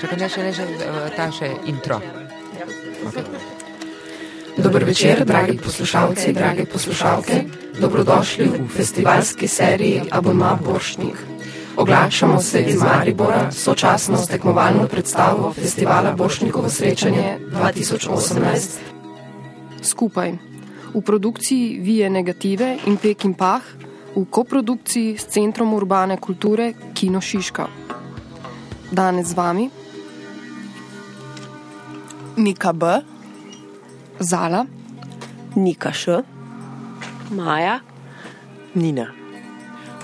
Čakaj, ne še, ne še, eh, ta še intro. Okay. Dober večer, dragi poslušalci, drage poslušalke. Dobrodošli v festivalski seriji Abonma Boršnik. Oglašamo se iz Maribora, sočasno s tekmovalno predstavo festivala Boršnikovo srečanje 2018. Skupaj. V produkciji Vije Negative in Pekin Pah, v koprodukciji s Centrom urbane kulture Kino Šiška. Danes z vami Nika B, Zala, Nika Š, Maja, Nina.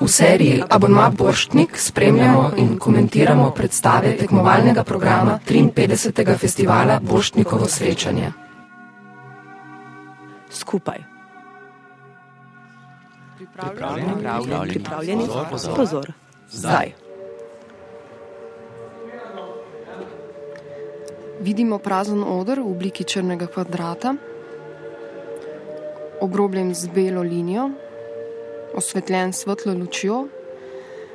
V seriji Abonma Borštnik spremljamo in komentiramo predstave tekmovalnega programa 53. festivala Borštnikovo srečanje. Skupaj. Pripravljeni? Pripravljeni? Pozor. Zdaj. Vidimo prazen oder v obliki črnega kvadrata, obrobljen z belo linijo, osvetljen svetlo lučjo.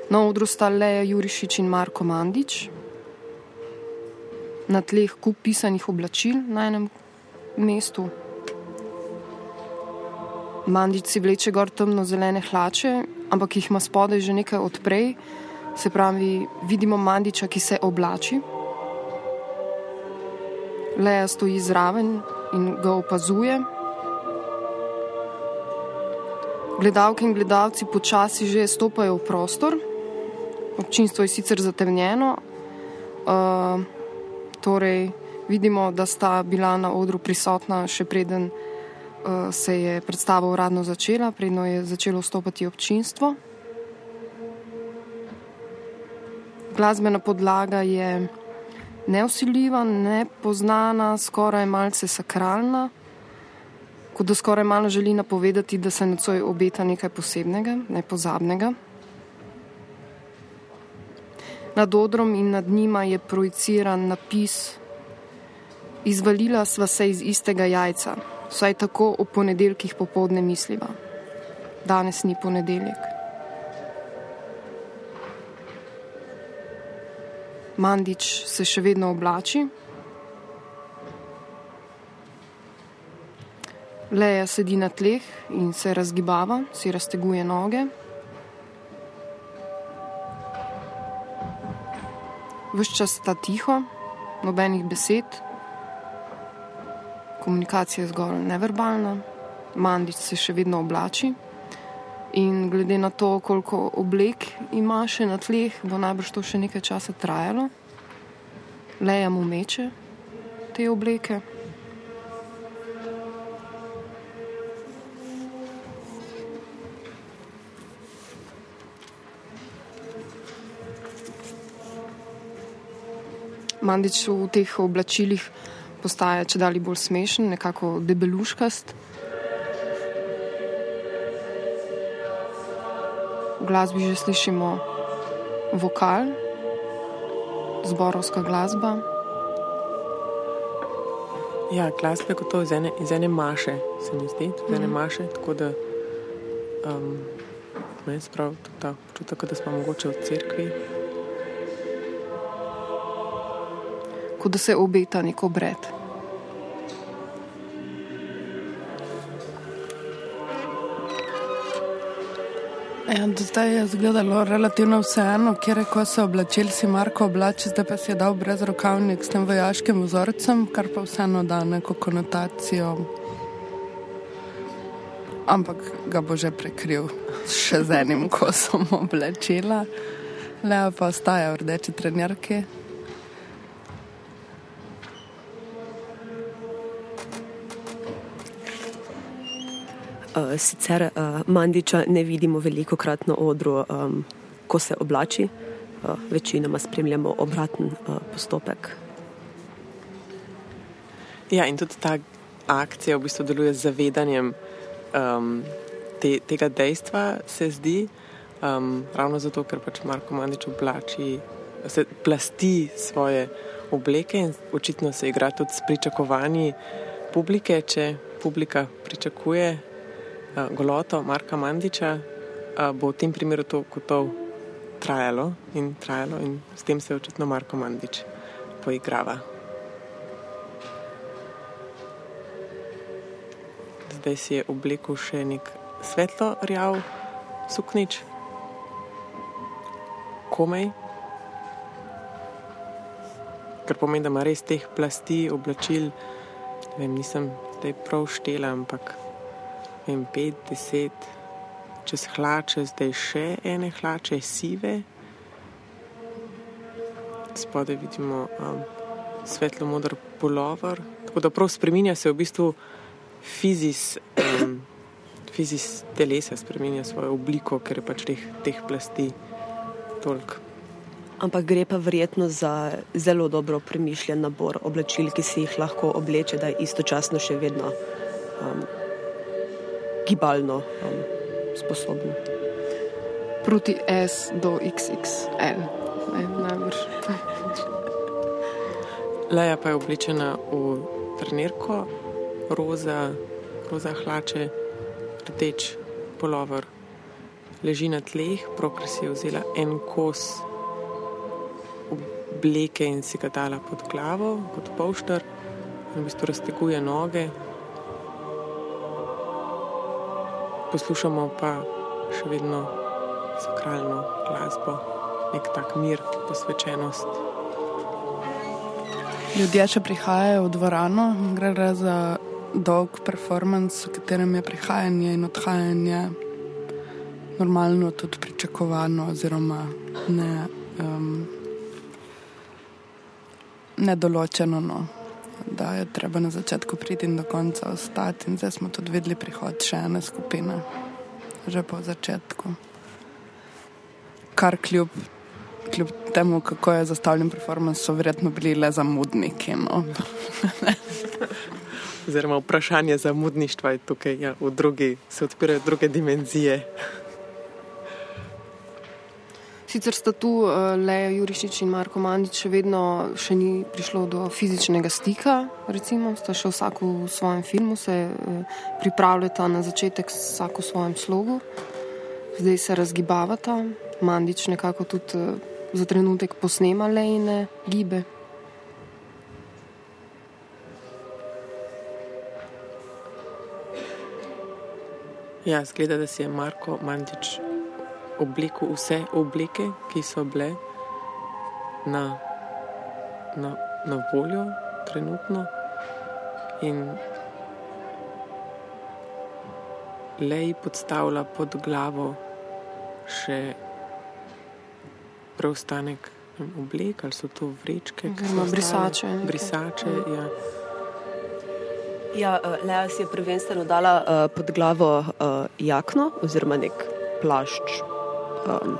Na odru sta Leja Jurišič in Marko Mandič, na tleh kup pisanih oblačil na enem mestu. Mandič si vleče gor temno zelene hlače, ampak jih ima spodaj že nekaj odprej, se pravi, vidimo Mandiča, ki se oblači. Leja stoji zraven in ga opazuje. Gledalke in gledalci počasi že stopajo v prostor, občinstvo je sicer zatemnjeno, uh, torej vidimo, da sta bila na odru prisotna še preden uh, se je predstava uradno začela, predno je začelo vstopati občinstvo. Glasbena podlaga je neusiljiva, nepoznana, skoraj malce sakralna, kot da skoraj malo želi napovedati, da se nocoj obeta nekaj posebnega, nepozabnega. Nad odrom in nad njima je projiciran napis: Izvalila sva se iz istega jajca, vsaj tako o ponedeljkih popovdne misliva. Danes ni ponedeljek. Mandič se še vedno oblači. Leja sedi na tleh in se razgibava, si razteguje noge. Ves čas sta tiho, nobenih besed, komunikacija je zgolj neverbalna, Mandič se še vedno oblači. In glede na to, koliko oblek ima še na tleh, bo najbrž to še nekaj časa trajalo. Leja mu meče te obleke. Mandič v teh oblačilih postaja če dalje bolj smešen, nekako debeluškast. Glasbi že slišimo vokal, zborovska glasba. Ja, glasba je kot to iz ene, iz ene maše, se mi zdi, iz ene mm. maše. Tako da um, meni je prav ta občutek, da smo mogoče v cerkvi. Kot da se obeta neko obred. Ja, zdaj je izgledalo relativno vseeno, kjer ko se oblačil si Marko oblači, zdaj pa si je dal brez rokavnik s tem vojaškim vzorcem, kar pa vseeno da neko konotacijo. Ampak ga bo že prekril še z enim kosom oblačila, le pa ostaja v rdeči trenerki. Uh, sicer uh, Mandiča ne vidimo veliko krat na odru, um, ko se oblači, uh, večinoma spremljamo obraten uh, postopek. Ja, in tudi ta akcija v bistvu deluje z zavedanjem um, te, tega dejstva, se zdi, um, ravno zato, ker pač Marko Mandič oblači, se plasti svoje obleke in očitno se igra tudi s pričakovanji publike, če publika pričakuje goloto Marka Mandiča, bo v tem primeru to gotov trajalo in trajalo, in s tem se očitno Marko Mandič poigrava. Zdaj si je oblekel še nek svetlo rjav suknič, komaj, kar pomeni, da ima res teh plasti oblačil. Vem, nisem zdaj prav štela, ampak vem, pet, deset, čez hlače, zdaj še ene hlače, sive. Spodaj vidimo um, svetlo modr polover. Tako da prav spremenja se v bistvu fizis, um, fizis telesa, spremenja svojo obliko, ker je pač teh, teh plasti toliko. Ampak gre pa verjetno za zelo dobro premišljen nabor oblačil, ki si jih lahko obleče, da istočasno še vedno um, gibalno um, sposoben. Proti S do XXL, ne, najbrž. Leja pa je oblečena v trenirko, roza, roza hlače, rdeč polover. Leži na tleh, prokler si je vzela en kos obleke in si ga dala pod glavo, kot polštar, in v bistvu razteguje noge. Poslušamo pa še vedno sakralno glasbo, nek tak mir, posvečenost. Ljudje še prihajajo v dvorano, gre re za dolg performance, v katerem je prihajanje in odhajanje normalno tudi pričakovano oziroma ne. Um, nedoločeno, no. Da je treba na začetku priti in do konca ostati. In zdaj smo tudi videli prihod še ene skupine, že po začetku. Kar kljub, kljub temu, kako je zastavljen performance, so verjetno bili le zamudniki. No. Oziroma, vprašanje zamudništva je tukaj, ja, drugi se odpirajo druge dimenzije. Sicer sta tu uh, Leja Jurišič in Marko Mandič, še vedno še ni prišlo do fizičnega stika, recimo, sta še vsak v svojem filmu, se uh, pripravljata na začetek vsak v svojem slogu, zdaj se razgibavata, Mandič nekako tudi uh, za trenutek posnema Lejne gibe. Ja, zgleda, da si je Marko Mandič oblekel vse obleke, ki so bile na, na, na voljo trenutno. In le ji podstavlja pod glavo še preostanek oblek, ali so to vrečke, ki so brisače. Brisače, ja. Ja, uh, Lea si je prvenstveno dala uh, pod glavo uh, jakno oziroma nek plašč, Um,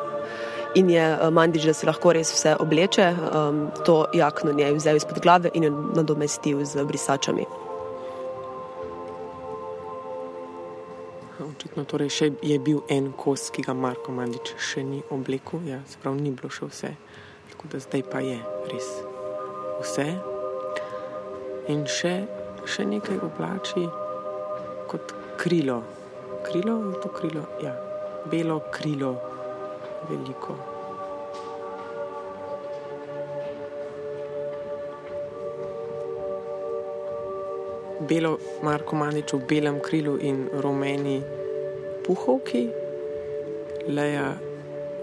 in je uh, Mandič, da si lahko res vse obleče, um, to jakno njej vzel izpod glave in jo nadomestil z brisačami. Očitno torej še je bil en kos, ki ga Marko Mandič še ni oblekel, ja, sprav ni bilo še vse. Tako da zdaj pa je res vse. In še, še nekaj oblači kot krilo. Krilo je to krilo, ja, belo krilo veliko. Belo Marko Manič v belem krilu in rumeni puhovki, Leja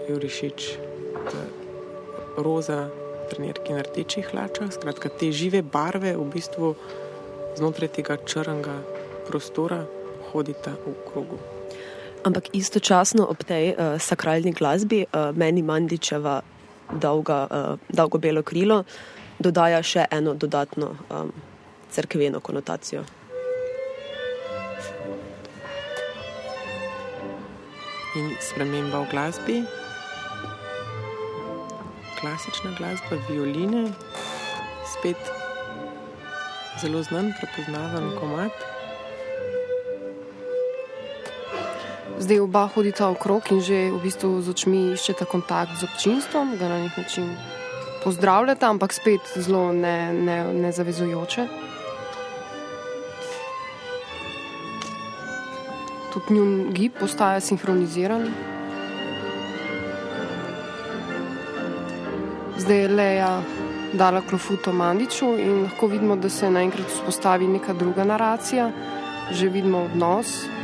Jurišič roza trenerki na rdečih hlačah. Skratka, te žive barve v bistvu znotraj tega črnega prostora hodita v krogu. Ampak istočasno ob tej uh, sakralni glasbi uh, meni Mandičeva dolga, uh, dolgo belo krilo dodaja še eno dodatno um, crkveno konotacijo. In sprememba v glasbi, klasična glasba, violine, spet zelo znan, prepoznaven komat. Zdaj oba hodita okrog in že v bistvu z očmi iščeta kontakt z občinstvom, ga na nek način pozdravljata, ampak spet zelo nezavezujoče. Ne, ne Tudi njun gib postaja sinhroniziran. Zdaj je Leja dala klofuto Mandiču in lahko vidimo, da se naenkrat vzpostavi neka druga naracija, že vidimo odnos.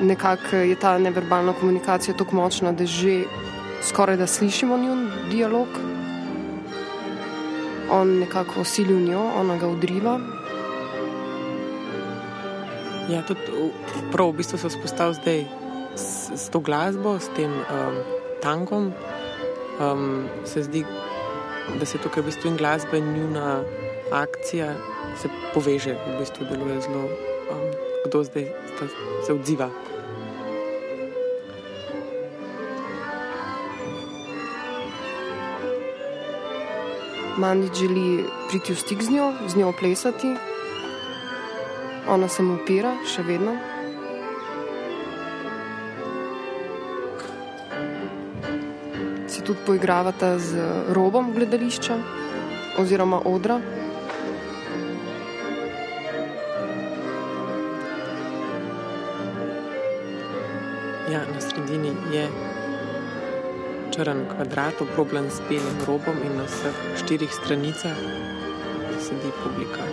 Nekako je ta neverbalna komunikacija tako močna, da že skoraj da slišimo njun dialog. On nekako osilil njo, ona ga odriva. Ja, tudi prav v bistvu se vzpostavil zdaj s, s to glasbo, s tem um, tankom. Um, se zdi, da se tukaj v bistvu in glasba in njuna akcija se poveže, v bistvu deluje zelo, kdo zdaj se odziva. Mandič želi priti v stik z njo, z njo plesati. Ona se mu upira, še vedno. Si tudi poigravata z robom gledališča oziroma odra. Ja, na sredini je črn kvadrat, obrobljen s belim robom in na vseh štirih stranicah sedi publika.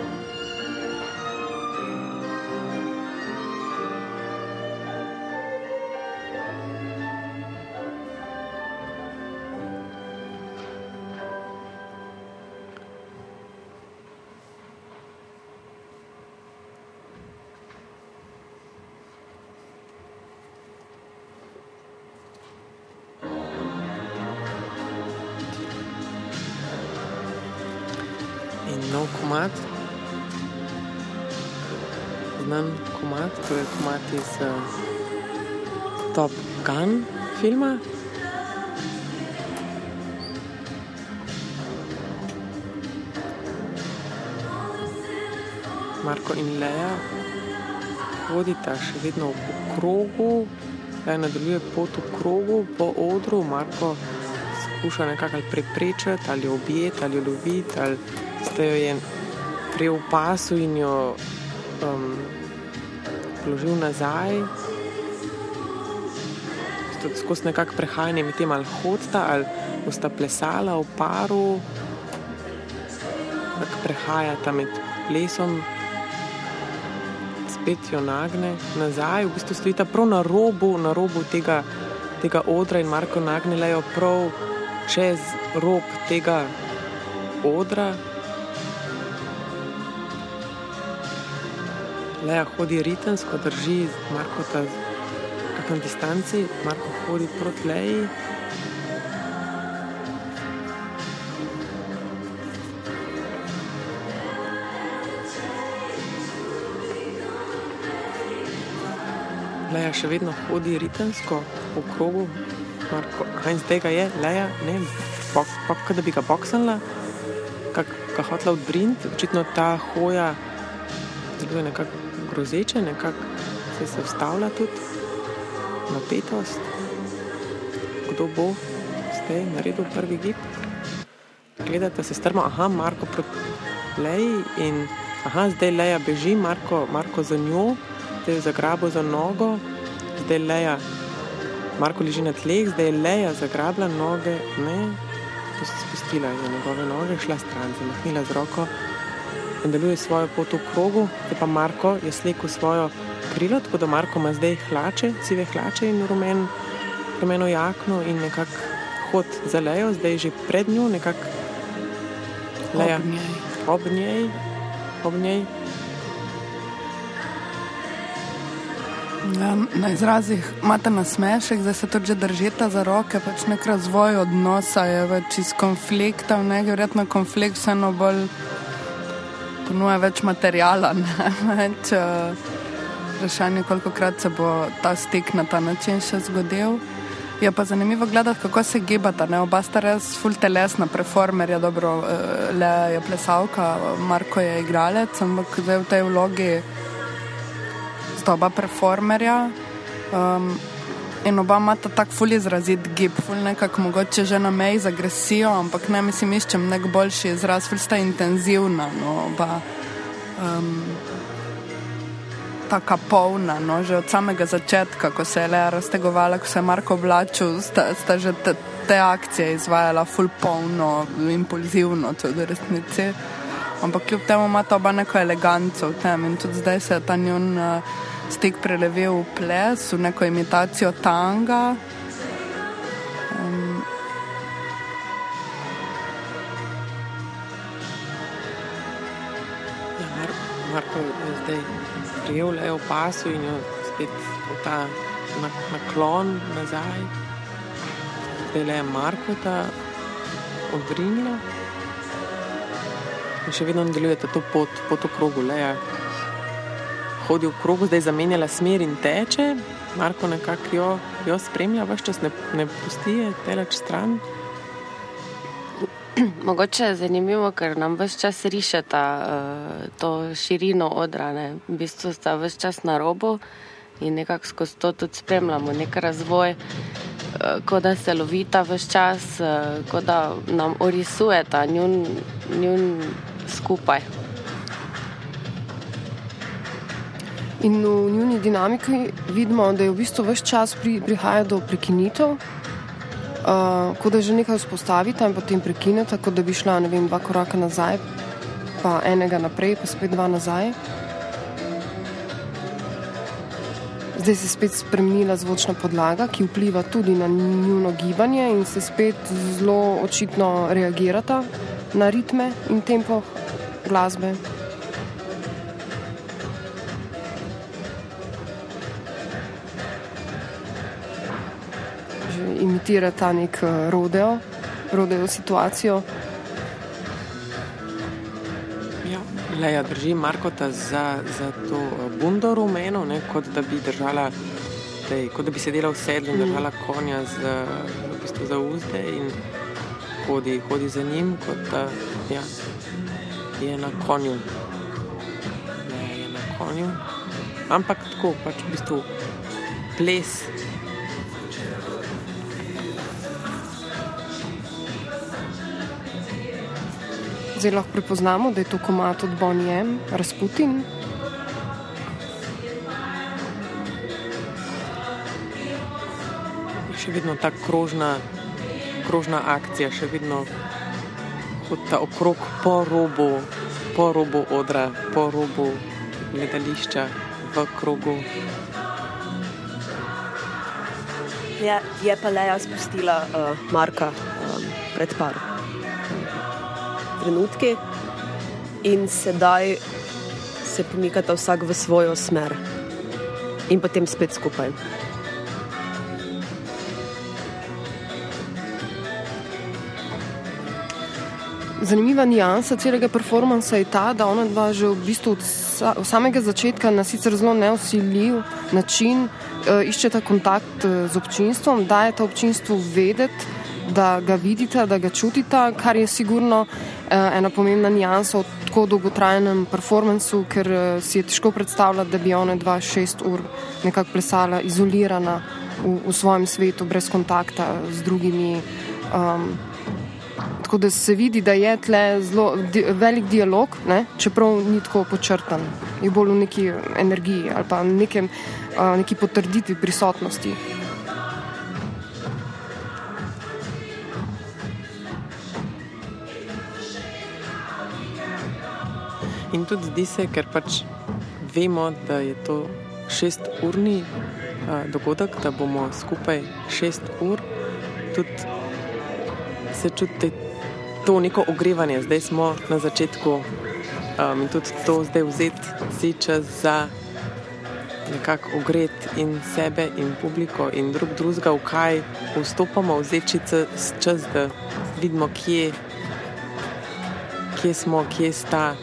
Filma. Marko in Leja hodita še vedno v krogu, Leja nadaljuje pot v krogu po odru, Marko skuša nekako ali preprečiti, ali objeti, ali loviti, ali ste jo je prijel v pasu in jo um, položil nazaj. Tudi skozi nekakšno prehajanje med tem, ali hodita, ali bosta plesala v paru, tako prehajata med plesom, spet jo nagne nazaj, v bistvu stojita prav na robu, na robu tega, tega odra in Marko nagne lejo prav čez rob tega odra. Leja hodi ritemsko, drži Marko ta na distanci, Marko hodi proti Leji. Leja še vedno hodi ritemsko po krogu, Marko, in zdaj ga je, Leja, ne, bok, bok, da bi ga boksala, kako hotla odbriniti, očitno ta hoja deluje nekako grozeče, nekako se, se vstavlja tudi napetost, kdo bo zdaj naredil prvi gib. Gledate se strmo, aha, Marko proti Leji in aha, zdaj Leja beži, Marko, Marko za njo, zdaj je zagrabo za nogo, zdaj Leja, Marko leži na tleh, zdaj Leja zagrabila noge, ne, spustila je njegove noge, šla stran, zamahnila z roko nadaljuje svojo pot v krogu, zdaj pa Marko je slekel svojo krilo, tako da Marko ima zdaj hlače, sive hlače in rumen, rumeno jakno in nekako hod za lejo, zdaj že pred njo, nekako leja Ob njej. ob njej. Ob njej. Ja, na izrazih imate nasmešek, da se tudi držite za roke, pač nek razvoj odnosa je več iz konflikta, ne verjetno konflikt vseeno bolj ponuja več materijala, ne več uh, vprašanje, koliko krat se bo ta stik na ta način še zgodil. Je pa zanimivo gledati, kako se gibata. Ne? Oba sta res full telesna, performerja, dobro, uh, le je plesalka, Marko je igralec, ampak zdaj v tej vlogi sta oba performerja. Um, in oba imata tako ful izrazit gib, ful nekako mogoče že na meji z agresijo, ampak ne mislim, iščem nek boljši izraz, ful sta intenzivna. No, oba, um, tako polna, no, že od samega začetka, ko se je le raztegovala, ko se je Marko oblačil, sta, sta že te, te akcije izvajala full polno, impulzivno, tudi v resnici. Ampak kljub temu ima ta oba neko eleganco v tem in tudi zdaj se je ta njun uh, stik prelevil v ples, v neko imitacijo tanga. Um, Ja, Mar Marko je zdaj prijel le v pasu in jo spet v ta na- naklon nazaj. Zdaj le je Marko ta odrinila. In še vedno nadaljujete to pot, pot v krogu. Leja hodi v krogu, zdaj zamenjala smer in teče. Marko nekako jo, jo spremlja, vse čas ne, ne pusti je teleč stran. Mogoče je zanimivo, ker nam vse čas rišeta uh, to širino odra. Ne? V bistvu sta vse čas na robu in nekako skozi to tudi spremljamo nek razvoj, uh, kot da se lovita vse čas, uh, kot da nam orisujeta njun, njun skupaj. In v njuni dinamiki vidimo, da je v bistvu vse čas pri, prihaja do prekinitev, uh, kot da že nekaj vzpostavita in potem prekineta, kot da bi šla vem, dva koraka nazaj, pa enega naprej, pa spet dva nazaj. Zdaj se je spet spremenila zvočna podlaga, ki vpliva tudi na njuno gibanje in se spet zelo očitno reagirata na ritme in tempo glasbe. Imitira ta nek eh, rodeo, rodeo situacijo. Ja, Leja drži Markota za, za to eh, bundo rumeno, ne, kot da bi držala, tej, kot da bi sedela v sedlu in držala konja za, v bistvu za uzde in hodi, hodi za njim, kot da ja, je na konju. Ne, je na konju. Ampak tako, pač v bistvu ples. Zdaj lahko prepoznamo, da je to komat od Bonnie M, Rasputin. še vedno ta krožna, krožna akcija, še vedno hodi okrog po robu, po robu odra, po robu gledališča, v krogu. Je, je pa Leja spustila uh, Marka um, pred par trenutki in sedaj se pomikata vsak v svojo smer in potem spet skupaj. Zanimiva nijansa celega performansa je ta, da ona dva že v bistvu od sa, od samega začetka na sicer zelo neusiljiv način uh, iščeta kontakt uh, z občinstvom, dajeta občinstvu vedeti, da ga vidita, da ga čutita, kar je sigurno uh, ena pomembna nijansa v tako dolgotrajnem performansu, ker uh, si je težko predstavljati, da bi ona dva šest ur nekako plesala izolirana v, v svojem svetu, brez kontakta z drugimi. Um, Tako da se vidi, da je tle zelo di velik dialog, ne? čeprav ni tako počrtan, je bolj v neki energiji ali pa nekem, uh, neki potrditvi prisotnosti. In tudi zdi se, ker pač vemo, da je to šesturni uh, dogodek, da bomo skupaj šest ur, tudi se čuti to neko ogrevanje. Zdaj smo na začetku um, in tudi to zdaj vzeti si čas za nekako ogret in sebe in publiko in drug drugega, v kaj vstopamo, vzeti čas, da vidimo, kje, kje smo, kje sta.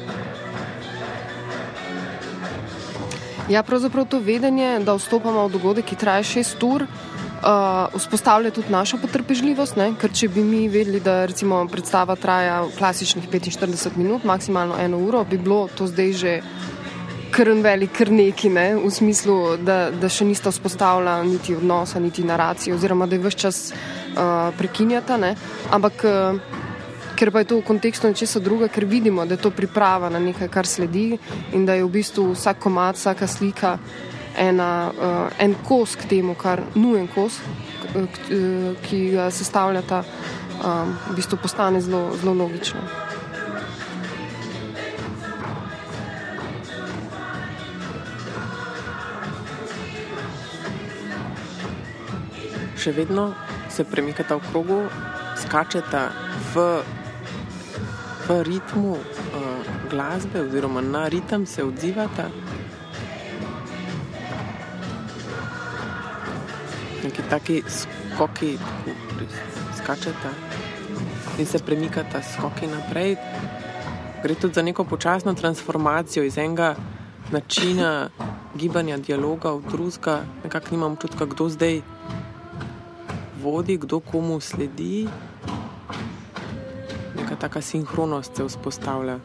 Ja, pravzaprav to vedenje, da vstopamo v dogodek, ki traja šest ur, uh, vzpostavlja tudi našo potrpežljivost. Ne? Ker če bi mi vedeli, da recimo predstava traja klasičnih 45 minut, maksimalno eno uro, bi bilo to zdaj že kar velik, kar neki, ne? v smislu, da, da še nista vzpostavila niti odnosa, niti naracije, oziroma da je vse čas uh, prekinjata. Ne? Ampak. Uh, ker pa je to v kontekstu nečesa druga, ker vidimo, da je to priprava na nekaj, kar sledi in da je v bistvu vsak komat, vsaka slika ena, uh, en kos k temu, kar nujen kos, k, k, ki ga sestavljata, um, v bistvu postane zelo, zelo logično. Še vedno se premikata v krogu, skačeta v, v ritmu uh, glasbe, oziroma na ritem se odzivata. Neki taki skoki, skačeta in se premikata skoki naprej. Gre tudi za neko počasno transformacijo iz enega načina gibanja, dialoga v drugega. Nekako nimam občutka, kdo zdaj vodi, kdo komu sledi. Neka taka sinhronost se vzpostavlja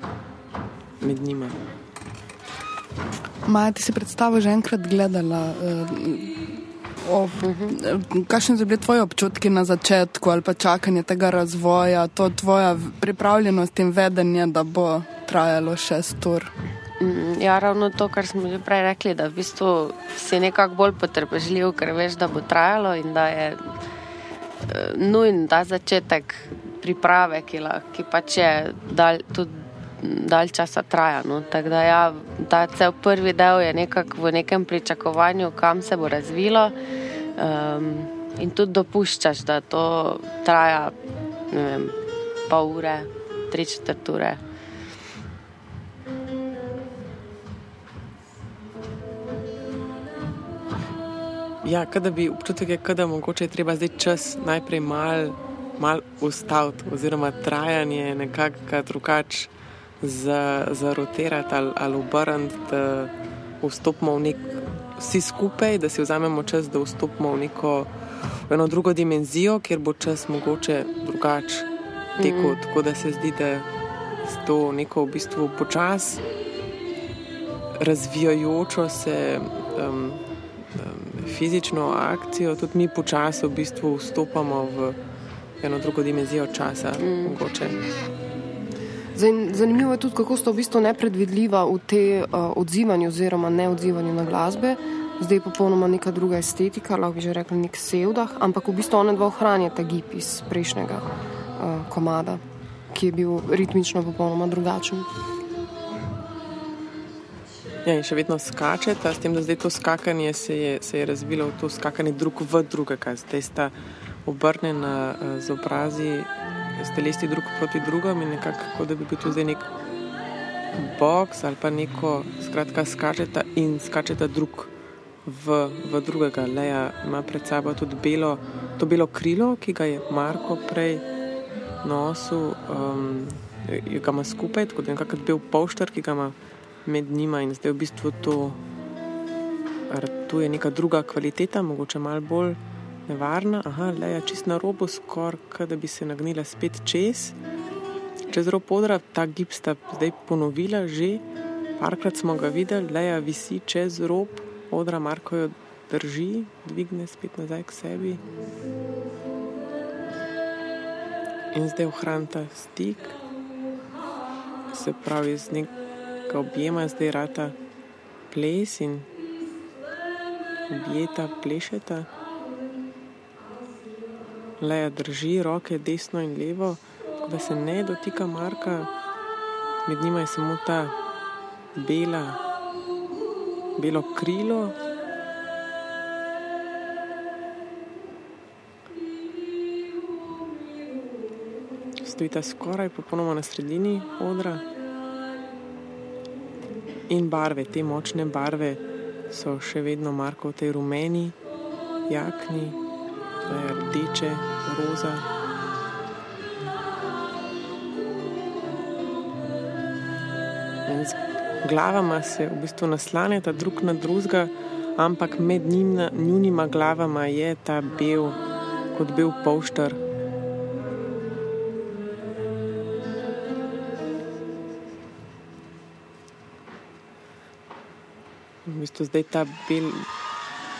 med njima. Maja, ti si predstavo že enkrat gledala. Uh, Kakšni so bili tvoji občutki na začetku ali pa čakanje tega razvoja, to tvoja pripravljenost in vedenje, da bo trajalo šest ur? Mm, ja, ravno to, kar smo že prej rekli, da v bistvu si nekako bolj potrpežljiv, ker veš, da bo trajalo in da je uh, nujen ta začetek priprave, ki, la, ki pač je dal, tudi dalj časa traja. No. Tako da ja, ta cel prvi del je nekako v nekem pričakovanju, kam se bo razvilo. Um, in tudi dopuščaš, da to traja vem, pol ure, tri četrt ure. Ja, kada bi občutek je, da mogoče je treba zdaj čas najprej mal, mal ustaviti, oziroma trajanje nekako drugače zarotirati za ali, ali obrniti, da vstopimo v nek, vsi skupaj, da si vzamemo čas, da vstopimo v neko v eno drugo dimenzijo, kjer bo čas mogoče drugače tekel. Mm. Tako da se zdi, da je to neko v bistvu počas razvijajočo se. Um, Fizično akcijo, tudi mi počasi v bistvu vstopamo v eno drugo dimenzijo časa. Mm. Zanimivo je tudi, kako sta v bistvu nepredvidljiva v te uh, odzivanju oziroma neodzivanju na glasbe. Zdaj je popolnoma neka druga estetika, lahko bi že rekli nek sevdah, ampak v bistvu ona dva ohranja ta gib iz prejšnjega uh, komada, ki je bil ritmično popolnoma drugačen. Ja, in še vedno skačete, s tem, da zdaj to skakanje se je, se je razvilo v to skakanje drug v drugega. Zdaj sta obrnjena uh, z obrazi, ste lesti drug proti drugemu in nekako, da bi bil to zdaj nek box ali pa neko, skratka, skačete in skačete drug v, v drugega. Leja ima pred sabo tudi belo, to belo krilo, ki ga je Marko prej nosil, um, ga ima skupaj, tako da je nekako bil polštar, ki ga ima med njima in zdaj v bistvu to, to je neka druga kvaliteta, mogoče malo bolj nevarna. Aha, le je čist na robu, skoraj da bi se nagnila spet čez. Čez rob podra, ta gib sta zdaj ponovila že, parkrat smo ga videli, le je visi čez rob, odra Marko jo drži, dvigne spet nazaj k sebi. In zdaj ohranita stik, se pravi z ga objema, zdaj rata ples in objeta, plešeta. Leja drži roke desno in levo, da se ne dotika Marka, med njima je samo ta bela, belo krilo. Stojita skoraj popolnoma na sredini odra. In barve, te močne barve so še vedno Marko v tej rumeni jakni, rdeče, roza. In z glavama se v bistvu naslanjata drug na drugega, ampak med njima glavama je ta bel, kot bel polštar. bistvu zdaj ta bel,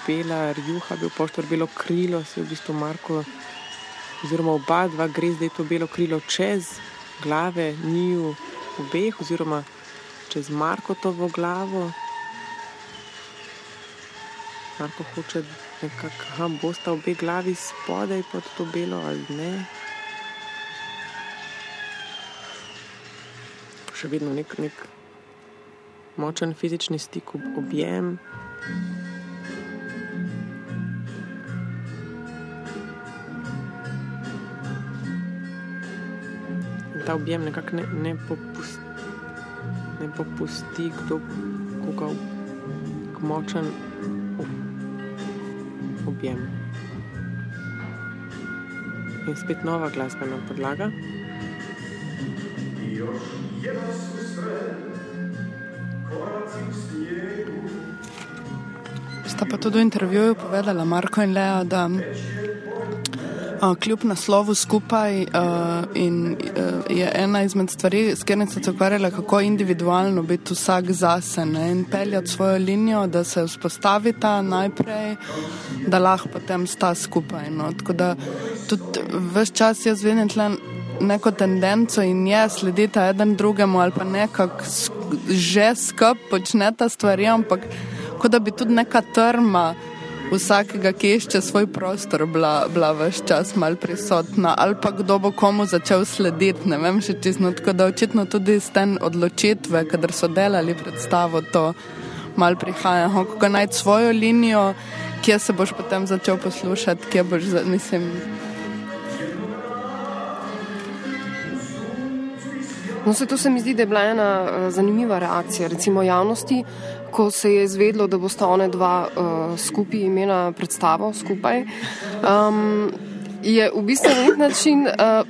bela rjuha, bil poštor, belo krilo, se je v bistvu Marko, oziroma oba dva gre zdaj to belo krilo čez glave njiju obeh, oziroma čez Markotovo glavo. Marko hoče nekako, bo sta obe glavi spodaj pod to belo ali ne. Še vedno nek, nek močen fizični stik, objem. In ta objem nekako ne, ne, popusti, ne popusti, kdo koga močen objem. In spet nova glasbena podlaga. Sta pa tudi v intervjuju povedala Marko in Lea, da kljub naslovu skupaj a, in a, je ena izmed stvari, s katerimi se ukvarjali, kako individualno biti vsak zase ne, in peljati svojo linijo, da se vzpostavita najprej, da lahko potem sta skupaj. No. Tako da tudi vse čas jaz vidim tle neko tendenco in je slediti eden drugemu ali pa nekako že skup počneta stvari, ampak kot da bi tudi neka trma vsakega, ki išče svoj prostor, bila, bila vse čas mal prisotna ali pa kdo bo komu začel slediti, ne vem še čisto, tako da očitno tudi z ten odločitve, kadar so delali predstavo, to mal prihaja, kako najti svojo linijo, kje se boš potem začel poslušati, kje boš, mislim. No, se to se mi zdi, da je bila ena uh, zanimiva reakcija, recimo javnosti, ko se je izvedlo, da bosta one dva uh, skupaj imela predstavo skupaj. Um, je v bistvu na nek način uh,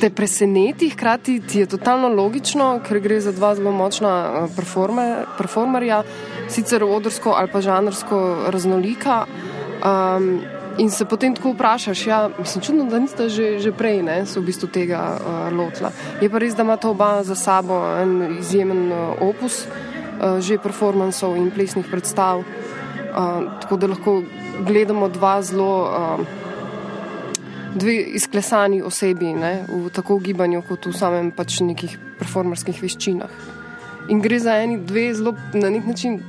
te preseneti, hkrati ti je totalno logično, ker gre za dva zelo močna uh, performer, performerja, sicer odrsko ali pa žanrsko raznolika. Um, In se potem tako vprašaš, ja, mislim, čudno, da niste že, že prej ne, v bistvu tega uh, lotila. Je pa res, da ima to oba za sabo en izjemen uh, opus, uh, že performansov in plesnih predstav, uh, tako da lahko gledamo dva zelo, uh, dve izklesani osebi, ne, v tako v gibanju, kot v samem pač nekih performerskih veščinah. In gre za eni dve zelo na nek način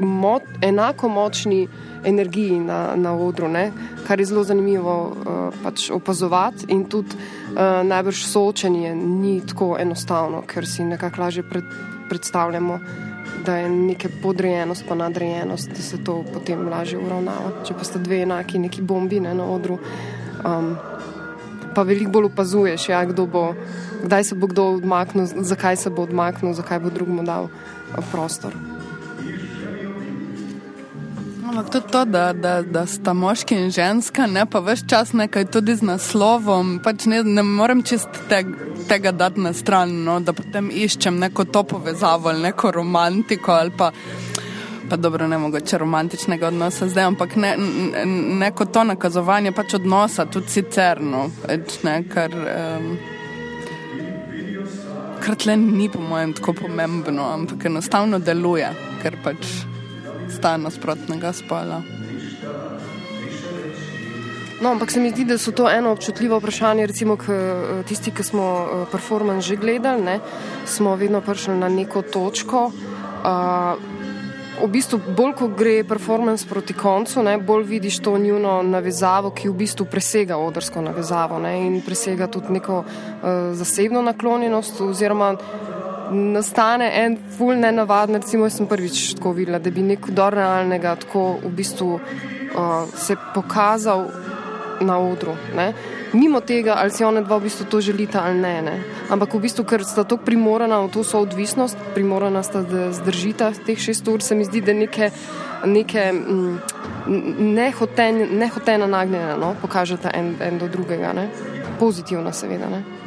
mo enako močni energiji na, na odru, ne? kar je zelo zanimivo uh, pač opazovati. In tudi uh, najbrž soočenje ni tako enostavno, ker si nekako lažje pred, predstavljamo, da je neka podrejenost, pa nadrejenost, da se to potem lažje uravnava. Če pa sta dve enaki, neki bombi ne, na odru. Um, Pa veliko bolj opazuješ, ja, bo, kdaj se bo kdo odmaknil, zakaj se bo odmaknil, zakaj bo drugemu dal prostor. Ampak tudi to, da, da, da sta moški in ženska, ne pa več čas nekaj tudi z naslovom. Pač ne, ne morem čist te, tega dati na stran, no, da potem iščem neko to povezavo ali neko romantiko ali pa. Pa dobro, ne mogoče romantičnega odnosa zdaj, ampak ne, ne, neko to nakazovanje pač odnosa, tudi sicer, no, pač ne, kar. Um, Kar tle ni, po mojem, tako pomembno, ampak enostavno deluje, ker pač sta nasprotnega spola. No, ampak se mi zdi, da so to eno občutljivo vprašanje. Recimo, k, eh, tisti, ki smo eh, performance že gledali, ne, smo vedno prišli na neko točko. Uh, v bistvu, bolj ko gre performance proti koncu, ne, bolj vidiš to njuno navezavo, ki v bistvu presega odrsko navezavo ne, in presega tudi neko uh, zasebno naklonjenost. Oziroma, nastane en ful nenavaden, recimo, jaz sem prvič tako videla, da bi nek dor realnega tako v bistvu uh, se pokazal na odru. Ne? Mimo tega, ali si one dva v bistvu to želita ali ne, ne. Ampak v bistvu, ker sta tako primorana v to soodvisnost, primorana sta, da zdržita teh šest ur, se mi zdi, da neke, neke mm, nehotena nagnjena no, pokažeta en, en do drugega. Ne. Pozitivna, seveda. Ne.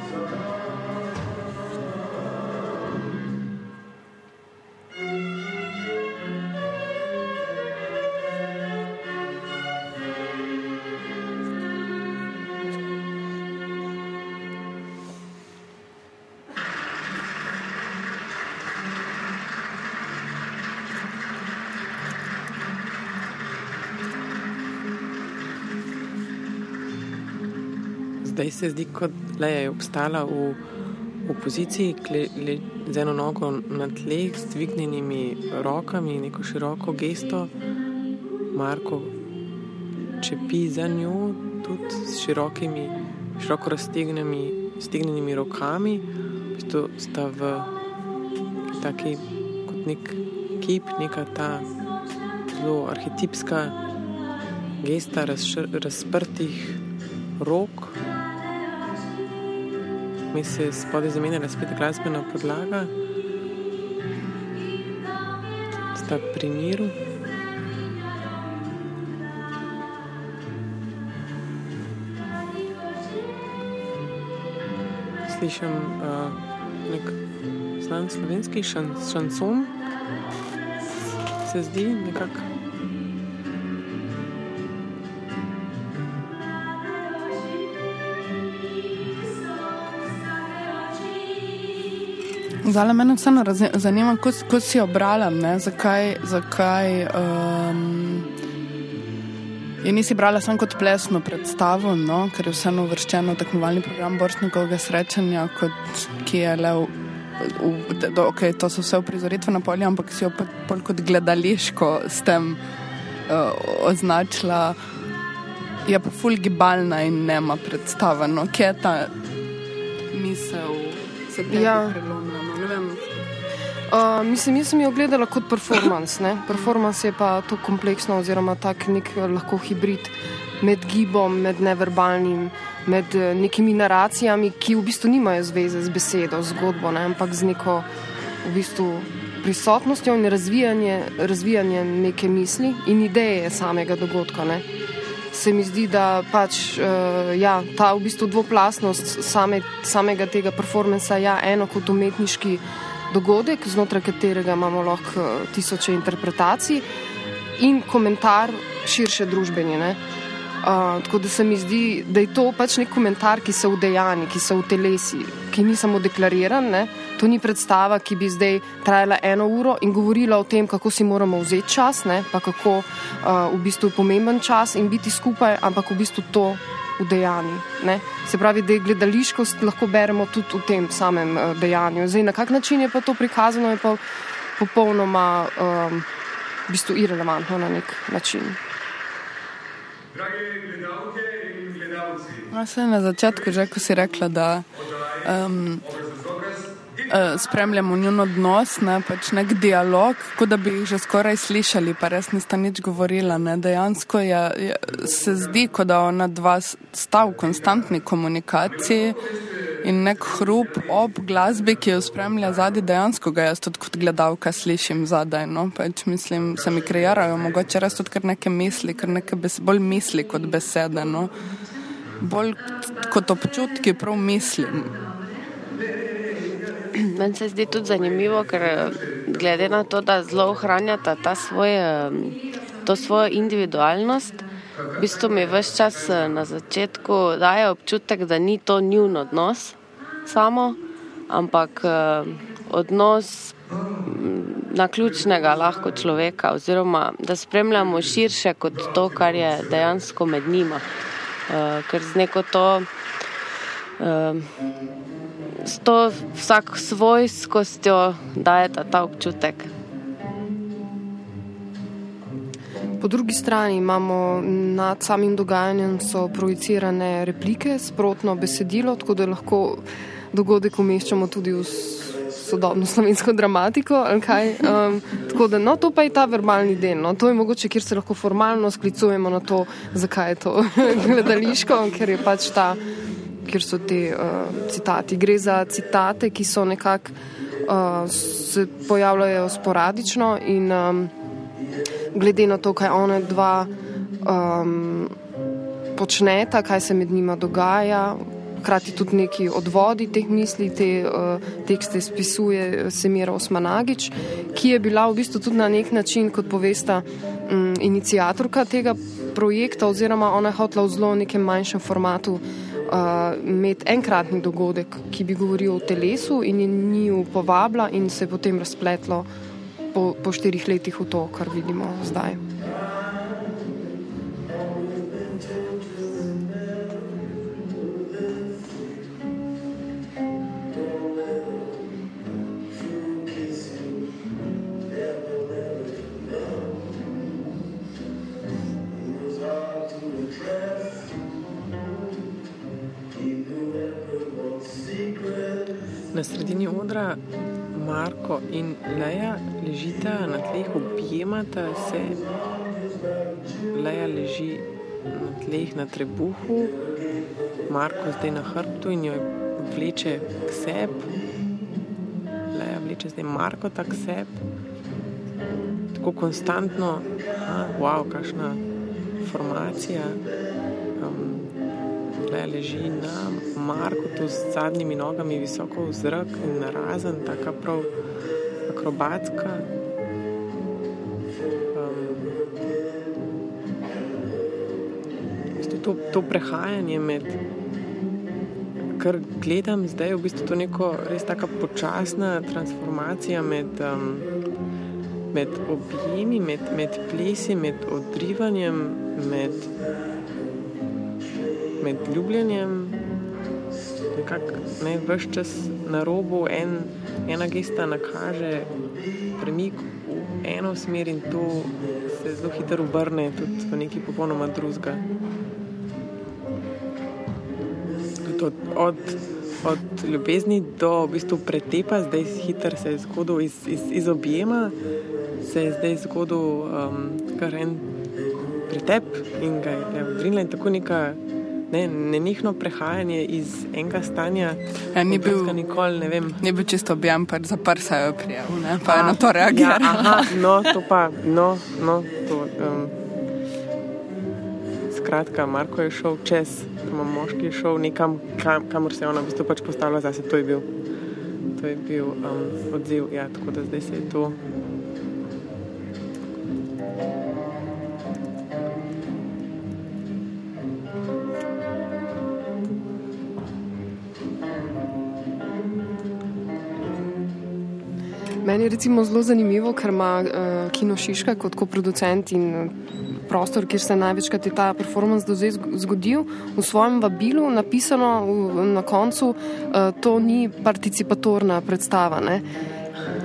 Se zdi, kot da je obstala v, v poziciji kle, le, z eno nogo na tleh, s dvignjenimi rokami, neko široko gesto. Marko čepi za njo, tudi s širokimi, široko raztegnjenimi rokami, v bistvu sta v taki kot nek kip, neka ta zelo arhetipska gesta razšr, razprtih rok. Mi se spodaj zamenjala spet glasbena podlaga, sta pri miru. Slišim uh, nek znan slovenski šan, šanson, se zdi nekako. Zdaj me vseeno zanima, kako si obrala, ne? zakaj. zakaj um, Je nisi brala samo kot plesno predstavo, no? ker je vseeno uvrščeno v tekmovalni program Boršnikovega srečanja, kot, ki je le v, v, do, okay, to so vse uprizoritve na polju, ampak si jo bolj kot gledališko s tem uh, označila. Je pa fulgibalna in nema predstava. No? Kje je ta misel, se ti ja. prelomila? Uh, mislim, jaz sem jo gledala kot performance. Ne? Performance je pa to kompleksno, oziroma tak nek eh, lahko hibrid med gibom, med neverbalnim, med uh, nekimi naracijami, ki v bistvu nimajo zveze z besedo, z zgodbo, ne? ampak z neko v bistvu, prisotnostjo in razvijanjem razvijanje neke misli in ideje samega dogodka. Ne? Se mi zdi, da pač, uh, ja, ta v bistvu dvoplastnost same, samega tega performansa, ja, eno kot umetniški dogodek, znotraj katerega imamo lahko eh, tisoče interpretacij, in komentar širše družbene. Uh, tako da se mi zdi, da je to pač nek komentar, ki se vdejani, ki se v telesi, ki ni samo deklariran. Ne? To ni predstava, ki bi zdaj trajala eno uro in govorila o tem, kako si moramo vzeti čas, ne? pa kako uh, v bistvu je pomemben čas in biti skupaj, ampak v bistvu to v dejanju. Se pravi, da je gledališkost lahko beremo tudi v tem samem uh, dejanju. Zdaj, na kak način je pa to prikazano, je pa popolnoma um, v bistvu irrelevantno na nek način. No, na začetku, že ko si rekla, da um, uh, spremljamo njun odnos, ne, pač nek dialog, kot da bi jih že skoraj slišali, pa res nista nič govorila. Ne. Dejansko je, je, se zdi, kot da ona dva sta v konstantni komunikaciji in nek hrup ob glasbi, ki jo spremlja zadaj, dejansko ga jaz tudi kot gledalka slišim zadaj. No. Pač mislim, se mi kreirajo, mogoče res tudi kar neke misli, kar neke bes, bolj misli kot besede. No. Bolj kot občutki, prav mislim. Meni se zdi tudi zanimivo, ker glede na to, da zelo ohranjata ta svoj, to svojo individualnost, v bistvu mi vse čas na začetku daje občutek, da ni to njun odnos samo, ampak odnos na ključnega lahko človeka, oziroma da spremljamo širše kot to, kar je dejansko med njima. Ker z neko to s to vsak svojskostjo daje ta, ta občutek. Po drugi strani imamo nad samim dogajanjem projicirane replike, sprotno besedilo, tako da lahko dogodek umeščamo tudi v sodobno slovensko dramatiko. Um, tako da, no, to pa je ta verbalni del. No. To je mogoče, kjer se lahko formalno sklicujemo na to, zakaj je to gledališko, ker je pač ta kjer so ti uh, citati. Gre za citate, ki so nekako uh, se pojavljajo sporadično in um, glede na to, kaj one dva um, počneta, kaj se med njima dogaja. Hkrati tudi neki odvodi teh misli, te uh, tekste spisuje Semira Osmanagič, ki je bila v bistvu tudi na nek način, kot povesta, um, inicijatorka tega projekta, oziroma ona je hotela v zelo nekem manjšem formatu uh, imeti enkratni dogodek, ki bi govoril o telesu, in je njiju povabila, in se je potem razpletlo po, po štirih letih v to, kar vidimo zdaj. Odra Marko in Leja ležita na tleh, objemata se. Leja leži na tleh na trebuhu, Marko zdaj na hrbtu in jo vleče k sebi. Leja vleče zdaj Marko tak sebi. Tako konstantno, a, wow, kakšna formacija. Leja leži na Marku, tu z zadnjimi nogami visoko v zrak in narazen, taka prav akrobatska. Um, to, to prehajanje med, kar gledam zdaj, v bistvu to neko res tako počasna transformacija med, um, med objemi, med, med plesi, med odrivanjem, med, med ljubljenjem. Nekako ne, vse čas na robu en, ena gesta nakaže premik v eno smer in to se zelo hitro obrne tudi v nekaj popolnoma drugega. Od, od, od ljubezni do v bistvu pretepa, zdaj hitro se je zgodil iz, iz, iz objema, se je zdaj zgodil um, kar en pretep in ga je odrinila in tako neka ne, nenihno prehajanje iz enega stanja. Ja, ni bil, nikoli, ne vem. Ni bil čisto objem, pa za par se je prijel, ne? pa je na to reagiral. Ja, aha, no, to pa, no, no, to. Um, skratka, Marko je šel čez, ima moški je šel nekam, kam, kamor se je ona v bistvu pač postavila zase. To je bil, to je bil um, odziv, ja, tako da zdaj se je to. Meni je zelo zanimivo, ker ima uh, Kino Šiška kot koproducent in prostor, kjer se največkrat je ta performance do zdaj zgodil, v svojem vabilu napisano v, na koncu, uh, to ni participatorna predstava. Ne?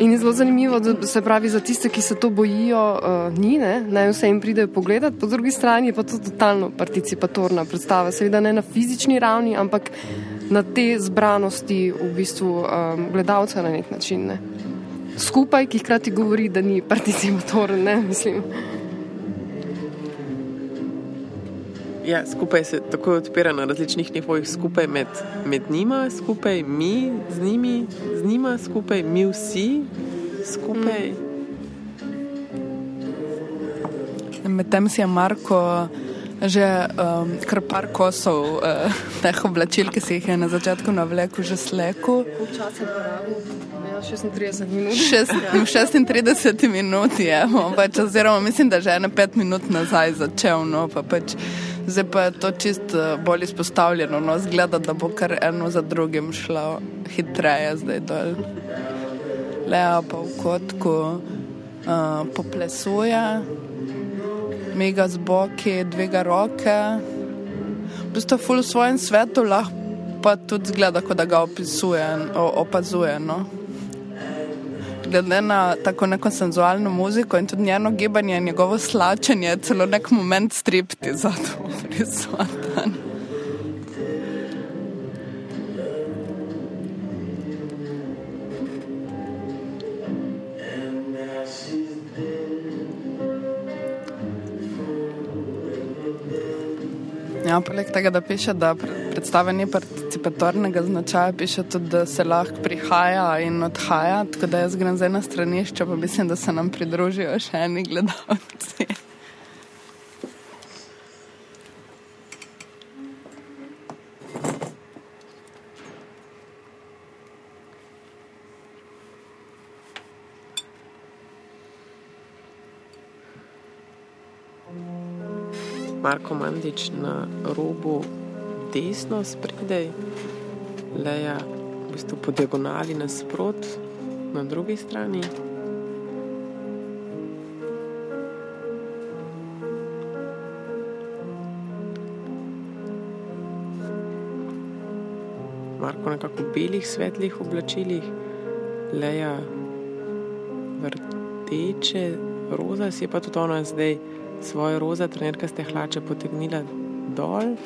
In je zelo zanimivo, da se pravi za tiste, ki se to bojijo, uh, ni, ne? naj vse jim pridejo pogledat, po drugi strani je pa to totalno participatorna predstava. Seveda ne na fizični ravni, ampak na te zbranosti v bistvu um, gledalca na nek način. Ne? Skupaj, ki hkrati govori, da ni participatoren. Ne, ja, skupaj se tako odpira na različnih nivojih, skupaj med, med njima, skupaj mi z njimi, z njima, skupaj mi vsi, skupaj. Mm. Medtem si je Marko že um, kar par kosov uh, teh oblačil, ki si jih je na začetku navlekel, že slekel. Včasih je bilo. 36 minut. Šest, 36 minut je, pač, oziroma mislim, da že ene pet minut nazaj začel. No, pa pač, zdaj pa je to čist eh, bolj izpostavljeno, no, zgleda, da bo kar eno za drugim šlo hitreje zdaj dol. Lea pa v kotku uh, poplesuje, mega z boki, dviga roke. V bistvu v svojem svetu lahko pa tudi zgleda, kot da ga opisuje, opazuje. No glede na tako neko senzualno muziko in tudi njeno gibanje, njegovo slačenje, celo nek moment stripti za to prisoten. Ja, poleg tega, da piše, da predstava ni participatornega značaja, piše tudi, da se lahko prihaja in odhaja. Tako da jaz grem zdaj na stranišče, pa mislim, da se nam pridružijo še eni gledalci. Marko Mandič na robu desno spredaj, leja v bistvu po diagonali nasprot na drugi strani. Marko nekako v belih, svetlih oblačilih, leja vrteče, roza si je pa tudi ona zdaj svoje roza trenerkaste hlače potegnila dol,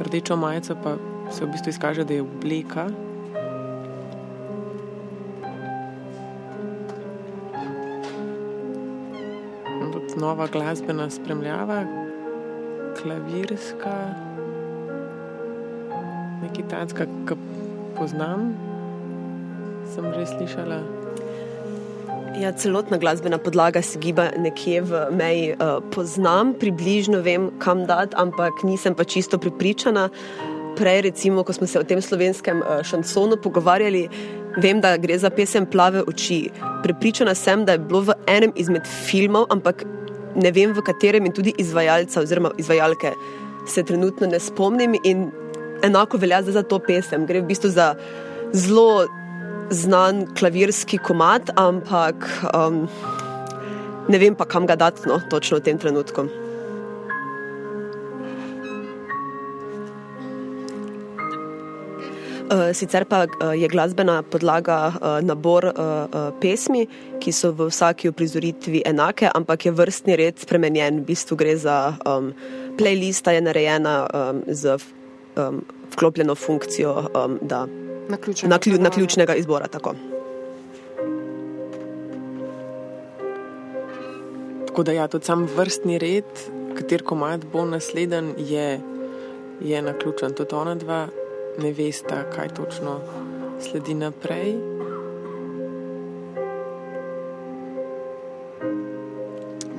rdečo majico pa se v bistvu izkaže, da je obleka. Nova glasbena spremljava, klavirska, nekaj tacka, ki poznam, sem že slišala. Ja, celotna glasbena podlaga se giba nekje v meji. Uh, poznam, približno vem, kam dati, ampak nisem pa čisto pripričana. Prej, recimo, ko smo se o tem slovenskem uh, šansonu pogovarjali, vem, da gre za pesem Plave oči. Pripričana sem, da je bilo v enem izmed filmov, ampak ne vem v katerem in tudi izvajalca oziroma izvajalke se trenutno ne spomnim. In enako velja za to pesem. Gre v bistvu za zelo znan klavirski komat, ampak um, ne vem pa, kam ga dati no, točno v tem trenutku. Uh, sicer pa uh, je glasbena podlaga uh, nabor pesmi, ki so v vsaki uprizoritvi enake, ampak je vrstni red spremenjen. V bistvu gre za um, playlist, ki je narejena um, z um, vklopljeno funkcijo, um, da na, na, klju, na ključnega izbora. Tako. tako da ja, tudi sam vrstni red, kater komad bo nasleden, je, je na ključen. Tudi ona dva ne vesta, kaj točno sledi naprej.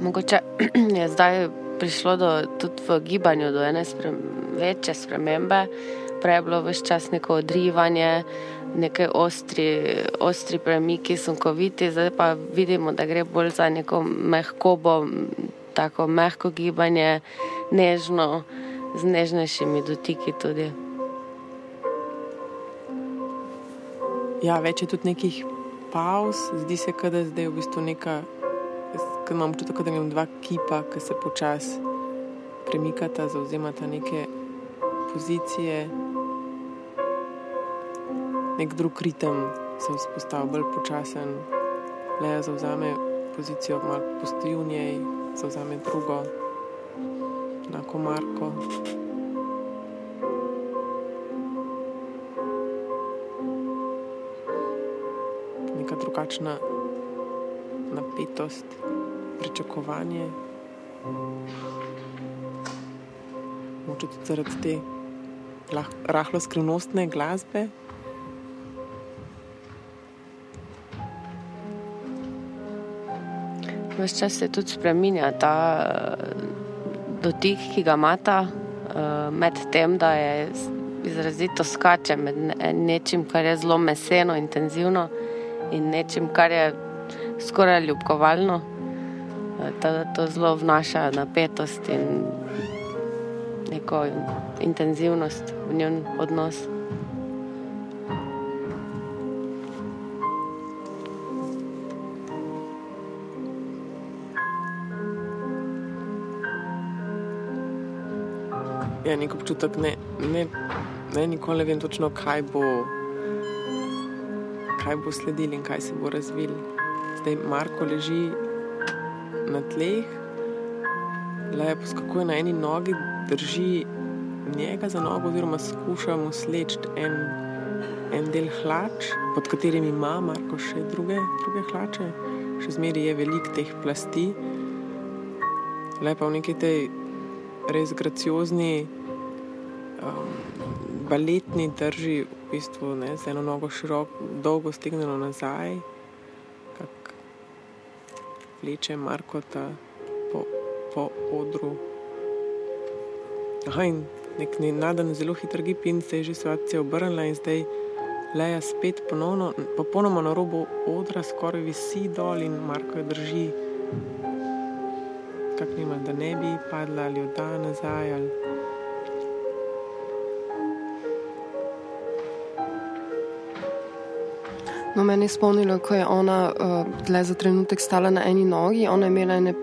Mogoče je zdaj prišlo do, tudi v gibanju do ene sprem, večje spremembe prej bilo vse čas neko odrivanje, nekaj ostri, ostri premiki, sunkoviti, zdaj pa vidimo, da gre bolj za neko mehkobo, tako mehko gibanje, nežno, z nežnejšimi dotiki tudi. Ja, več je tudi nekih pauz, zdi se, da je zdaj v bistvu neka, ki imam občutek, da imam dva kipa, ki se počasi premikata, zauzemata neke pozicije nek drug ritem se vzpostavlja, bolj počasen. Leja zauzame pozicijo, malo postoji v njej, zauzame drugo, enako Marko. Neka drugačna napetost, pričakovanje. Moče tudi zaradi te rahlo skrivnostne glasbe. Ves čas se tudi spremenja ta eh, dotik, ki ga imata, eh, med tem, da je izrazito skače med nečim, kar je zelo meseno, intenzivno in nečim, kar je skoraj ljubkovalno. Eh, ta, to zelo vnaša napetost in neko intenzivnost v njen odnos. Ja, nek občutek, ne, ne, ne nikoli ne vem točno, kaj bo, kaj bo sledil in kaj se bo razvil. Zdaj Marko leži na tleh, lepo skakuje na eni nogi, drži njega za nogo, oziroma skuša mu sleči en, en del hlač, pod katerimi ima Marko še druge, druge hlače, še zmeraj je velik teh plasti. Lepo v neki tej res graciozni, um, baletni drži, v bistvu ne, z eno nogo široko, dolgo stegnjeno nazaj, kot vleče Markota po, po odru. Aha, in nek nadan zelo hiter gib in se je že situacija obrnila in zdaj. Leja spet ponovno, popolnoma na robu odra, skoraj visi dol in Marko jo drži kako nima, da ne bi padla ali odda nazaj. Ali... No, meni je spomnilo, ko je ona uh, za trenutek stala na eni nogi. Ona je imela ne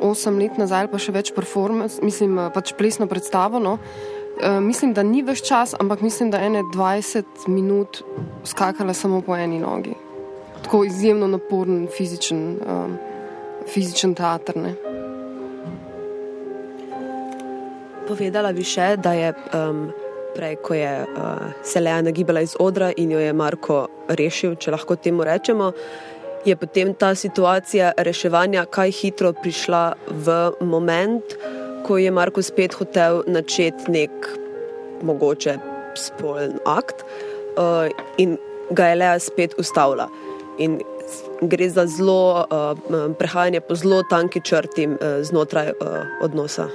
osem let nazaj, pa še več performance, mislim, uh, pač plesno predstavo. No. Uh, mislim, da ni več čas, ampak mislim, da ene 20 minut skakala samo po eni nogi. Tako izjemno naporen fizičen. Um, fizičen teater. Ne? Povedala bi še, da je um, prej, ko je uh, se Leja nagibala iz odra in jo je Marko rešil, če lahko temu rečemo, je potem ta situacija reševanja kaj hitro prišla v moment, ko je Marko spet hotel načeti nek mogoče spolen akt uh, in ga je Lea spet ustavila. In gre za zelo uh, prehajanje po zelo tanki črti uh, znotraj uh, odnosa.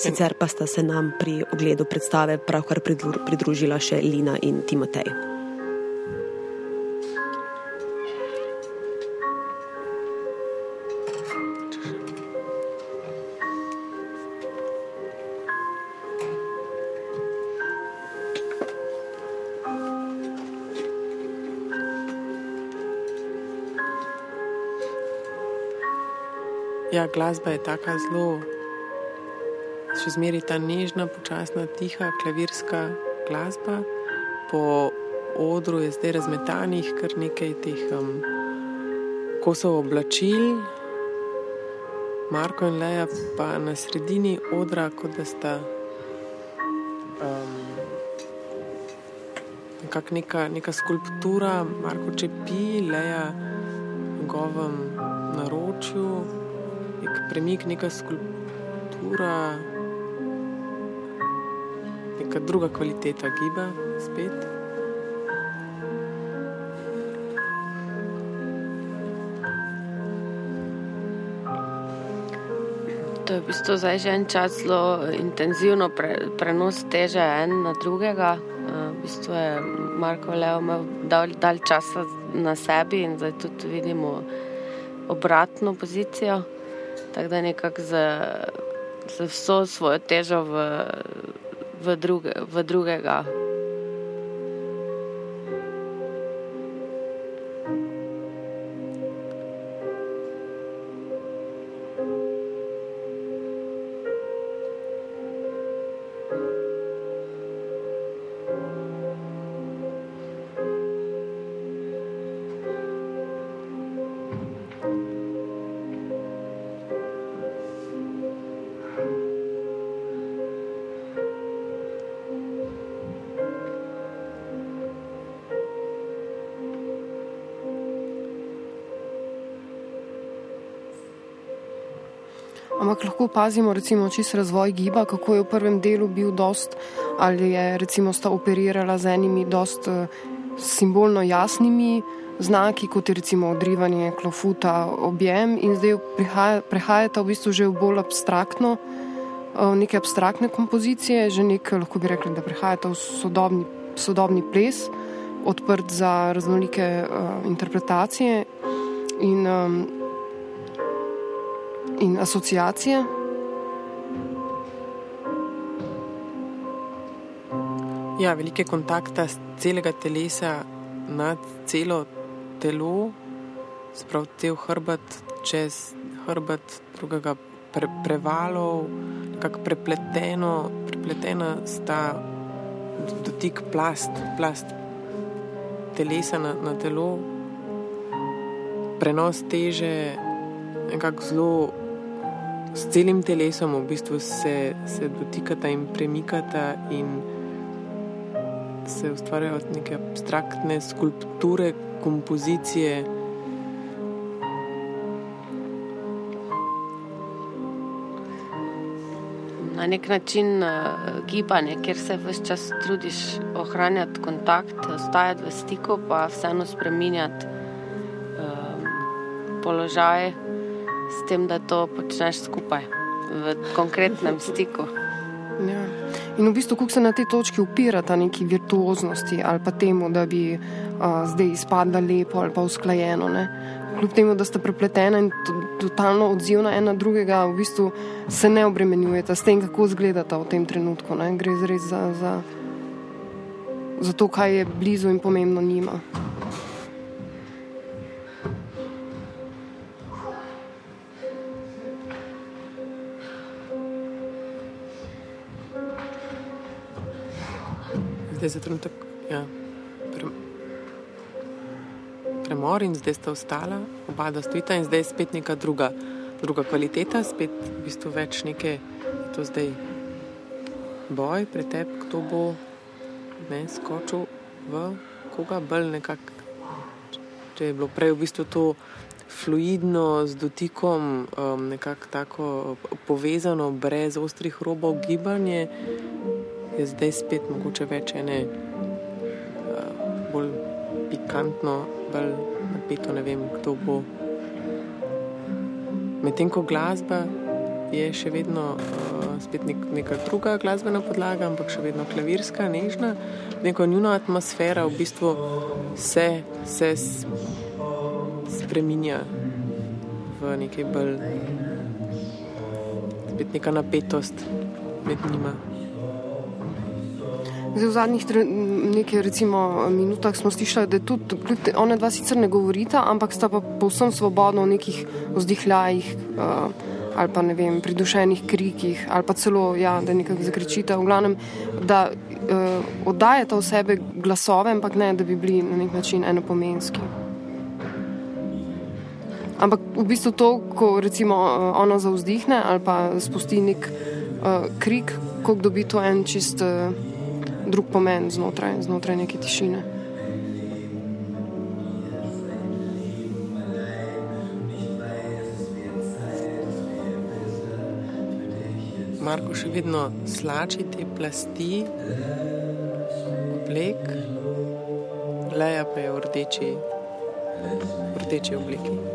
Sicer pa sta se nam pri ogledu predstave pravkar pridružila še Lina in Timotej. Ja, glasba je tako zelo, še zmeraj ta nežna, počasna, tiha, klavirska glasba. Po odru je zdaj razmetanih kar nekaj teh um, kosov oblačil, Marko in Leja pa na sredini odra, kot da sta um, neka, neka skulptura, Marko čepi, Leja v njegovem naročju premik, neka skulptura, neka druga kvaliteta giba, spet. To je v bistvu zdaj že en čas zelo intenzivno pre, prenos teže en na drugega. V bistvu je Marko Leo imel dal, dal časa na sebi in zdaj tudi vidimo obratno pozicijo. Tako da nekako z, z vso svojo težo v, v, druge, v drugega. Opazimo, recimo, čist razvoj giba, kako je v prvem delu bil dost, ali je recimo sta operirala z enimi dost uh, simbolno jasnimi znaki, kot je recimo odrivanje klofuta, objem in zdaj prihaja, prehajata v bistvu že v bolj abstraktno, uh, neke abstraktne kompozicije, že nekaj lahko bi rekli, da prehajata v sodobni, sodobni ples, odprt za raznolike uh, interpretacije in um, in asociacije. Ja, velike kontakta celega telesa na celo telo, sprav cel hrbet, čez hrbet drugega pre, prevalov, nekako prepleteno, prepletena sta dotik plast, plast telesa na, na telo, prenos teže, nekako zelo s celim telesom v bistvu se, se dotikata in premikata in se ustvarjajo neke abstraktne skulpture, kompozicije. Na nek način uh, gibanje, kjer se vse čas trudiš ohranjati kontakt, ostajati v stiku, pa vseeno spremenjati uh, položaj s tem, da to počneš skupaj v konkretnem stiku. In v bistvu, kako se na tej točki upira ta neki virtuoznosti ali pa temu, da bi uh, zdaj izpadla lepo ali pa usklajeno. Ne? Kljub temu, da sta prepletena in to, totalno odzivna ena drugega, v bistvu se ne obremenjujeta s tem, kako izgledata v tem trenutku. Ne? Gre res za, za, za to, kaj je blizu in pomembno njima. Zdaj za trenutek ja, pre, premor in zdaj sta ostala, oba da stojita in zdaj je spet neka druga, druga kvaliteta, spet v bistvu več neke, to zdaj boj, pretep, kdo bo ne, skočil v koga, bolj nekako. Če je bilo prej v bistvu to fluidno, z dotikom, um, nekako tako povezano, brez ostrih robov gibanje, je zdaj spet mogoče več ene uh, bolj pikantno, bolj napeto, ne vem, kdo bo. Medtem ko glasba je še vedno uh, spet nek, neka druga glasbena podlaga, ampak še vedno klavirska, nežna, neko njuna atmosfera v bistvu se, se spremenja v nekaj bolj, spet neka napetost med njima. Zdaj, v zadnjih nekaj, recimo, minutah smo slišali, da tudi ona dva sicer ne govorita, ampak sta pa povsem svobodna v nekih vzdihljajih. Uh, ali pa ne vem, pridušenih krikih, ali pa celo, ja, da nekako zakričite. V glavnem, da uh, oddajate v sebe glasove, ampak ne, da bi bili na nek način enopomenski. Ampak v bistvu to, ko recimo uh, ona zauzdihne ali pa spusti nek uh, krik, ko dobi to en čist uh, drug pomen znotraj, znotraj neke tišine. Marko še vedno slači te plasti, oblek, leja pa je v rdeči, v rdeči obliki.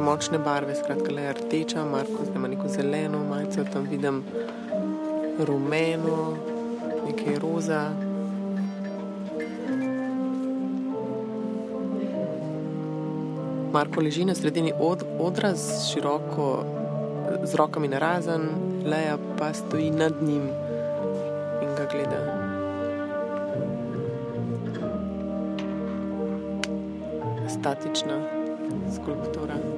Kaj močne barve, skratka, le rdeča, Marko zdaj ima neko zeleno majico, tam vidim rumeno, nekaj roza. Marko leži na sredini od, odra z, široko, z rokami na razen, Leja pa stoji nad njim in ga gleda. Statična skulptura.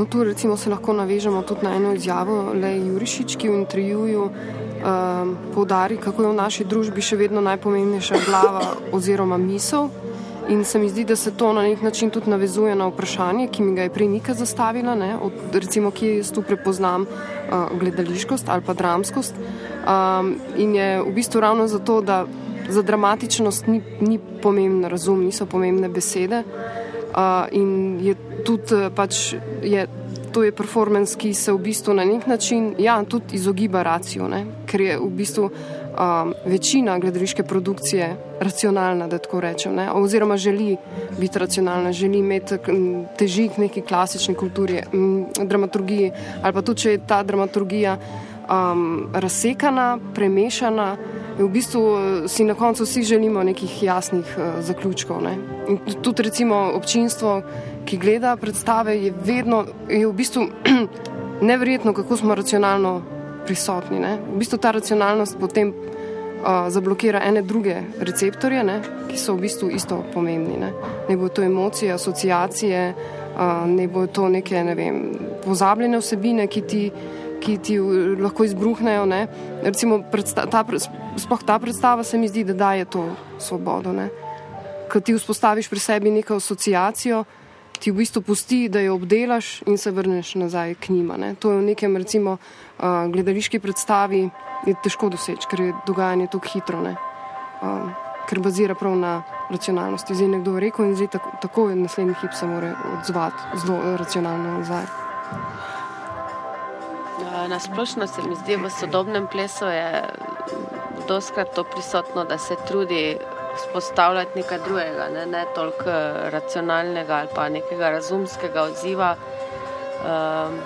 No, tu recimo se lahko navežemo tudi na eno izjavo Le Jurišič, ki v intervjuju um, poudari, kako je v naši družbi še vedno najpomembnejša glava oziroma misel. In se mi zdi, da se to na nek način tudi navezuje na vprašanje, ki mi ga je prej Nika zastavila, ne, od, recimo, kje jaz tu prepoznam uh, gledališkost ali pa dramskost. Um, in je v bistvu ravno zato, da za dramatičnost ni, ni pomemben razum, niso pomembne besede. Uh, in je tudi eh, pač je, to je performance, ki se v bistvu na nek način ja, tudi izogiba raciju, ne? ker je v bistvu um, večina gledališke produkcije racionalna, da tako rečem, ne? oziroma želi biti racionalna, želi imeti teži k neki klasični kulturi, m, dramaturgiji, ali pa tudi, če je ta dramaturgija um, razsekana, premešana. V bistvu eh, si na koncu vsi želimo nekih jasnih uh, zaključkov. Ne? In tudi recimo občinstvo, ki gleda predstave, je vedno je v bistvu neverjetno, kako smo racionalno prisotni. Ne? V bistvu ta racionalnost potem uh, zablokira ene druge receptorje, ne? ki so v bistvu isto pomembni. Ne, ne bo to emocije, asociacije, uh, ne bo to neke ne vem, pozabljene vsebine, ki ti ki ti lahko izbruhnejo. Recimo, predsta, ta, sploh ta predstava se mi zdi, da daje to svobodo. Ker ti vzpostaviš pri sebi neko asociacijo, ti v bistvu pusti, da jo obdelaš in se vrneš nazaj k njima. Ne? To je v nekem recimo, uh, gledališki predstavi težko doseči, ker je dogajanje tako hitro. Um, ker bazira prav na racionalnosti. Zdaj je nekdo rekel, in zdaj tako, tako je naslednji hip se mora odzvati zelo racionalno nazaj. Na splošno se mi zdi, v sodobnem plesu je doskrat to prisotno, da se trudi spostavljati nekaj drugega, ne, ne toliko racionalnega ali pa nekega razumskega odziva. Um,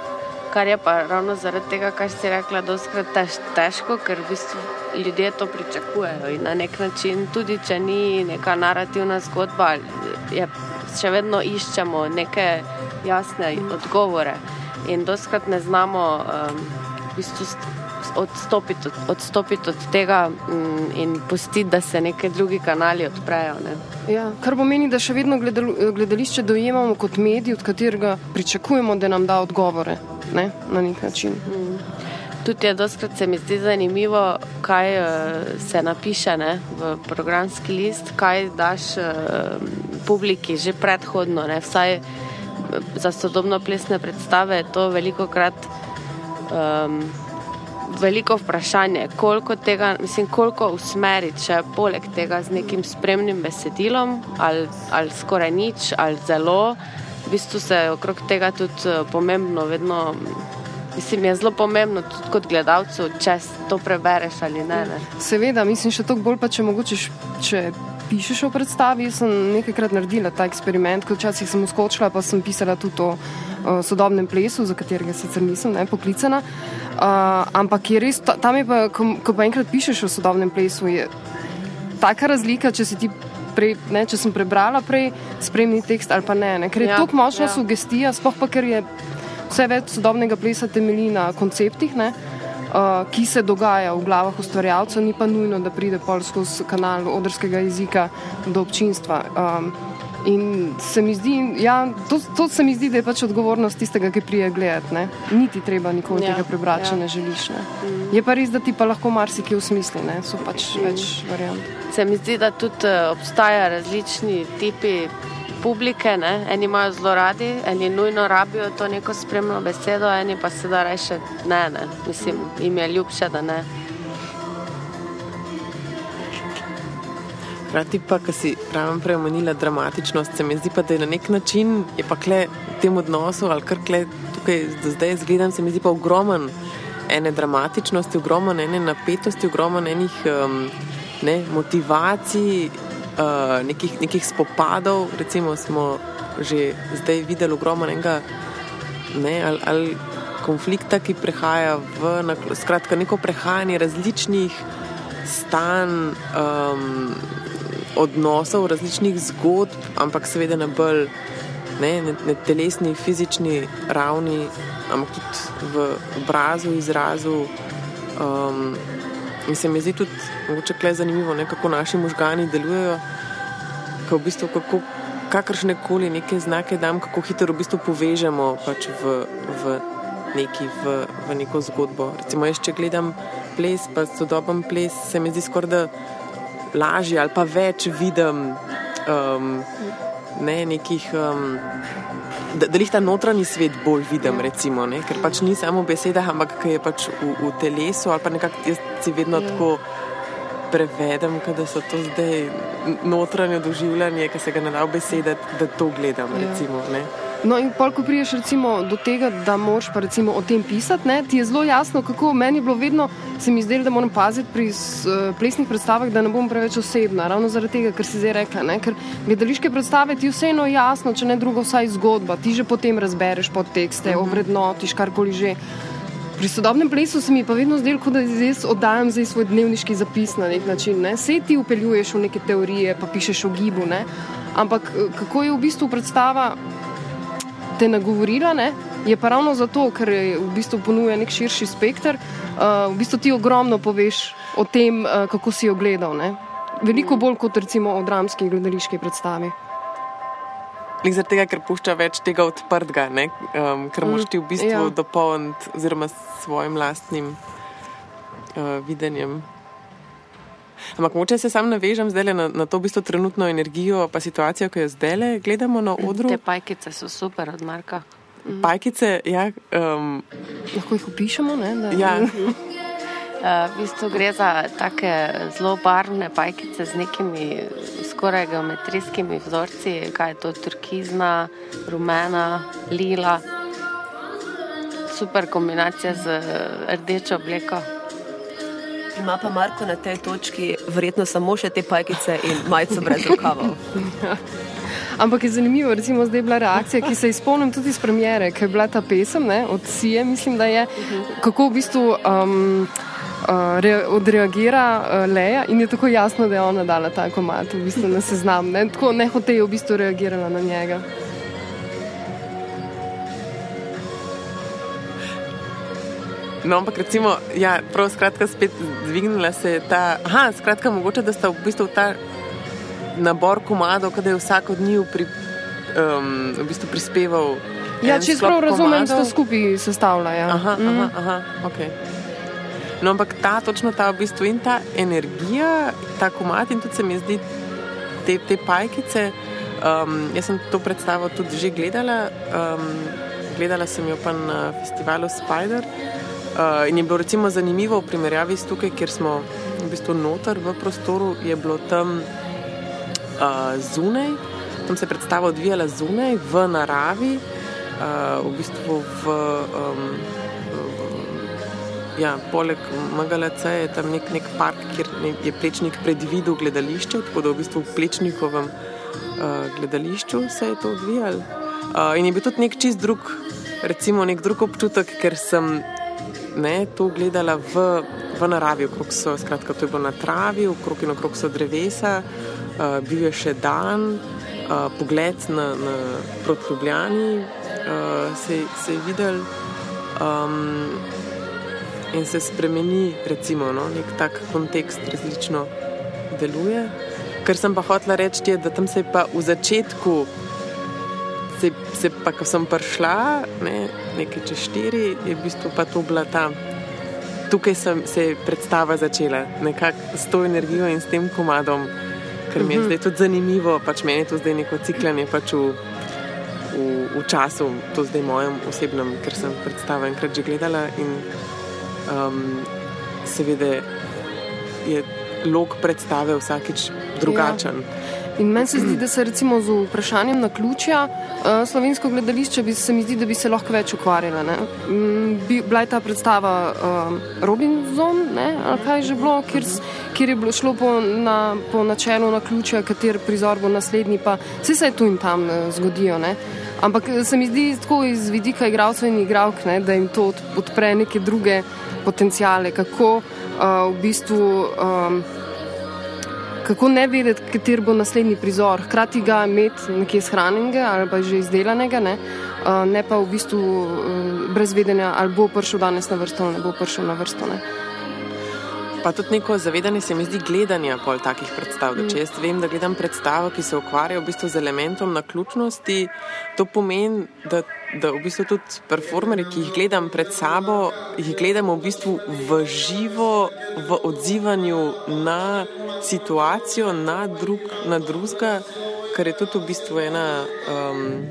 kar je pa ravno zaradi tega, kar si rekla, doskrat tež, težko, ker v bistvu ljudje to pričakujejo in na nek način, tudi če ni neka narativna zgodba, je, še vedno iščemo neke jasne odgovore in doskrat ne znamo um, v bistvu odstopiti, od, odstopiti od tega mm, in pustiti, da se neki drugi kanali odprejo. Ne. Ja, kar pomeni, da še vedno gledal, gledališče dojemamo kot medij, od katerega pričakujemo, da nam da odgovore ne, na nek način. Mm. Tudi je doskrat se mi zdi zanimivo, kaj uh, se napiše ne, v programski list, kaj daš uh, publiki že predhodno. Ne, vsaj za sodobno plesne predstave je to veliko krat. Um, veliko vprašanje, koliko tega, mislim, koliko usmeriti, če poleg tega z nekim spremnim besedilom, ali, ali skoraj nič, ali zelo. V bistvu se okrog tega tudi eh, pomembno, vedno, mislim, je zelo pomembno tudi kot gledalcu, če to prebereš ali ne. ne. Seveda, mislim, še toliko bolj pa, če mogoče, če pišeš o predstavi. Jaz sem nekajkrat naredila ta eksperiment, kot včasih sem uskočila, pa sem pisala tudi o sodobnem plesu, za katerega sicer nisem ne, poklicana. Uh, ampak je res, tam je pa, ko, ko pa enkrat pišeš o sodobnem plesu, je taka razlika, če si ti. Prej, ne, če sem prebrala prej spremni tekst ali pa ne, ne. ker je ja, tako močna ja. sugestija, sploh pa ker je vse več sodobnega plesa temelji na konceptih. Ne. Uh, ki se dogaja v glavah ustvarjalcev, ni pa nujno, da pride pol skozi kanal odrskega jezika do občinstva. Um, in se mi zdi, ja, to, to se mi zdi, da je pač odgovornost tistega, ki prije gledati. Niti treba nikoli ja, tega prebrati, ja. če ne želiš. Ne. Mm. Je pa res, da ti pa lahko marsikaj usmisli, ne. so pač mm. več variant. Se mi zdi, da tudi uh, obstaja različni tipi publike, ne? eni imajo zelo radi, eni nujno rabijo to neko spremno besedo, eni pa se da reče ne, ne, mislim, jim je ljubše, da ne. Hrati pa, ki si ravno prej omenila dramatičnost, se mi zdi pa, da je na nek način, je pa kle v tem odnosu ali kar kle tukaj do zdaj zgledam, se mi zdi pa ogromen ene dramatičnosti, ogromen ene napetosti, ogromen enih um, ne, motivacij, uh, nekih, nekih spopadov, recimo smo že zdaj videli ogromno enega ne, ali, ali konflikta, ki prehaja v skratka, neko prehajanje različnih stanj, um, odnosov, različnih zgodb, ampak seveda na bolj ne, ne, ne telesni, fizični ravni, ampak tudi v obrazu, izrazu. Um, In se mi zdi tudi mogoče kle zanimivo, ne, kako naši možgani delujejo, kako v bistvu kako, kakršne koli neke znake dam, kako hitro v bistvu povežemo pač v, v, neki, v, v neko zgodbo. Recimo, jaz, če gledam ples, pa sodoben ples, se mi zdi skoraj da lažje ali pa več vidim um, ne, nekih. Um, da, da jih ta notranji svet bolj vidim, recimo, ker pač ni samo v besedah, ampak je pač v, v telesu ali pa nekako jaz si vedno ja. tako prevedem, da so to zdaj notranje doživljanje, ki se ga ne da v besedah, da to gledam. Ja. Recimo, No, in pol, ko priješ do tega, da moraš pa recimo o tem pisati, ne, ti je zelo jasno, kako meni je bilo vedno, se mi zdelo, da moram paziti pri uh, plesnih predstavah, da ne bom preveč osebna. Ravno zaradi tega, ker si zdaj rekla, ne, ker gledališke predstave ti vseeno jasno, če ne drugo, vsaj zgodba, ti že potem razbereš podtekste, uh mhm. -huh. ovrednotiš karkoli že. Pri sodobnem plesu se mi pa vedno zdelo, da zdaj oddajam zdaj svoj dnevniški zapis na nek način. Ne. Se ti upeljuješ v neke teorije, pa pišeš o gibu, ne. ampak eh, kako je v bistvu predstava te nagovorila, ne? je pa ravno zato, ker v bistvu ponuja nek širši spekter, uh, v bistvu ti ogromno poveš o tem, uh, kako si jo gledal. Ne? Veliko bolj kot recimo o dramski gledališki predstavi. Zaradi tega, ker pušča več tega odprtega, um, ker moš ti v bistvu ja. dopolniti oziroma s svojim lastnim uh, videnjem. Ampak moče se sam navežem na, na to v bistvu trenutno energijo, pa situacijo, ki jo zdaj gledamo na odru. Te pajkice so super od Marka. Mhm. Pajkice, ja. Um, Lahko jih opišemo, ne? Da, ja. Uh, v bistvu gre za tako zelo barvne pajkice z nekimi skoraj geometrijskimi vzorci, kaj je to turkizna, rumena, lila. Super kombinacija z rdečo obleko. Ima pa Marko na tej točki verjetno samo še te pajkice in majico brez rokavov. Ampak je zanimivo, recimo zdaj je bila reakcija, ki se izpolnim tudi iz premjere, ker je bila ta pesem ne, od Sije, mislim, da je, kako v bistvu um, uh, re, odreagira uh, Leja in je tako jasno, da je ona dala ta komat v bistvu na seznam. Ne, tako nehote je v bistvu reagirala na njega. No, ampak recimo, ja, prav skratka, spet dvignila se je ta. Aha, skratka, mogoče da sta v bistvu ta nabor komadov, kada je vsak od njih pri, um, v bistvu prispeval. Ja, če prav razumem, da skupaj sestavljajo. Aha, Mm. aha, aha, okay. No, ampak ta, točno ta v bistvu in ta energija, ta komat in tudi se mi zdi te, te pajkice. Um, jaz sem to predstavo tudi že gledala, um, gledala sem jo pa na festivalu Spider. Uh, in je bilo recimo zanimivo v primerjavi s tukaj, kjer smo v bistvu noter v prostoru, je bilo tam uh, zunaj, tam se je predstava odvijala zunaj, v naravi, uh, v bistvu v. Um, Ja, poleg MGLC je tam nek, nek park, kjer je Plečnik predvidel gledališče, tako da v bistvu v Plečnikovem uh, gledališču se je to odvijalo. Uh, in je bil tudi nek čist drug, recimo nek drug občutek, ker sem ne, to gledala v, v naravi, okrog so, skratka, to je bilo na travi, okrog in okrog so drevesa, uh, bil je še dan, uh, pogled na, na proti Ljubljani uh, se, se je videl. Um, in se spremeni, recimo, no, nek tak kontekst različno deluje. Kar sem pa hotela reči, je, da tam se je pa v začetku, se, se pa, ko sem prišla, ne, nekaj čez štiri, je v bistvu pa to bila ta. Tukaj sem, se je predstava začela, nekako s to energijo in s tem komadom, ker mi je zdaj tudi zanimivo, pač meni je to zdaj neko ciklanje pač v, v, v času, to zdaj mojem osebnem, ker sem predstavo enkrat že gledala in um, seveda je lok predstave vsakič drugačen. In meni se zdi, da se recimo z vprašanjem na ključja uh, slovensko gledališče bi se mi zdi, da bi se lahko več ukvarjala. ne. Mm, Bi, bila je ta predstava uh, Robinson, ne, ali kaj je že bilo, kjer, kjer je bilo šlo po, na, po načelu na ključja, kater prizor bo naslednji, pa vse se tu in tam uh, zgodijo. Ne. Ampak eh, se mi zdi tako iz vidika igralcev in igralk, ne, da jim to od- odpre neke druge potencijale, kako uh, v bistvu. Um, kako ne vedeti, kater bo naslednji prizor, hkrati ga imeti nekje shranjenega ali pa že izdelanega, ne, uh, ne pa v bistvu uh, brez vedenja, ali bo prišel danes na vrsto ali ne bo prišel na vrsto. Ne. Pa tudi neko zavedanje se mi zdi gledanja pol takih predstav. Da če jaz vem, da gledam predstavo, ki se ukvarja v bistvu z elementom naključnosti, to pomeni, da, da v bistvu tudi performerji, ki jih gledam pred sabo, jih gledamo v bistvu v živo, v odzivanju na situacijo, na, drug, na drugega, kar je tudi v bistvu ena. Um,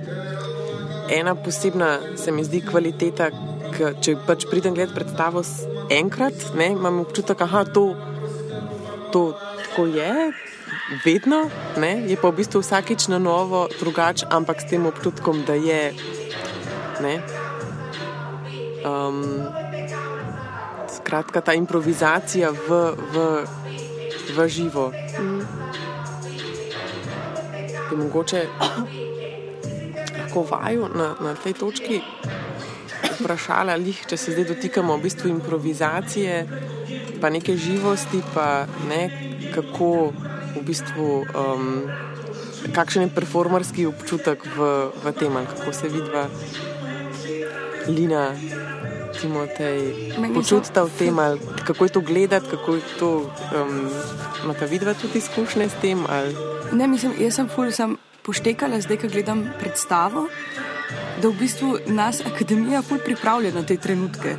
ena posebna, se mi zdi, kvaliteta, k, če pač pridem gledati predstavo enkrat, ne, imam občutek, da to, to tako je, vedno, ne, je pa v bistvu vsakič na novo drugače, ampak s tem občutkom, da je. Ne, um, skratka, ta improvizacija v, v, v živo. Bi mogoče lahko vaju na, na tej točki vprašala, lih, če se zdaj dotikamo v bistvu improvizacije, pa neke živosti, pa ne, kako v bistvu, um, kakšen je performerski občutek v, v tem, kako se vidva, Lina, Timotej, Meni počutita v tem, ali kako je to gledati, kako je to, um, imata vidva tudi izkušnje s tem, ali? Ne, mislim, jaz sem ful sem poštekala, zdaj, ko gledam predstavo, da v bistvu nas akademija ful pripravlja na te trenutke.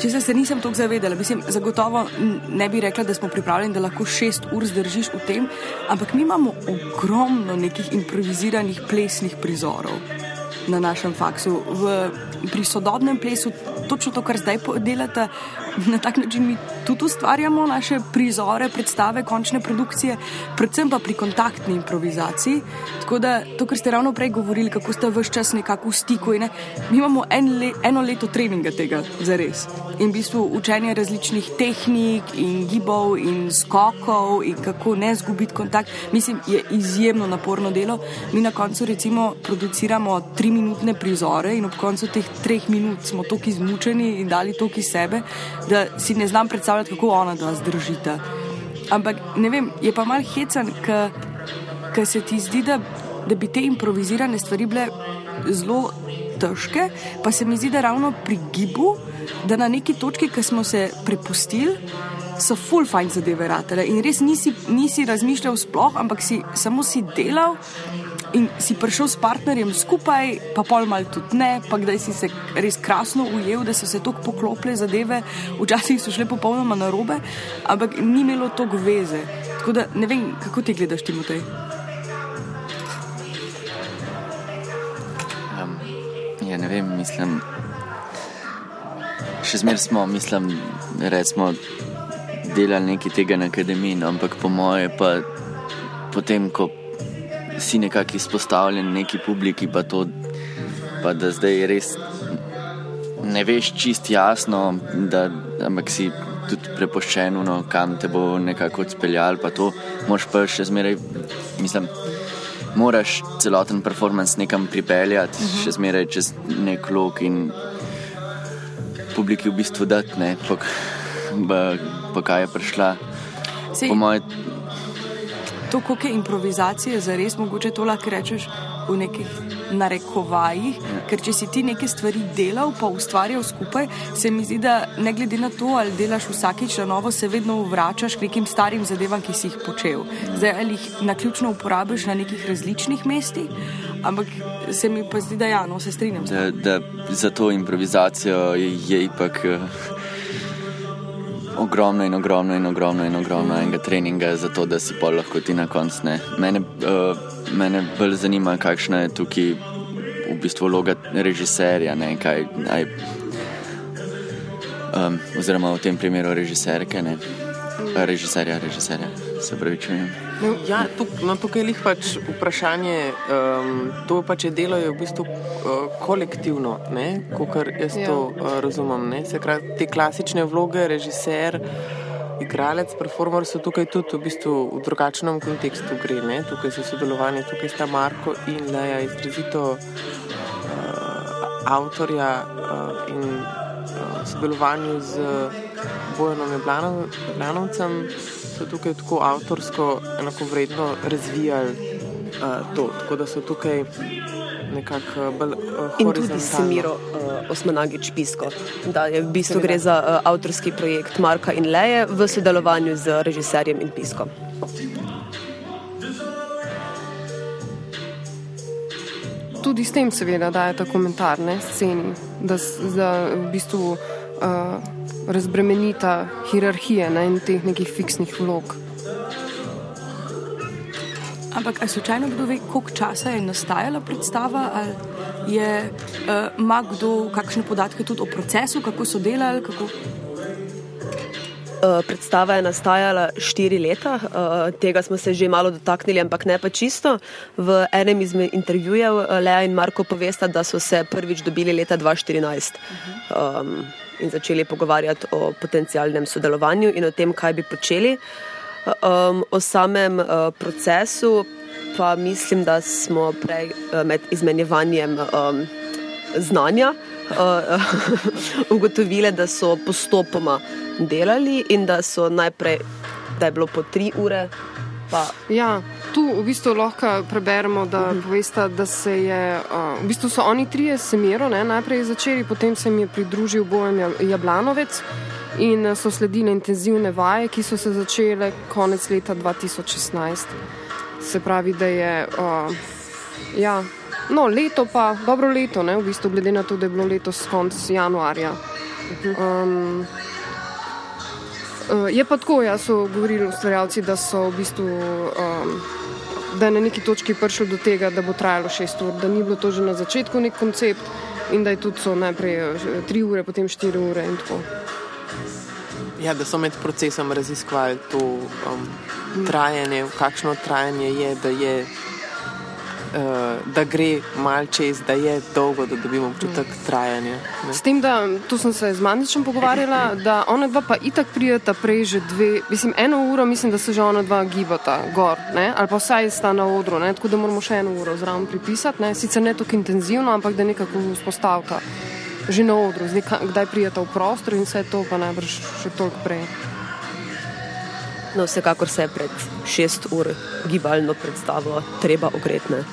Če se nisem tako zavedala, mislim, zagotovo ne bi rekla, da smo pripravljeni, da lahko šest ur zdržiš v tem, ampak mi imamo ogromno nekih improviziranih plesnih prizorov na našem faksu. V, pri sodobnem plesu, točno to, kar zdaj delate, na tak način mi tudi ustvarjamo naše prizore, predstave, končne produkcije, predvsem pa pri kontaktni improvizaciji. Tako da to, kar ste ravno prej govorili, kako ste vse čas nekako v stiku. Ne, mi imamo en le, eno leto treninga tega, za res. In v bistvu učenje različnih tehnik in gibov in skokov in kako ne zgubiti kontakt. Mislim, je izjemno naporno delo. Mi na koncu recimo produciramo tri minutne prizore in ob koncu teh treh minut smo tako izmučeni in dali toliko iz sebe, da si ne znam predstavljati, kako ona dva zdržita. Ampak ne vem, je pa mal hecan, ker se ti zdi, da, da bi te improvizirane stvari bile zelo težke, pa se mi zdi, da ravno pri gibu da na neki točki, ki smo se prepustili, so full fajn zadeve ratele in res nisi, nisi razmišljal sploh, ampak si samo si delal. In si prišel s partnerjem skupaj, pa pol mal tudi ne, pa kdaj si se res krasno ujel, da so se tako poklopile zadeve, včasih so šle popolnoma na robe, ampak ni imelo toliko veze. Tako da ne vem, kako ti gledaš, Timotej. Um, ja, ne vem, mislim. Še zmeraj smo, mislim, recimo, delali nekaj tega na akademiji, no, ampak po moje pa potem, ko si nekako izpostavljen neki publiki, pa, to, pa da zdaj res ne veš čist jasno, da ampak si tudi prepoščen, no, kam te bo nekako odpeljal, pa to moš pa še zmeraj, mislim. Moraš celoten performance nekam pripeljati, uh mhm. -huh. še zmeraj čez nek lok in publiki v bistvu dati, ne, po, po kaj je prišla. Sej, po mojem, to, koliko je improvizacije, za res mogoče to lahko rečeš v nekih narekovajih. Ja. Ker če si ti neke stvari delal, pa ustvarjal skupaj, se mi zdi, da ne glede na to, ali delaš vsakič na novo, se vedno vračaš k nekim starim zadevam, ki si jih počel. Zdaj ali jih na ključno uporabiš na nekih različnih mestih. Ampak se mi pa zdi, da ja, no, se strinjam. Da, da za to improvizacijo je, je ipak. Uh ogromno in ogromno in ogromno in ogromno enega treninga, zato da si pol lahko ti na koncu ne. Mene, uh, mene bolj zanima, kakšna je tukaj v bistvu vloga režiserja, ne, kaj, aj, um, oziroma v tem primeru režiserke, ne, režiserja, režiserja, se pravi, čujem. No, ja, tuk, no, tukaj je pač vprašanje, um, to pač je delo je v bistvu uh, kolektivno, kot jaz ja. to uh, razumem. Ne? Se pravi, te klasične vloge, režiser, igralec, performer so tukaj tudi v, bistvu v drugačnem kontekstu gre. Ne? Tukaj so sodelovanje, tukaj sta Marko in Leja izrazito uh, avtorja uh, in uh, sodelovanju z Bojanom Jablanovcem so tukaj tako avtorsko, enako vredno razvijali uh, to. Tako da so tukaj nekako uh, bolj. Uh, In tudi Semiro uh, Osmanagič Pisko. Da je v bistvu gre za uh, avtorski projekt Marka in Leje v sodelovanju z režiserjem in Pisko. Tudi s tem, seveda, dajete komentarne sceni, da, da v bistvu uh, razbremenita hierarhije ne, in teh nekih fiksnih vlog. Ampak, ali slučajno kdo ve, koliko časa je nastajala predstava, ali je, uh, ima kdo kakšne podatke tudi o procesu, kako so delali? Kako... Uh, predstava je nastajala štiri leta, uh, tega smo se že malo dotaknili, ampak ne pa čisto. V enem izmed intervjujev Lea in Marko povesta, da so se prvič dobili leta 2014. Uh -huh. um, in začeli pogovarjati o potencijalnem sodelovanju in o tem, kaj bi počeli. Um, o samem uh, procesu pa mislim, da smo prej uh, med izmenjevanjem um, znanja uh, ugotovili, da so postopoma delali in da so najprej, da je bilo po tri ure. Pa. Ja, tu v bistvu lahko preberemo, da, uh povesta, da se je, uh, v bistvu so oni trije semiro, ne, najprej začeli, potem se jim je pridružil Bojan Jablanovec in so sledile intenzivne vaje, ki so se začele konec leta 2016. Se pravi, da je uh, ja, no, leto pa, dobro leto, ne, v bistvu glede na to, da je bilo letos konec januarja. Um, Uh, je pa tako, jaz so govorili ustvarjalci, da so v bistvu. Um, Da je na neki točki prišlo do tega, da bo trajalo šest ur, da ni bilo to že na začetku nek koncept, in da je tudi so najprej eh, tri ure, potem štiri ure. Ja, da so med procesom raziskovali to um, trajanje, kakšno trajanje je, da je uh, da gre mal čez, da je dolgo, da dobimo občutek trajanja. Ne? S tem, da tu sem se z Mandičem pogovarjala, da ona dva pa itak prijeta prej že dve, mislim, eno uro, mislim, da se že ona dva gibata gor, ne? ali pa vsaj sta na odru, ne? tako da moramo še eno uro zraven pripisati, ne? sicer ne tako intenzivno, ampak da nekako vzpostavka. Že na odru, zdaj kdaj prijeta v prostor in vse to, pa najbrž še toliko prej. No, vsekakor se je pred šest ur gibalno predstavo treba ogretne.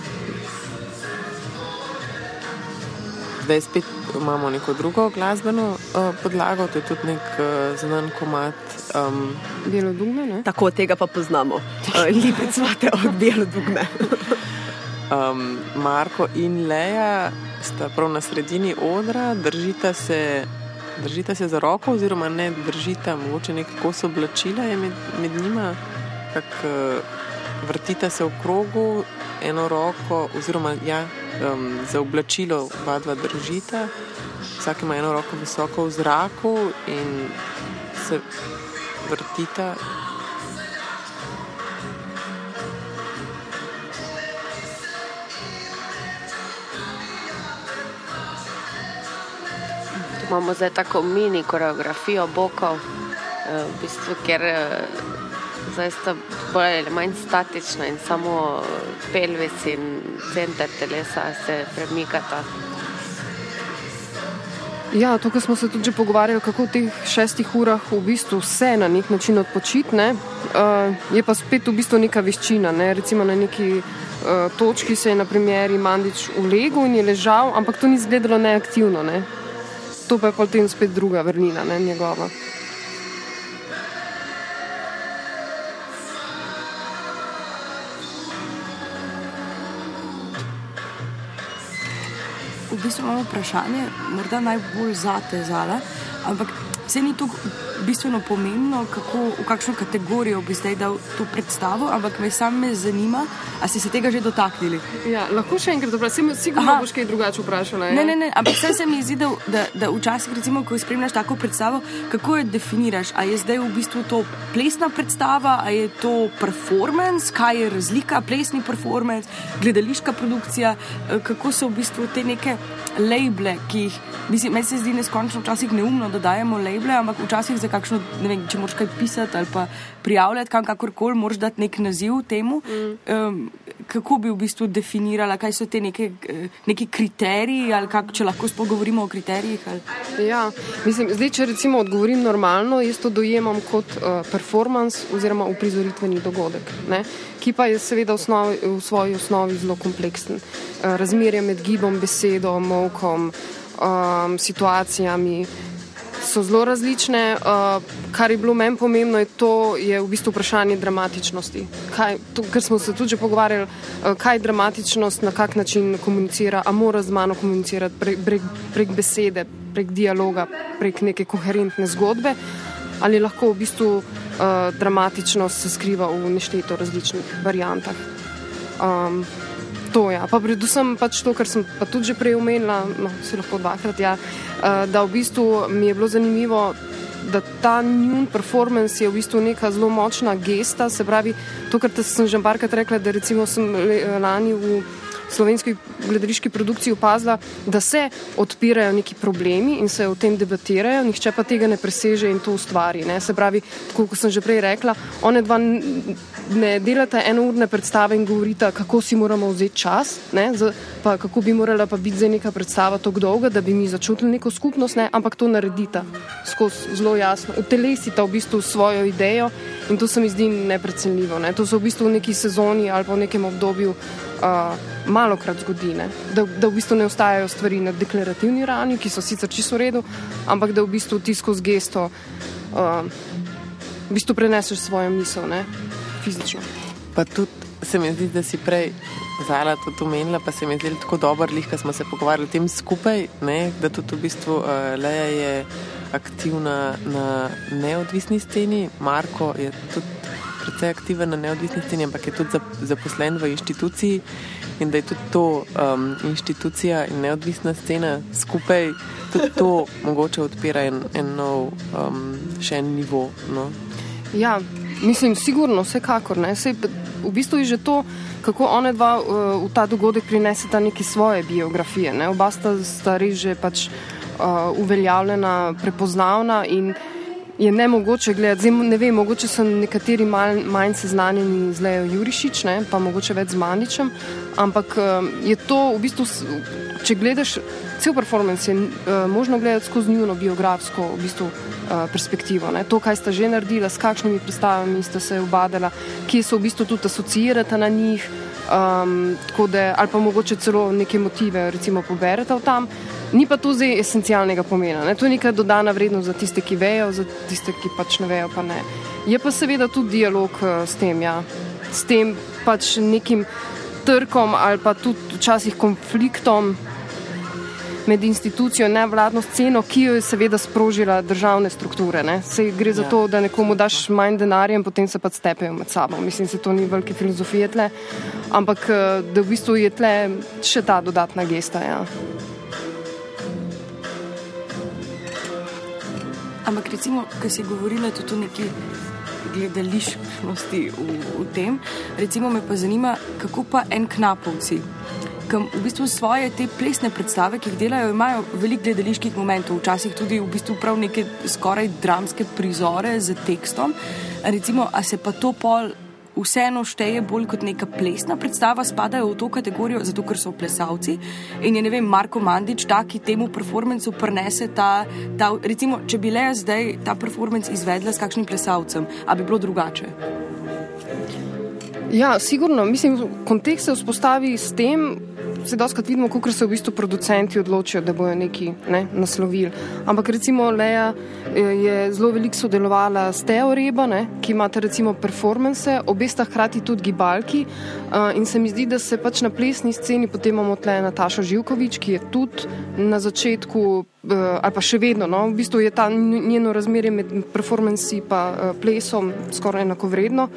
zdaj spet imamo neko drugo glasbeno uh, podlago, to je tudi nek uh, znan komat. Um, Belo dugme, ne? Tako tega pa poznamo. Uh, Lipic imate od belo dugme. um, Marko in Leja sta prav na sredini odra, držita se, držita se za roko, oziroma ne držita, mogoče nekaj kos oblačila med, med njima, kak, uh, vrtita se v krogu, eno roko, oziroma ja, um, za oblačilo oba dva držita, vsak ima eno roko visoko v zraku in se vrtita. Imamo zdaj tako mini koreografijo bokov, eh, v bistvu, ker eh, zdaj sta bolj ali manj statična in samo pelvis in center telesa se premikata. Ja, tukaj smo se tudi pogovarjali, kako v teh šestih urah v bistvu vse na nek način odpočitne. Uh, je pa spet v bistvu neka veščina. Ne? Recimo na neki uh, točki se je na primer Mandič ulegel in je ležal, ampak to ni izgledalo neaktivno. Ne? To pa je potem spet druga vrnina, ne njegova. v bistvu imamo vprašanje, morda najbolj zate zala, ampak vse ni tako bistveno pomembno, kako, v kakšno kategorijo bi zdaj dal to predstavo, ampak me sam me zanima, ali ste se tega že dotaknili. Ja, lahko še enkrat vprašam, sigurno Aha. boš kaj drugače vprašala. ja? Ne, ne, ne, ampak vse se mi zdi, da, da, da včasih, recimo, ko spremljaš tako predstavo, kako jo definiraš? A je zdaj v bistvu to plesna predstava, a je to performance, kaj je razlika, plesni performance, gledališka produkcija, eh, kako so v bistvu te neke labele, ki jih, mislim, meni se zdi neskončno včasih neumno, da dajemo labele, ampak včasih za kakšno, ne vem, če moraš kaj pisati ali pa prijavljati kam kakorkoli, moraš dati nek naziv temu. Mm. Um, kako bi v bistvu definirala, kaj so te neke, eh, neki kriteriji, ali kak, če lahko sploh govorimo o kriterijih. Ali... Ja, mislim, zdaj, če recimo odgovorim normalno, jaz to dojemam kot uh, performance oziroma uprizoritveni dogodek, ne? ki pa je seveda v, osnovi, v svoji osnovi zelo kompleksen. Uh, razmerje med gibom, besedo, molkom, um, situacijami so zelo različne. Uh, kar je bilo meni pomembno, je to je v bistvu vprašanje dramatičnosti. Kaj, to, ker smo se tudi pogovarjali, uh, kaj dramatičnost na kak način komunicira, a mora z mano komunicirati prek, prek, prek besede, prek dialoga, prek neke koherentne zgodbe, ali lahko v bistvu uh, dramatičnost se skriva v nešteto različnih variantah. Um, To je, ja. pa predvsem pač to, kar sem pa tudi že prej omenila, no, se lahko dvakrat, ja, uh, da v bistvu mi je bilo zanimivo, da ta njun performance je v bistvu neka zelo močna gesta. Se pravi, to, kar sem že parkrat rekla, da recimo sem le- lani v slovenski gledališki produkciji opazila, da se odpirajo neki problemi in se o tem debatirajo, nihče pa tega ne preseže in to ustvari. Ne? Se pravi, tako kot sem že prej rekla, one dva ne delata enourne predstave in govorita, kako si moramo vzeti čas, ne? Pa kako bi morala pa biti zdaj neka predstava tako dolga, da bi mi začutili neko skupnost, ne? ampak to naredita skozi zelo jasno. Utelesita v bistvu svojo idejo in to se mi zdi neprecenljivo. Ne? To se v bistvu v neki sezoni ali pa v nekem obdobju uh, malo krat zgodi, ne? da, da v bistvu ne ostajajo stvari na deklarativni ravni, ki so sicer čisto v redu, ampak da v bistvu ti skozi gesto uh, v bistvu preneseš svojo misel, ne? fizično. Pa tudi se mi zdi, da si prej Zala to omenila, pa se mi zdi tako dobro, da smo se pogovarjali o tem skupaj, ne, da tudi v bistvu uh, Leja je aktivna na neodvisni sceni, Marko je tudi precej aktiven na neodvisni sceni, ampak je tudi zap- zaposlen v inštituciji in da je tudi to um, inštitucija in neodvisna scena skupaj, tudi to mogoče odpira en, en nov, um, še en nivo. No. Ja, mislim, sigurno, vsekakor. Ne? Sej, v bistvu je že to, kako one dva uh, v ta dogodek prineseta neke svoje biografije. Ne? Oba sta, sta res že pač uh, uveljavljena, prepoznavna in je ne mogoče gledati. Zdaj, ne vem, mogoče so nekateri mal, manj seznanjeni z Lejo Jurišič, ne? pa mogoče več z Mandičem, ampak uh, je to v bistvu, če gledaš cel performance, je uh, možno gledati skozi njuno biografsko v bistvu, uh, perspektivo. Ne? To, kaj sta že naredila, s kakšnimi predstavami sta se obadala, kje so v bistvu tudi asociirata na njih. Um, da, ali pa mogoče celo neke motive, recimo, poberete tam. Ni pa to zdaj esencialnega pomena. Ne? To je neka dodana vrednost za tiste, ki vejo, za tiste, ki pač ne vejo. Pa ne. Je pa seveda tudi dialog uh, s tem, ja. s tem pač nekim trkom ali pa tudi včasih konfliktom med institucijo in nevladno sceno, ki jo je seveda sprožila državne strukture. Se gre za ja. to, da nekomu daš manj denarja in potem se pa stepejo med sabo. Mislim, da to ni velike filozofije tle, ampak eh, da v bistvu je tle še ta dodatna gesta. Ja. Ampak recimo, kar si govorila tudi o neki gledališkosti v, v tem, recimo me pa zanima, kako pa en knapovci ki v bistvu svoje te plesne predstave, ki jih delajo, imajo veliko gledaliških momentov, včasih tudi v bistvu prav neke skoraj dramske prizore z tekstom. Recimo, a se pa to pol. Vseeno šteje bolj kot neka plesna predstava, spadajo v to kategorijo, zato ker so plesalci. In je, ne vem, Marko Mandič, ta, ki temu performancu prenese ta, ta recimo, če bi le zdaj ta performance izvedla s kakšnim plesalcem, ali bi bilo drugače? Ja, sigurno. Mislim, kontekst se vzpostavi s tem, se doskrat vidimo, kako se v bistvu producenti odločijo, da bojo neki ne, naslovili. Ampak recimo Leja eh, je zelo veliko sodelovala s Teo Reba, ne, ki imate recimo performance, obe sta hkrati tudi gibalki uh, in se mi zdi, da se pač na plesni sceni potem imamo tle Nataša Živkovič, ki je tudi na začetku uh, ali pa še vedno, no, v bistvu je ta njeno razmerje med performanci in plesom skoraj enako vredno.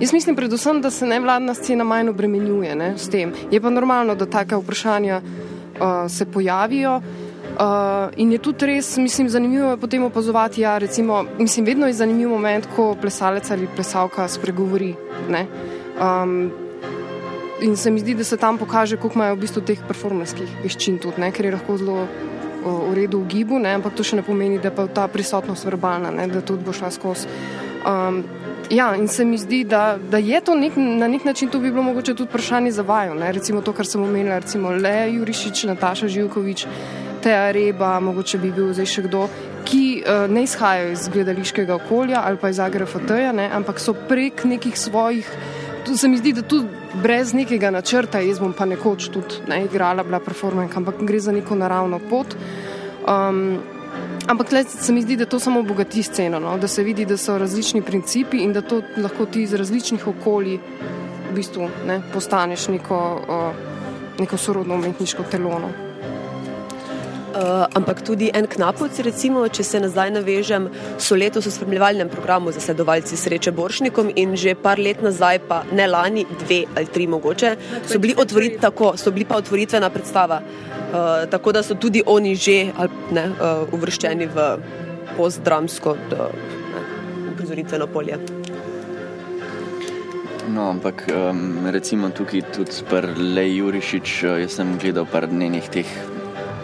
Jaz mislim predvsem, da se nevladna scena manj obremenjuje ne, s tem. Je pa normalno, da take vprašanja uh, se pojavijo. Uh, in je tudi res, mislim, zanimivo je potem opazovati, ja, recimo, mislim, vedno je zanimiv moment, ko plesalec ali plesalka spregovori. Um, in se mi zdi, da se tam pokaže, koliko imajo v bistvu teh performanskih veščin tudi, ne, ker je lahko zelo uh, v redu v gibu, ne, ampak to še ne pomeni, da je ta prisotnost verbalna, ne, da tudi bo šla skozi. Um, Ja, in se mi zdi, da, da je to nek, na nek način to bi bilo mogoče tudi vprašanje za vajo. Ne? Recimo to, kar sem omenila, recimo Le Jurišič, Nataša Živkovič, Teja Reba, mogoče bi bil zdaj še kdo, ki uh, ne izhajajo iz gledališkega okolja ali pa iz AGRFT-ja, ampak so prek nekih svojih, tu se mi zdi, da tudi brez nekega načrta, jaz bom pa nekoč tudi ne, igrala, bila performanka, ampak gre za neko naravno pot. Um, Ampak se mi zdi, da to samo obogati sceno, no? da se vidi, da so različni principi in da to lahko ti iz različnih okolij v bistvu ne, postaneš neko, uh, neko sorodno umetniško telo. No? Uh, ampak tudi en knapovc, recimo, če se nazaj navežem, so letos v spremljevalnem programu zasledovalci sreče Boršnikom in že par let nazaj, pa ne lani, dve ali tri mogoče, so bili, otvorit, tako, so bili pa otvoritvena predstava. Uh, tako da so tudi oni že ne, uh, uvrščeni v postdramsko uprizoritveno polje. No, ampak um, recimo tukaj tudi Le Jurišič, jaz sem gledal par njenih teh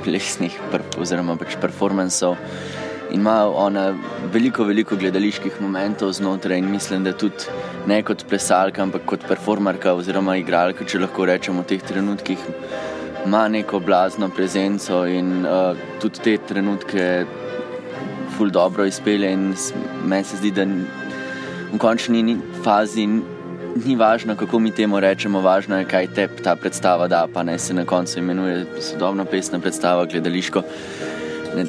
plesnih oziroma pač performancev. In ima ona veliko, veliko gledaliških momentov znotraj, in mislim, da tudi ne kot plesalka, ampak kot performerka oziroma igralka, če lahko rečemo v teh trenutkih ima neko blazno prezenco in uh, tudi te trenutke ful dobro izpelje. Meni se zdi, da v končni fazi ni važno, kako mi temu rečemo, važno je, kaj te ta predstava da, pa naj se na koncu imenuje sodobna pesna predstava, gledališko. Ne,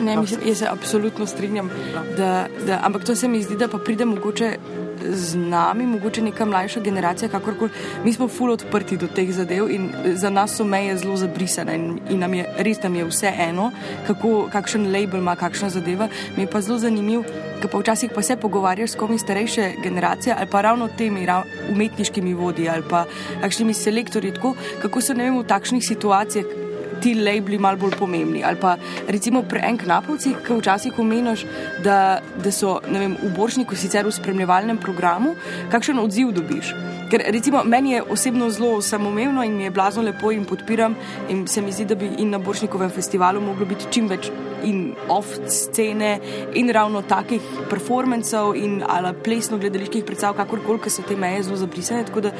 Ne, mislim, jaz se absolutno strinjam, da, da, ampak to se mi zdi, da pa pride mogoče z nami, mogoče neka mlajša generacija, kakorkoli. Mi smo ful odprti do teh zadev in za nas so meje zelo zabrisane in, in nam je res nam je vse eno, kako, kakšen label ima kakšna zadeva. Mi je pa zelo zanimiv, ker pa včasih pa se pogovarjaš s komi starejše generacije ali pa ravno temi rav, umetniškimi vodji ali pa kakšnimi selektorji, tako, kako so ne vem v takšnih situacijah ti labeli malo bolj pomembni. Ali pa recimo pri enem knapovci, ki včasih omeniš, da, da so vem, v Boršniku sicer v spremljevalnem programu, kakšen odziv dobiš. Ker recimo meni je osebno zelo samoumevno in mi je blazno lepo in podpiram in se mi zdi, da bi in na Boršnikovem festivalu moglo biti čim več in off scene in ravno takih performancev in ali plesno gledaliških predstav, kakorkoli so te meje zelo zabrisane. Tako da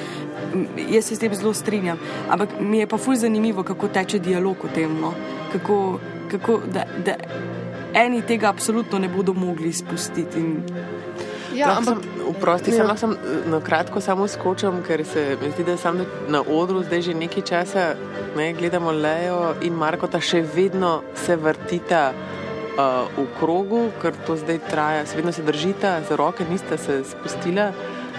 jaz se s tem zelo strinjam. Ampak mi je pa fulj zanimivo, kako teče dialog o tem. No? Kako, kako, da, da eni tega absolutno ne bodo mogli spustiti. In... Ja, ampak Vprosti, ja. samo sem na kratko samo skočil, ker se mi zdi, da sem na odru zdaj že nekaj časa, ne, gledamo Lejo in Markota, še vedno se vrtita uh, v krogu, ker to zdaj traja, se vedno se držita za roke, nista se spustila,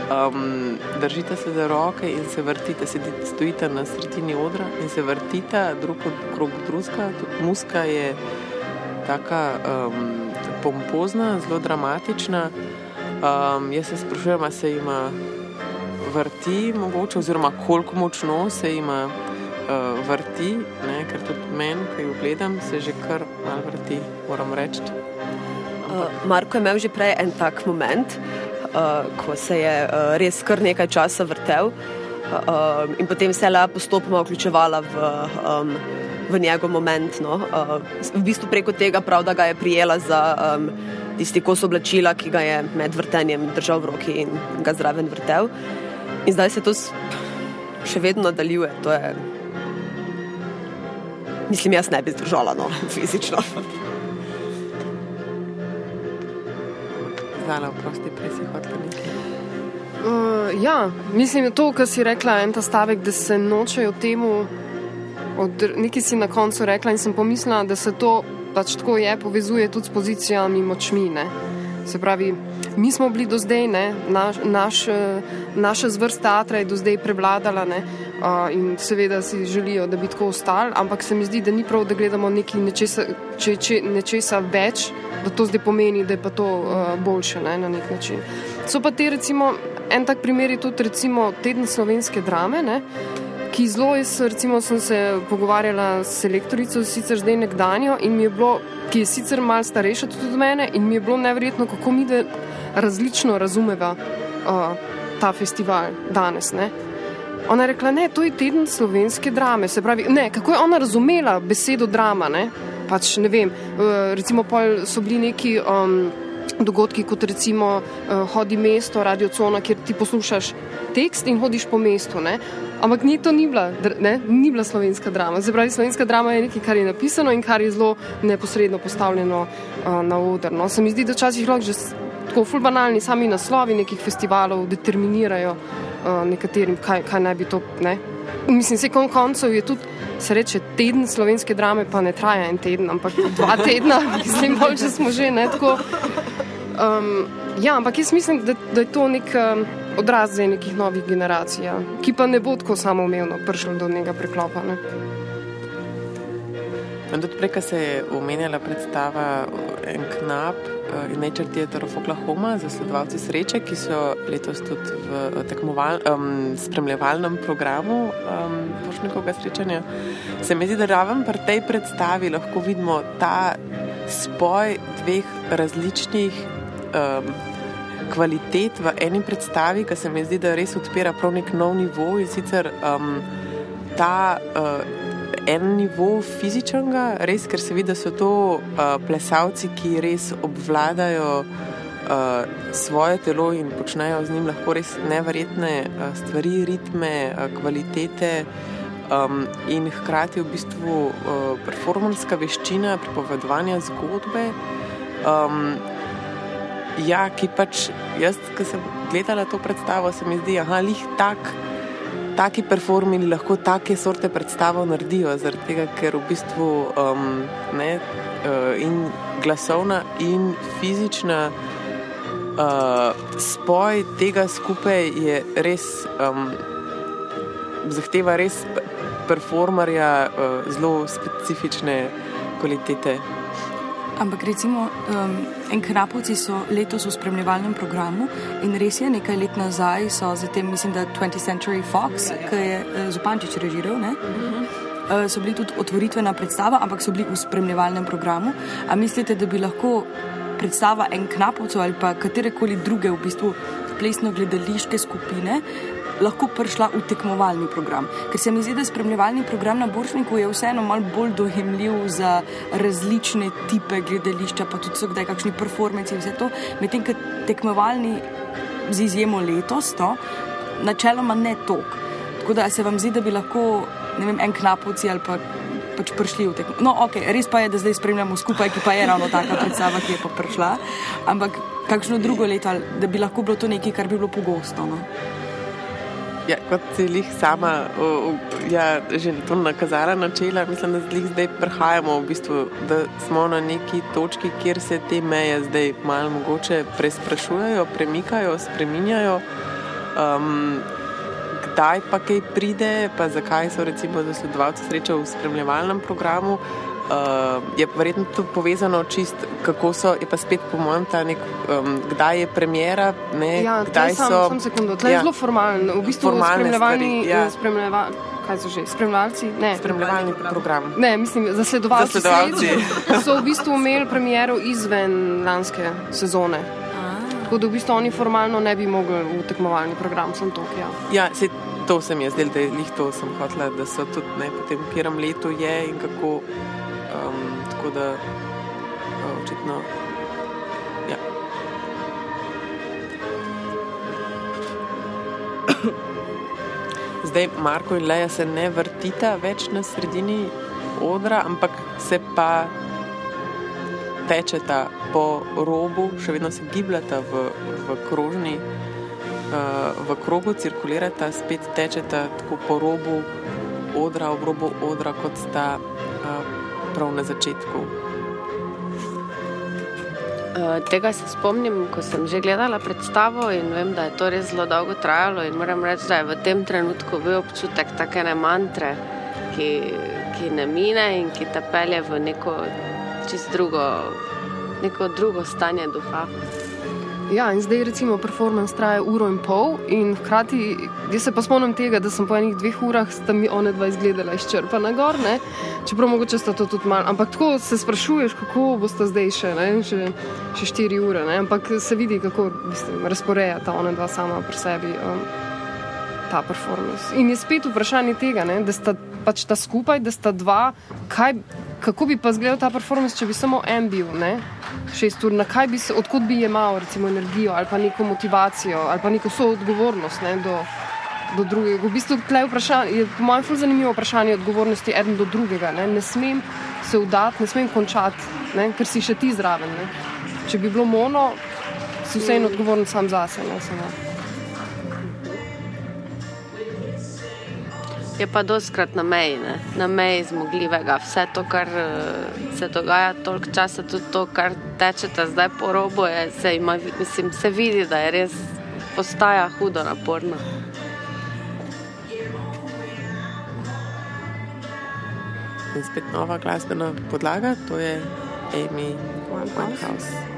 um, držita se za roke in se vrtita, sedi, stojita na sredini odra in se vrtita drug od krog drugega, muska je taka um, pompozna, zelo dramatična. Um, jaz se sprašujem, ali se ima vrti, mogoče, oziroma koliko močno se ima uh, vrti, ne? ker tudi meni, ki jo gledam, se že kar malo vrti, moram reči. Uh, Marko je imel že prej en tak moment, uh, ko se je uh, res kar nekaj časa vrtel uh, in potem se le postopoma vključevala v, um, v njegov moment. No? Uh, v bistvu preko tega prav, da ga je prijela za um, tisti kos oblačila, ki ga je med vrtenjem držal v roki in ga zraven vrtel. In zdaj se to še vedno nadaljuje. To je, mislim, jaz ne bi zdržala no, fizično. Zdaj, oprosti, prej si hotel nekaj. Uh, ja, mislim, to, kar si rekla, en ta stavek, da se nočejo temu. Od, nekaj si na koncu rekla in sem pomislila, da se to pač tako je, povezuje tudi s pozicijami močmi. Ne? Se pravi, mi smo bili do zdaj, ne, naš, naš, eh, naša zvrst teatra je do zdaj prevladala ne, in seveda si želijo, da bi tako ostali, ampak se mi zdi, da ni prav, da gledamo nekaj nečesa, če, če, nečesa več, da to zdaj pomeni, da je pa to uh, boljše ne, na nek način. So pa te recimo, en tak primer je tudi recimo teden slovenske drame. Ne, ki zelo, jaz recimo, sem se pogovarjala s selektorico, sicer zdaj nekdanjo, in mi je bilo, ki je sicer malo starejša tudi od mene, in mi je bilo neverjetno, kako mi da različno razumeva uh, ta festival danes. Ne. Ona je rekla, ne, to je teden slovenske drame. Se pravi, ne, kako je ona razumela besedo drama. Ne? Pač ne vem, uh, recimo pol so bili neki. Um, Dogodki, kot recimo uh, hodi mesto, radio cona, kjer ti poslušaš tekst in hodiš po mestu. Ne? Ampak ni to ni bila, ne? ni bila slovenska drama. Se pravi, slovenska drama je nekaj, kar je napisano in kar je zelo neposredno postavljeno uh, na oder. No? Se mi zdi, da včasih lahko že tako ful banalni sami naslovi nekih festivalov determinirajo nekaterim, kaj, kaj naj bi to. Ne? Mislim, se kon koncev je tudi, se reče, teden slovenske drame, pa ne traja en teden, ampak dva tedna, mislim, bolj, če smo že ne tako. Um, ja, ampak jaz mislim, da, da je to nek um, odraz zdaj nekih novih generacij, ja, ki pa ne bo tako samoumevno prišlo do njega preklopa. Ne. Ko se je omenjala predstava En knap eh, in Nature Theatre of Oklahoma, zasledovalci sreče, ki so letos tudi v tekmoval, um, spremljevalnem programu um, Pošnikovega srečanja, se mi zdi, da raven pri tej predstavi lahko vidimo ta spoj dveh različnih um, kvalitet v eni predstavi, ki se mi zdi, da res odpira prav nek nov nivo in sicer um, ta uh, en nivo fizičnega, res, ker se vidi, da so to uh, plesalci, ki res obvladajo uh, svoje telo in počnejo z njim lahko res neverjetne uh, stvari, ritme, uh, kvalitete. Um, in hkrati v bistvu uh, performanska veščina pripovedovanja zgodbe. Um, ja, ki pač jaz, ki sem gledala to predstavo, se mi zdi, da jih tak. Taki performini lahko take sorte predstavo naredijo, zaradi tega, ker v bistvu um, ne, uh, in glasovna in fizična uh, spoj tega skupaj je res, um, zahteva res pe- performerja uh, zelo specifične kvalitete. Ampak recimo, um, Enkrapovci so letos v spremljevalnem programu in res je, nekaj let nazaj so zatem, mislim, da 20th Century Fox, ki je uh, Zupančič režiral? Uh, so bili tudi otvoritvena predstava, ampak so bili v spremljevalnem programu. A mislite, da bi lahko predstava Enkrapovcev ali pa katerekoli druge v bistvu plesno-gledališke skupine lahko prišla v tekmovalni program. Ker se mi zdi, da spremljevalni program na Boršniku je vseeno malo bolj dojemljiv za različne tipe gledališča, pa tudi so kdaj kakšni performanci in vse to, medtem ko tekmovalni z izjemo letos, to, načeloma ne tok. Tako da se vam zdi, da bi lahko vem, en knapovci ali pa pač prišli v tekmo. No, ok, res pa je, da zdaj spremljamo skupaj, ki pa je ravno taka predstava, ki je pa prišla. Ampak kakšno drugo leto, da bi lahko bilo to nekaj, kar bi bilo pogosto. No? Ja, kot si jih sama o, o, ja, že to nakazala, načela, mislim, da zdaj prihajamo, v bistvu, da smo na neki točki, kjer se te meje zdaj malo mogoče presprašujejo, premikajo, spreminjajo. Um, kdaj pa kaj pride, pa zakaj so recimo zasledovalci srečo v spremljevalnem programu. Uh, je verjetno tudi povezano čist, kako so, je pa spet po mojem ta nek, um, kdaj je premjera, ne, Ja, kdaj sam, so. sam sekundu, tle je Ja. zelo formalno. V bistvu spremljevalni, ja. spremljeva, kaj so že, spremljalci? Ne. Spremljevalni program. Ne, mislim, zasledovalci, Zasledovalci. srečo so v bistvu imeli premiero izven lanske sezone. Tako da v bistvu oni formalno ne bi mogli v tekmovalni program, sem to, ja. Ja, se, to se mi je zdelo, da je lih to sem hotela, da so tudi ne, potem, v katerem letu je in kako. Um, tako da uh, očitno. Ja. Zdaj Marko in Leja se ne vrtita več na sredini odra, ampak se pa tečeta po robu, še vedno se gibljata v, v krožni, uh, v krogu, cirkulirata, spet tečeta tako po robu odra, ob robu odra, kot sta uh, prav na začetku. Uh, tega se spomnim, ko sem že gledala predstavo in vem, da je to res zelo dolgo trajalo. Moram reči, da je v tem trenutku bil občutek take ne mantre, ki, ki ne mine in ki te pelje v neko čist drugo, neko drugo stanje duha. Ja, in zdaj recimo performance traja uro in pol, in hkrati, jaz se pa spomnim tega, da sem po enih dveh urah, sta mi one dva izgledala izčrpana gor, ne? čeprav mogoče sta to tudi malo. Ampak tako se sprašuješ, kako boste zdaj še, ne? še, še štiri ure, ne? ampak se vidi, kako mislim, razporeja ta ona dva sama pri sebi. Um, Ta performance. In je spet vprašanje tega, ne, da sta pač ta skupaj, da sta dva. Kaj, kako bi pa izgledal ta performance, če bi samo en bil, ne? šest ur, kaj bi se, odkud bi jemal recimo energijo ali pa neko motivacijo ali pa neko soodgovornost ne, do, do drugega. V bistvu je vprašanje, je po mojem ful zanimivo vprašanje odgovornosti eden do drugega. Ne, ne smem se vdati, ne smem končati, ne, ker si še ti zraven. Ne. Če bi bilo mono, si vseeno odgovoren sam zase. Ne, samo. Je pa doskrat na meji, ne? na meji zmogljivega. Vse to, kar eh, se dogaja toliko časa, tudi to, kar tečete zdaj po robu, je, se, ima, mislim, se vidi, da je res postaja hudo naporno. In spet nova glasbena podlaga, to je Amy Winehouse.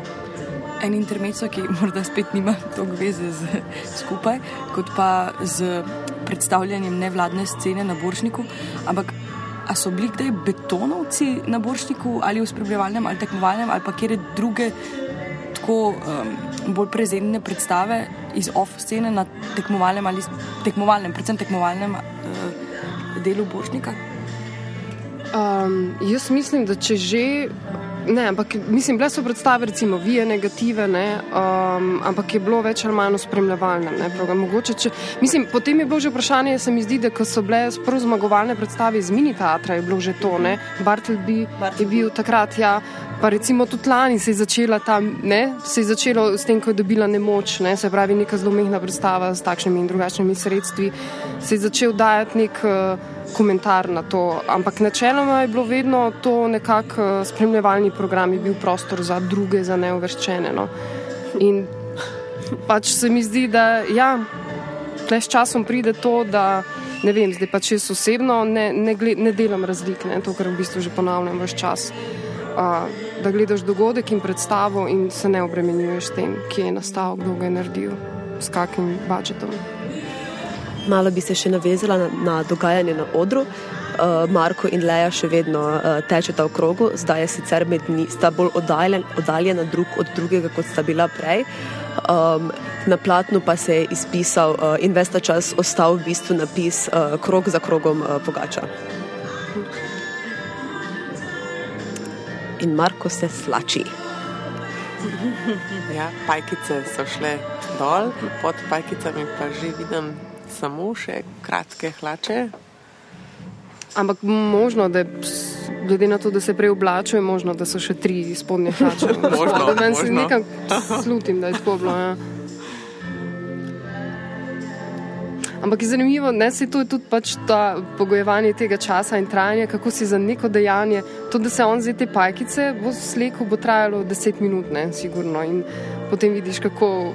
En intermezzo, ki morda spet nima toliko veze z skupaj, kot pa z predstavljanjem nevladne scene na Boršniku. Ampak a so bili kdaj betonovci na Boršniku ali v spremljevalnem ali tekmovalnem ali pa kjer druge tako um, bolj prezentne predstave iz off scene na tekmovalnem ali tekmovalnem, predvsem tekmovalnem uh, delu Boršnika? Um, jaz mislim, da če že. Ne, ampak mislim, bile so predstave, recimo, vije negative, ne, um, ampak je bilo več ali manj v spremljevalnem. Ne. Mogoče, če, mislim, potem je bilo že vprašanje, se mi zdi, da ko so bile prvo zmagovalne predstave iz mini teatra, je bilo že to. Ne, Bartleby je bil takrat, ja, pa recimo tudi lani se je začela ta, ne, se je začelo s tem, ko je dobila nemoč, ne, se pravi neka zelo mehna predstava s takšnimi in drugačnimi sredstvi, se je začel dajati nek. Uh, komentar na to. Ampak načeloma je bilo vedno to nekako eh, spremljevalni program, je bil prostor za druge, za neuvrščene. No. In pač se mi zdi, da ja, tle s časom pride to, da ne vem, zdaj pač jaz osebno ne, ne, gled, ne delam razlik, ne, to, kar v bistvu že ponavljam vse čas. Uh, da gledaš dogodek in predstavo, in se ne obremenjuješ s tem, kje je nastal, kdo ga je naredil, s kakim budžetom. Malo bi se še navezala na, na dogajanje na odru. Uh, Marko in Leja še vedno uh, tečeta v krogu, zdaj je sicer med njimi, sta bolj oddaljen, oddaljena drug od drugega, kot sta bila prej. Um, na platnu pa se je izpisal uh, in vesta čas ostal v bistvu napis uh, krog za krogom uh, pogača. In Marko se slači. Ja, pajkice so šle dol, pod pajkicami pa že vidim samo še kratke hlače. Ampak možno, da je glede na to, da se prej oblačijo, je možno, da so še tri spodnje hlače. Možno, Meni se nekam slutim, da je tako bilo. Ja. Ampak je zanimivo, da se to je tudi pač ta pogojevanje tega časa in trajanja, kako si za neko dejanje. To, da se on zdaj te pajkice bo slekel, bo trajalo 10 minut, ne, sigurno. In potem vidiš, kako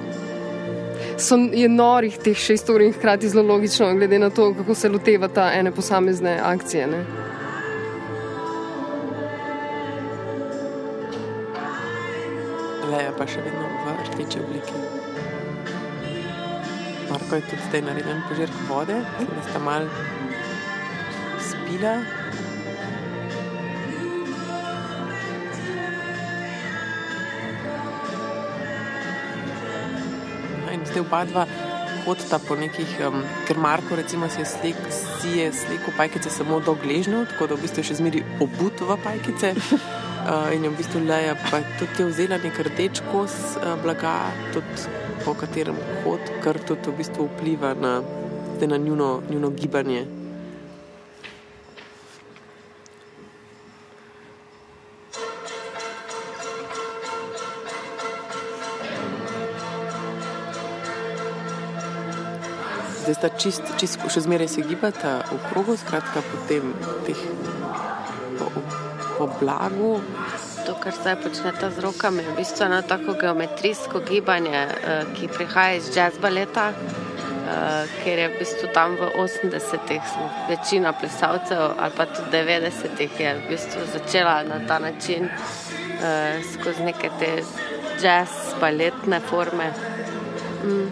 so, je norih teh šest ur in hkrati zelo logično, glede na to, kako se loteva ta ene posamezne akcije. Ne. Leja pa še vedno v rdeči obliki. Marko je tudi zdaj naredil požirk vode, da sta mal spila. Zdaj oba dva hodita po nekih, um, ker Marko recimo si je, slik, si je slekel pajkice samo do gležnjev, tako da v bistvu še zmeri obut v pajkice. Uh, in je v bistvu Leja pa tudi je vzela nek rdeč kos uh, blaga, tudi po katerem hod, kar tudi v bistvu vpliva na, na njuno, njuno gibanje. Zdaj sta čist, čist, še zmeraj se gibata v krogu, skratka po tem teh, po, po blagu. To, kar zdaj počnete z rokami, je v bistvu eno tako geometrijsko gibanje, eh, ki prihaja iz jazz baleta, eh, ker je v bistvu tam v 80-ih smo večina plesalcev ali pa tudi 90-ih je v bistvu začela na ta način eh, skozi neke te jazz baletne forme. Mm.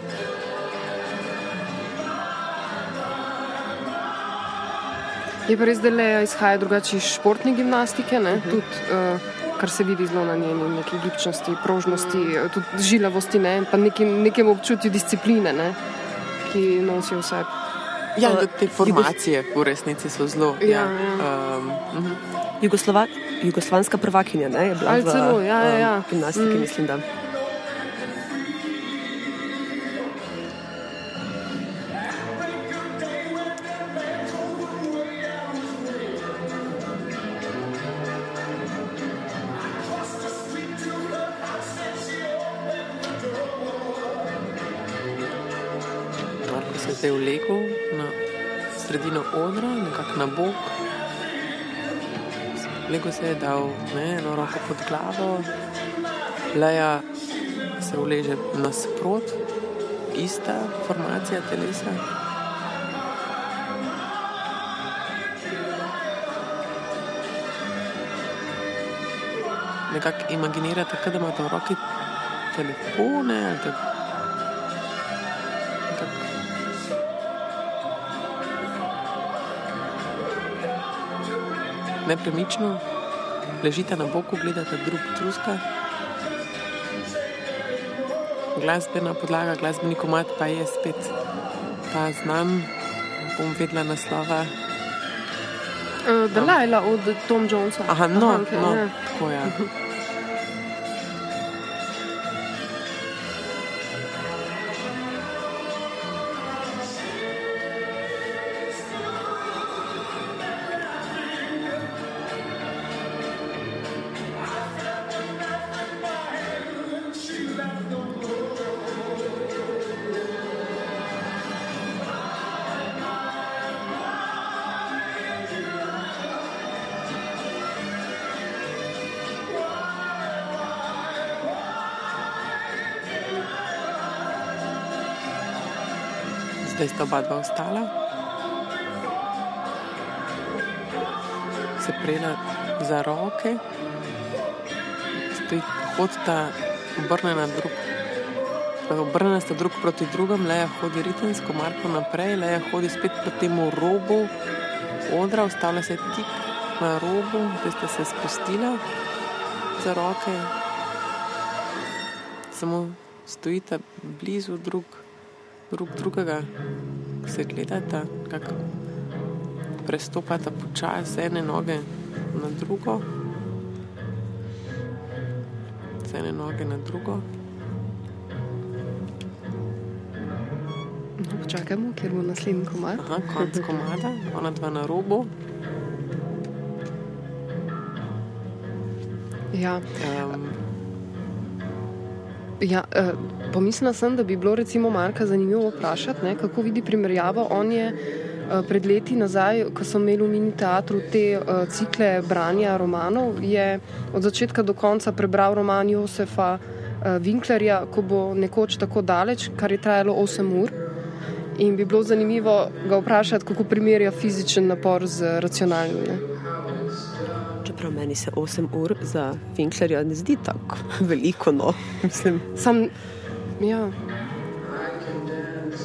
Je pa res, da le izhaja drugače iz športne gimnastike, uh -huh. tudi, uh, kar se vidi zelo na njeni neki gibčnosti, prožnosti, uh. tudi žilavosti, ne? pa nekim, nekem občutju discipline, ne? ki nosijo vse. Ja, uh, te formacije v resnici so zelo. Ja, ja. ja. Um, uh -huh. Jugoslova, jugoslovanska prvakinja ne, je bila Ali v celo, ja, ja, ja. um, gimnastiki, Mm. mm. mislim, da. Na bok. Lego se je dal ne, eno roko pod glavo, Leja se uleže nasprot, ista formacija telesa. Nekako imaginirate, da imate v roki telefone ali da nepremično, ležite na boku, gledate drug druga. Glasbena podlaga, glasbeni komat pa je spet ta znan, bom vedela naslova. Uh, Dalajla od Tom Jonesa. Aha, no, Aha, okej, no ja. tako je. Zdaj sta oba dva ostala. Se prela za roke, stoji hodita obrnjena drug. Obrnjena sta drug proti drugemu, Leja hodi ritemsko, Marko naprej, Leja hodi spet proti temu robu odra, ustavlja se tik na robu, zdaj sta se spustila za roke. Samo stojita blizu drug, drug drugega, se gledata, kako prestopata počasi z ene noge na drugo, z ene noge na drugo. No, počakajmo, ker bo naslednji komat. Aha, konc komada, ona dva na robu. Ja. Um, Ja, eh, pomislila sem, da bi bilo recimo Marka zanimivo vprašati, ne, kako vidi primerjavo. On je eh, pred leti nazaj, ko smo imeli v mini teatru te eh, cikle branja romanov, je od začetka do konca prebral roman Josefa eh, Winklerja, ko bo nekoč tako daleč, kar je trajalo 8 ur. In bi bilo zanimivo ga vprašati, kako primerja fizičen napor z racionalnim. Ne. Čeprav meni se 8 ur za Winklerja ne zdi tako veliko, no, mislim. Sam, ja.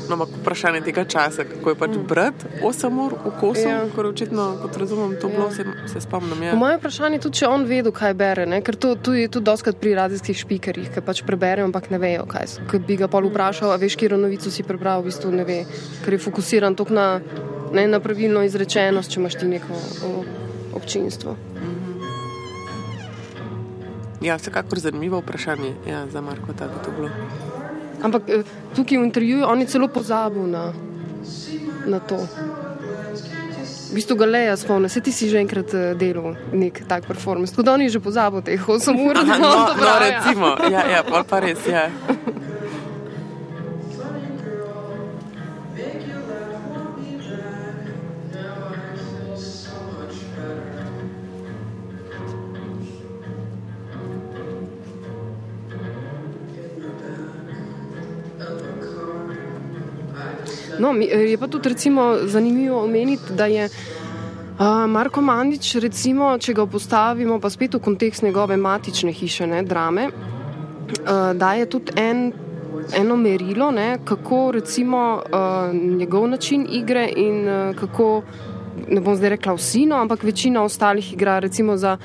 no, ampak vprašanje tega časa, kako je pač mm. brati 8 ur v kosu, Ja. ker očitno, kot razumem, to Ja. bilo, se, se spomnim. Ja. Po mojem vprašanju je tudi, če on vedel, kaj bere, ne? ker to, to je tudi doskrat pri radijskih špikerjih, ki pač preberejo, ampak ne vejo, kaj so. Ker bi ga pol vprašal, a veš, kje novico si prebral, v bistvu ne ve, ker je fokusiran toliko na, ne, na pravilno izrečenost, če imaš ti neko o, občinstvo. Ja, vsekakor zanimivo vprašanje ja, za Marko, da bi to bilo. Ampak eh, tukaj v intervjuju on je celo pozabil na, na to. V bistvu ga leja spomne, se ti si že enkrat eh, delal nek tak performance. Tudi on je že pozabil teh 8 ur, Aha, da no, no, recimo, ja, ja, pol pa res, ja. No, mi- je pa tudi recimo zanimivo omeniti, da je uh, Marko Mandič, recimo, če ga postavimo pa spet v kontekst njegove matične hiše, ne, drame, uh, da je tudi en, eno merilo, ne, kako recimo uh, njegov način igre in uh, kako, ne bom zdaj rekla vsi, no, ampak večina ostalih igra recimo za,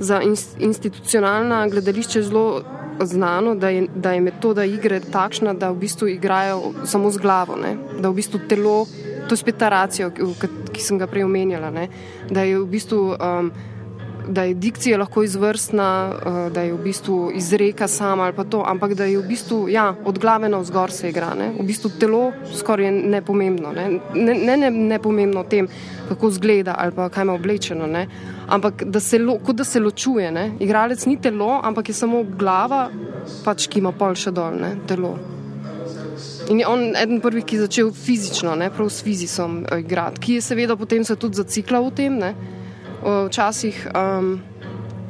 za ins- institucionalna gledališče zelo znano, da je, da je metoda igre takšna, da v bistvu igrajo samo z glavo, ne? da v bistvu telo, to je spet ta racijo, ki, ki- sem ga prej omenjala, ne? da je v bistvu. Um, Da je dikcija lahko izvrstna, uh, da je v bistvu izreka sama ali pa to, ampak da je v bistvu ja, od glave na vzgor se igra. Ne? V bistvu telo skoraj je nepomembno. Ne, ne, ne, ne, ne pomembno o tem, kako zgleda ali pa kaj ima oblečeno, ne? Ampak da se, lo, kot da se ločuje. Ne? Igralec ni telo, ampak je samo glava, pač, ki ima pol še dol, ne? telo. In je on eden prvih, ki je začel fizično, ne, prav s fizisom uh, igrati, ki je seveda potem se tudi zaciklal v tem, ne, uh, včasih. Um,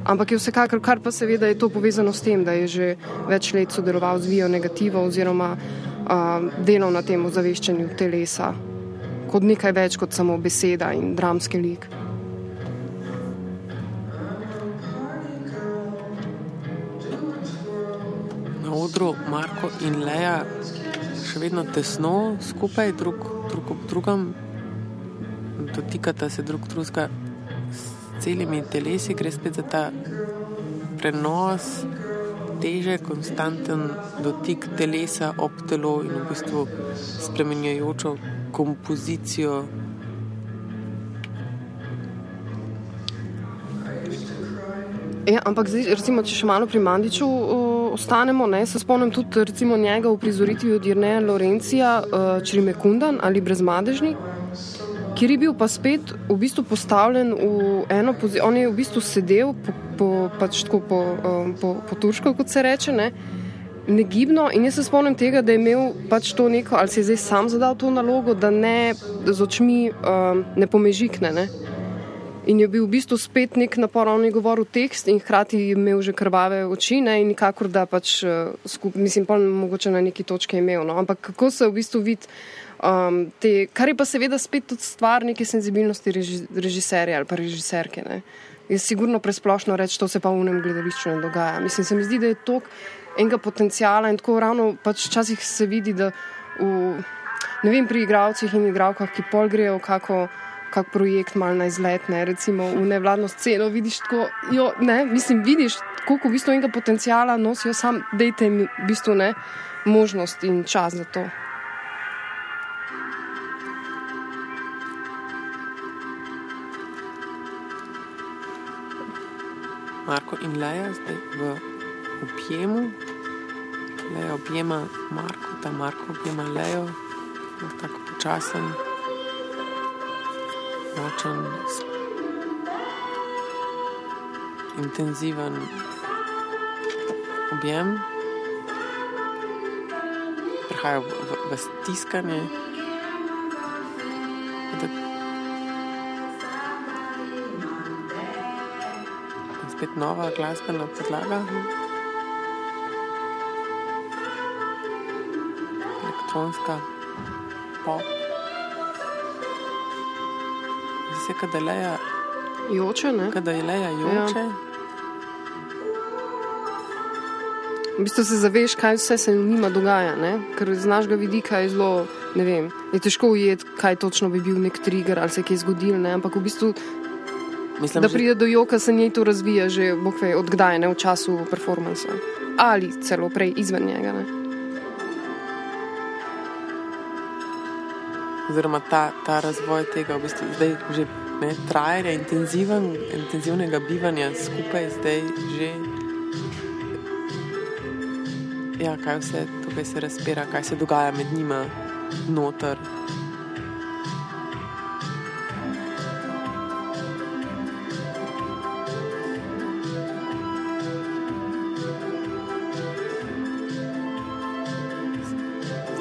ampak je vsekakor, kar pa seveda je to povezano s tem, da je že več let sodeloval z Vijo negativo oziroma um, delal na tem ozaveščanju telesa kot nekaj več kot samo beseda in dramski lik. Na odru Marko in Leja še vedno tesno skupaj, drug, drug ob drugem, dotikata se drug drugega s celimi telesi, gre spet za ta prenos, teže, konstanten dotik telesa ob telo in v bistvu spremenjajočo kompozicijo. Ja, ampak zdaj, recimo, če še malo pri Mandiču uh, ostanemo, ne, se spomnim tudi recimo, njega v prizoritvi od Jrneja Lorencija, uh, Črimekundan ali Brezmadežni, kjer je bil pa spet v bistvu postavljen v eno pozicijo. On je v bistvu sedel po, po, pač po, um, po, po turško, kot se reče. Ne. Negibno, in jaz se spomnim tega, da je imel pač to neko, ali si je zdaj sam zadal to nalogo, da ne z očmi um, ne pomežikne. Ne. In je bil v bistvu spet nek napor, on je govoril tekst in hkrati je imel že krvave oči ne, in nikakor da pač uh, skupaj, mislim, pa mogoče na neki točki imel. No. Ampak kako se v bistvu vidi, um, te, kar je pa seveda spet tudi stvar neke senzibilnosti reži, režiserja ali pa režiserke. Ne. Je sigurno presplošno reči, to se pa v unem gledališču ne dogaja. Mislim, se mi zdi, da je tok enega potencijala in tako ravno pač včasih se vidi, da v, ne vem, pri igravcih in igravkah, ki pol grejo kako kak projekt mal na izlet, ne, recimo v nevladno sceno, vidiš tako, jo, ne, mislim, vidiš, koliko v bistvu enega potencijala nosijo, sam dejte jim v bistvu ne, možnost in čas za to. Marko in Leja zdaj v objemu. Leja objema Marko, ta Marko objema Lejo, tako počasen, močen, s- intenziven objem, prihaja v, v, v stiskanje. Spet nova glasbena podlaga. Elektronska pop. Se, da je leja, Joče, ne? da je leja joče. Ja. V bistvu se zaveš, kaj vse se njima dogaja, ne? ker z našega vidika je zelo, ne vem, je težko ujeti, kaj točno bi bil nek trigger ali se je kaj zgodil, ne? ampak v bistvu, Mislim, da že- pride do joka, se njej to razvija že, bog ve, odkdaj, ne v času performansa. Ali celo prej izven njega. Ne? Oziroma ta, ta razvoj tega, v bistvu zdaj že ne, trajanja intenziven, intenzivnega bivanja skupaj, zdaj že. Ja, kaj vse tukaj se razpira, kaj se dogaja med njima, noter.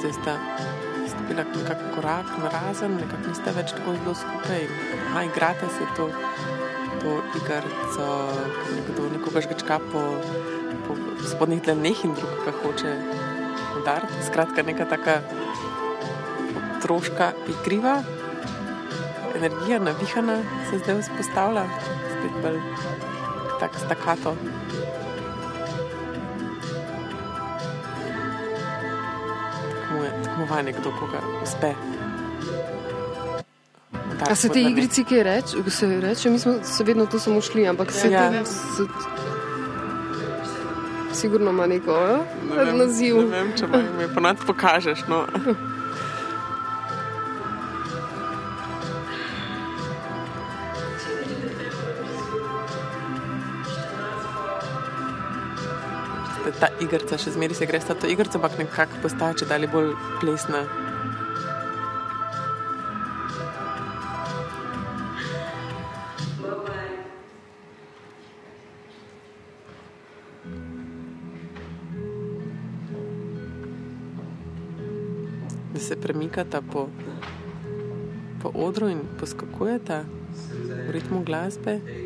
Zdaj sta stopila nekako korak narazen, nekako nista več tako zelo skupaj. Aha, igrate se to, to igrico, nekdo nekoga žgečka po, po spodnjih dlaneh in drug ga hoče udariti. Skratka, neka taka otroška igriva, energija navihana se zdaj vzpostavlja, spet bolj tak stakato. Tekmovanje, kdo koga uspe. A se te igrici kaj reče? Se reče, mi smo se vedno to samo šli, ampak se Ja. ja. se, sigurno ima neko eh, naziv. Ne vem, če mi ponad pokažeš. No. igrica, še zmeraj se gre sta to igrico, ampak nekako postaja če dalje bolj plesna. da se premikata po, po odru in poskakujeta v ritmu glasbe.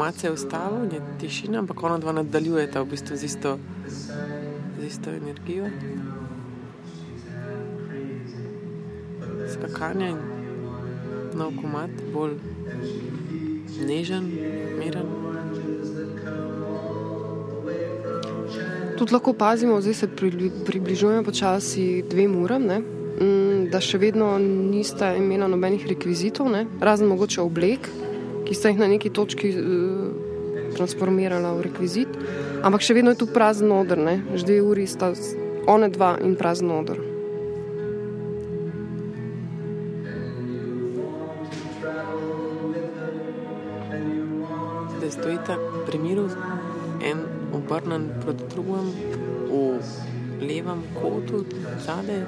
Se je ustavil, je tišina, ampak ona dva nadaljujeta v bistvu z isto, z isto energijo. Skakanje in nov komat, bolj nežen, miren. Tudi lahko pazimo, zdaj se pri- približujemo počasi dvem uram, ne? Mm, da še vedno nista imela nobenih rekvizitov, ne? razen mogoče oblek, ki sta jih na neki točki uh, transformirala v rekvizit. Ampak še vedno je tu prazen odr, ne? že dve uri sta one dva in prazen odr. da stojita pri miru, en obrnen proti drugemu, v levem kotu, zadaj.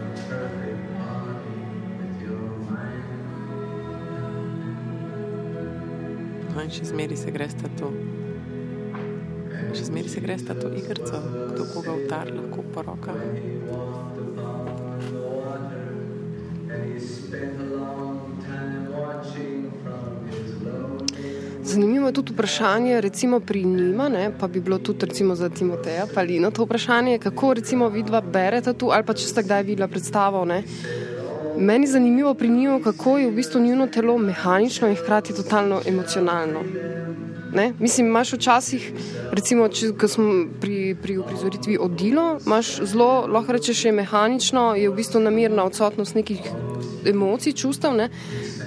In še zmeraj se greš to. Še zmeraj se greš to igrico, kdo koga utar, lahko po rokah. Zanimivo je tudi vprašanje, recimo pri njima, ne, pa bi bilo tudi recimo za Timoteja Palino to vprašanje, kako recimo vidva berete tu ali pa če ste kdaj videla predstavo. Ne. Meni je zanimivo pri njiju, kako je v bistvu njuno telo mehanično in hkrati totalno emocionalno. Ne? Mislim, imaš včasih, recimo, če, ko smo pri, pri uprizoritvi odilo, imaš zelo, lahko rečeš, je mehanično, je v bistvu namirna odsotnost nekih emocij, čustev. Ne?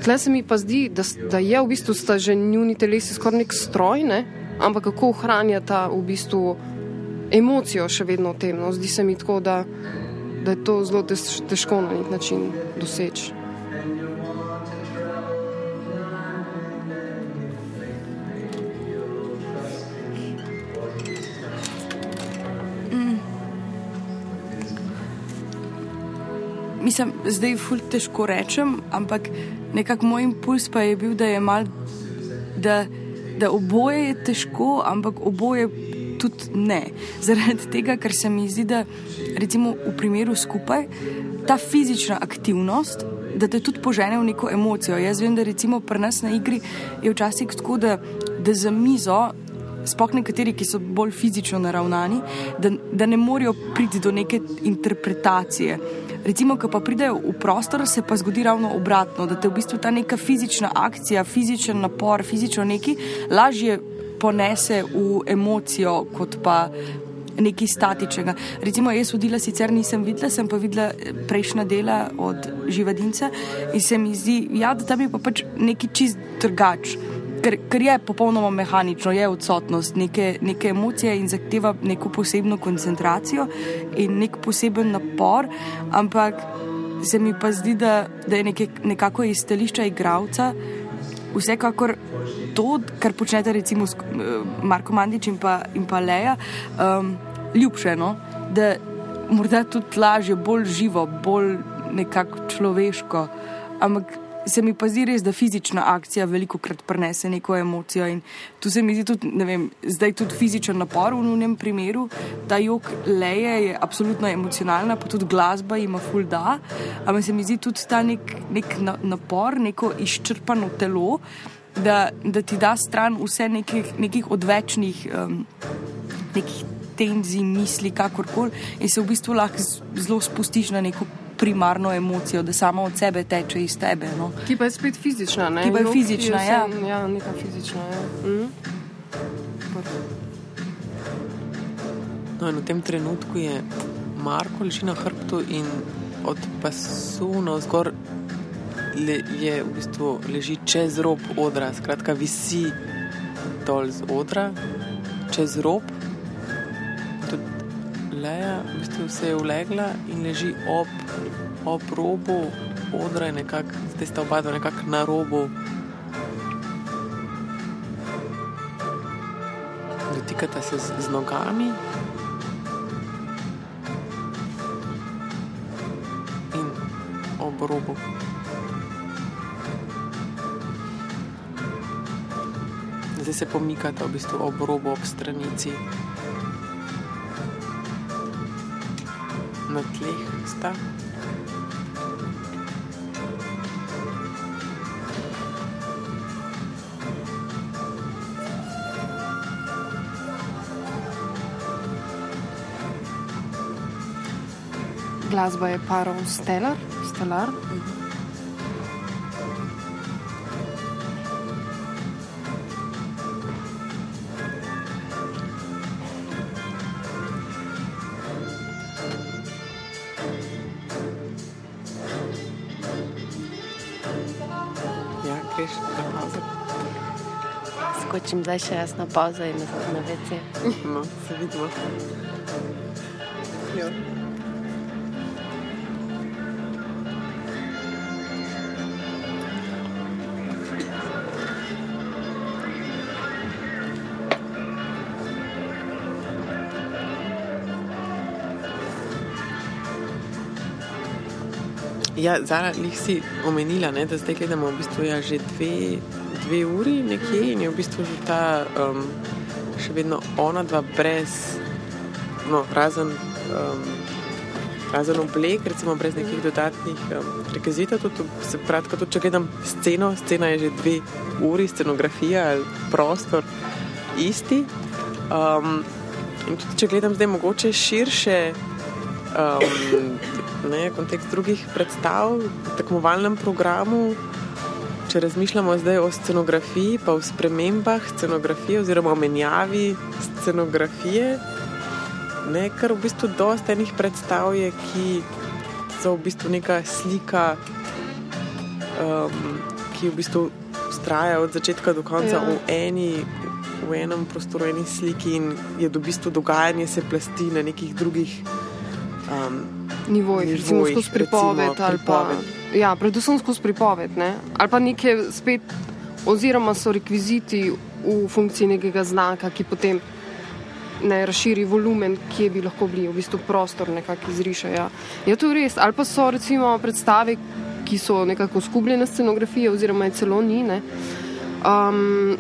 Tle se mi pa zdi, da, da je v bistvu sta že njuni telesi skoraj nek stroj, ne? ampak kako ohranjata v bistvu emocijo še vedno v tem. No? Zdi se mi tako, da, da je to zelo tež, težko na nek način doseči. mislim, zdaj ful težko rečem, ampak nekako moj impuls pa je bil, da je mal, da, da oboje je težko, ampak oboje tudi ne. Zaradi tega, ker se mi zdi, da recimo v primeru skupaj ta fizična aktivnost. Da te tudi požene v neko emocijo. Jaz vem, da recimo pri nas na igri je včasih tako, da, da za mizo sploh nekateri, ki so bolj fizično naravnani, da, da ne morejo priti do neke interpretacije. Recimo, ko pa pridejo v prostor, se pa zgodi ravno obratno, da te v bistvu ta neka fizična akcija, fizičen napor, fizično neki lažje ponese v emocijo, kot pa nekaj statičnega. Recimo, jaz vodila sicer nisem videla, sem pa videla eh, prejšnja dela od živadinca in se mi zdi, ja, da tam je pa pač neki čist drugačen ker, ker je popolnoma mehanično, je odsotnost neke, neke emocije in zahteva neko posebno koncentracijo in nek poseben napor, ampak se mi pa zdi, da, da je neke, nekako iz stališča igravca vsekakor to, kar počnete recimo s uh, Marko Mandič in in pa Leja, um, ljubše, no? da morda tudi lažje, bolj živo, bolj nekako človeško. Ampak se mi pa zdi res, da fizična akcija veliko krat prenese neko emocijo. In tu se mi zdi tudi, ne vem, zdaj tudi fizičen napor v njenem primeru. Ta jog leje je absolutno emocionalna, pa tudi glasba ima full da. Ampak se mi zdi tudi ta nek, nek napor, neko izčrpano telo, da, da ti da stran vse nekih, nekih odvečnih. Um, nekih Tenzij, misli, kakorkoli, in se v bistvu lahko zelo spustiš na neko primarno emocijo, da samo od sebe teče iz tebe. No. Ki pa je spet fizična. Ne? Ki pa je fizična, ja. Ja, neka fizična. Ja. Mm. No, v tem trenutku je Marko leži na hrbtu in od pasu na vzgor le, je v bistvu leži čez rob odra, skratka, visi dol z odra, čez rob. Leja v bistvu se je ulegla in leži ob, ob robu odra, nekak, zdaj sta oba dva nekako na robu. Dotikata se z, z nogami. In ob robu. Zdaj se pomikata v bistvu ob robu, ob stranici. Na tleh sta. Glasba je parov Stellar, Stellar. Mhm. Skočim zdaj še jaz na pauzo in na vece. No, se vidimo. Jo. Ja, Zara, jih si omenila, ne, da zdaj gledamo v bistvu ja, že dve dve uri nekje in je v bistvu že ta um, še vedno ona dva brez, no, razen, um, razen oblek, recimo brez nekih dodatnih um, rekvizitov. Se pravi, tudi če gledam sceno, scena je že dve uri, scenografija ali prostor isti. Um, in tudi če gledam zdaj mogoče širše. Um, Ne, kontekst drugih predstav tekmovalnem programu, če razmišljamo zdaj o scenografiji, pa o spremembah scenografije, oziroma o menjavi scenografije, ne, kar v bistvu dosta enih predstav je, ki so v bistvu neka slika, um, ki v bistvu traja od začetka do konca ja. v, eni, v enem prostoru, v eni sliki in je v bistvu dogajanje se plasti na nekih drugih. Um, Nivojih, recimo skozi pripoved ali pa. Ja, predvsem skozi pripoved, ne? ali pa nekaj spet, oziroma so rekviziti v funkciji nekega znaka, ki potem ne razširi volumen, kje bi lahko bili, v bistvu prostor nekako izriše. Ja. Je to res? Ali pa so recimo predstave, ki so nekako skupljene scenografije, oziroma je celo ni. Um,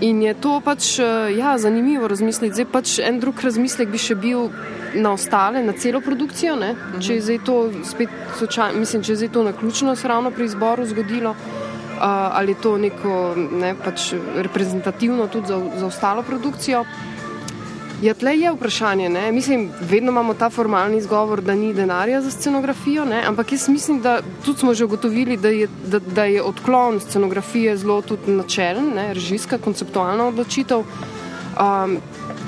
in je to pač ja, zanimivo razmisliti. Zdaj pač en drug razmislek bi še bil na ostale, na celo produkcijo. Uh -huh. Če je zdaj to spet, sočan, mislim, če je zdaj to na ključno se ravno pri izboru zgodilo. Uh, ali je to neko ne, pač reprezentativno tudi za, za ostalo produkcijo? Ja, tle je vprašanje. Ne? Mislim, vedno imamo ta formalni izgovor, da ni denarja za scenografijo, ne? ampak jaz mislim, da tudi smo že ugotovili, da je, da, da je odklon scenografije zelo tudi načelen, ne? režijska, konceptualna odločitev. Um,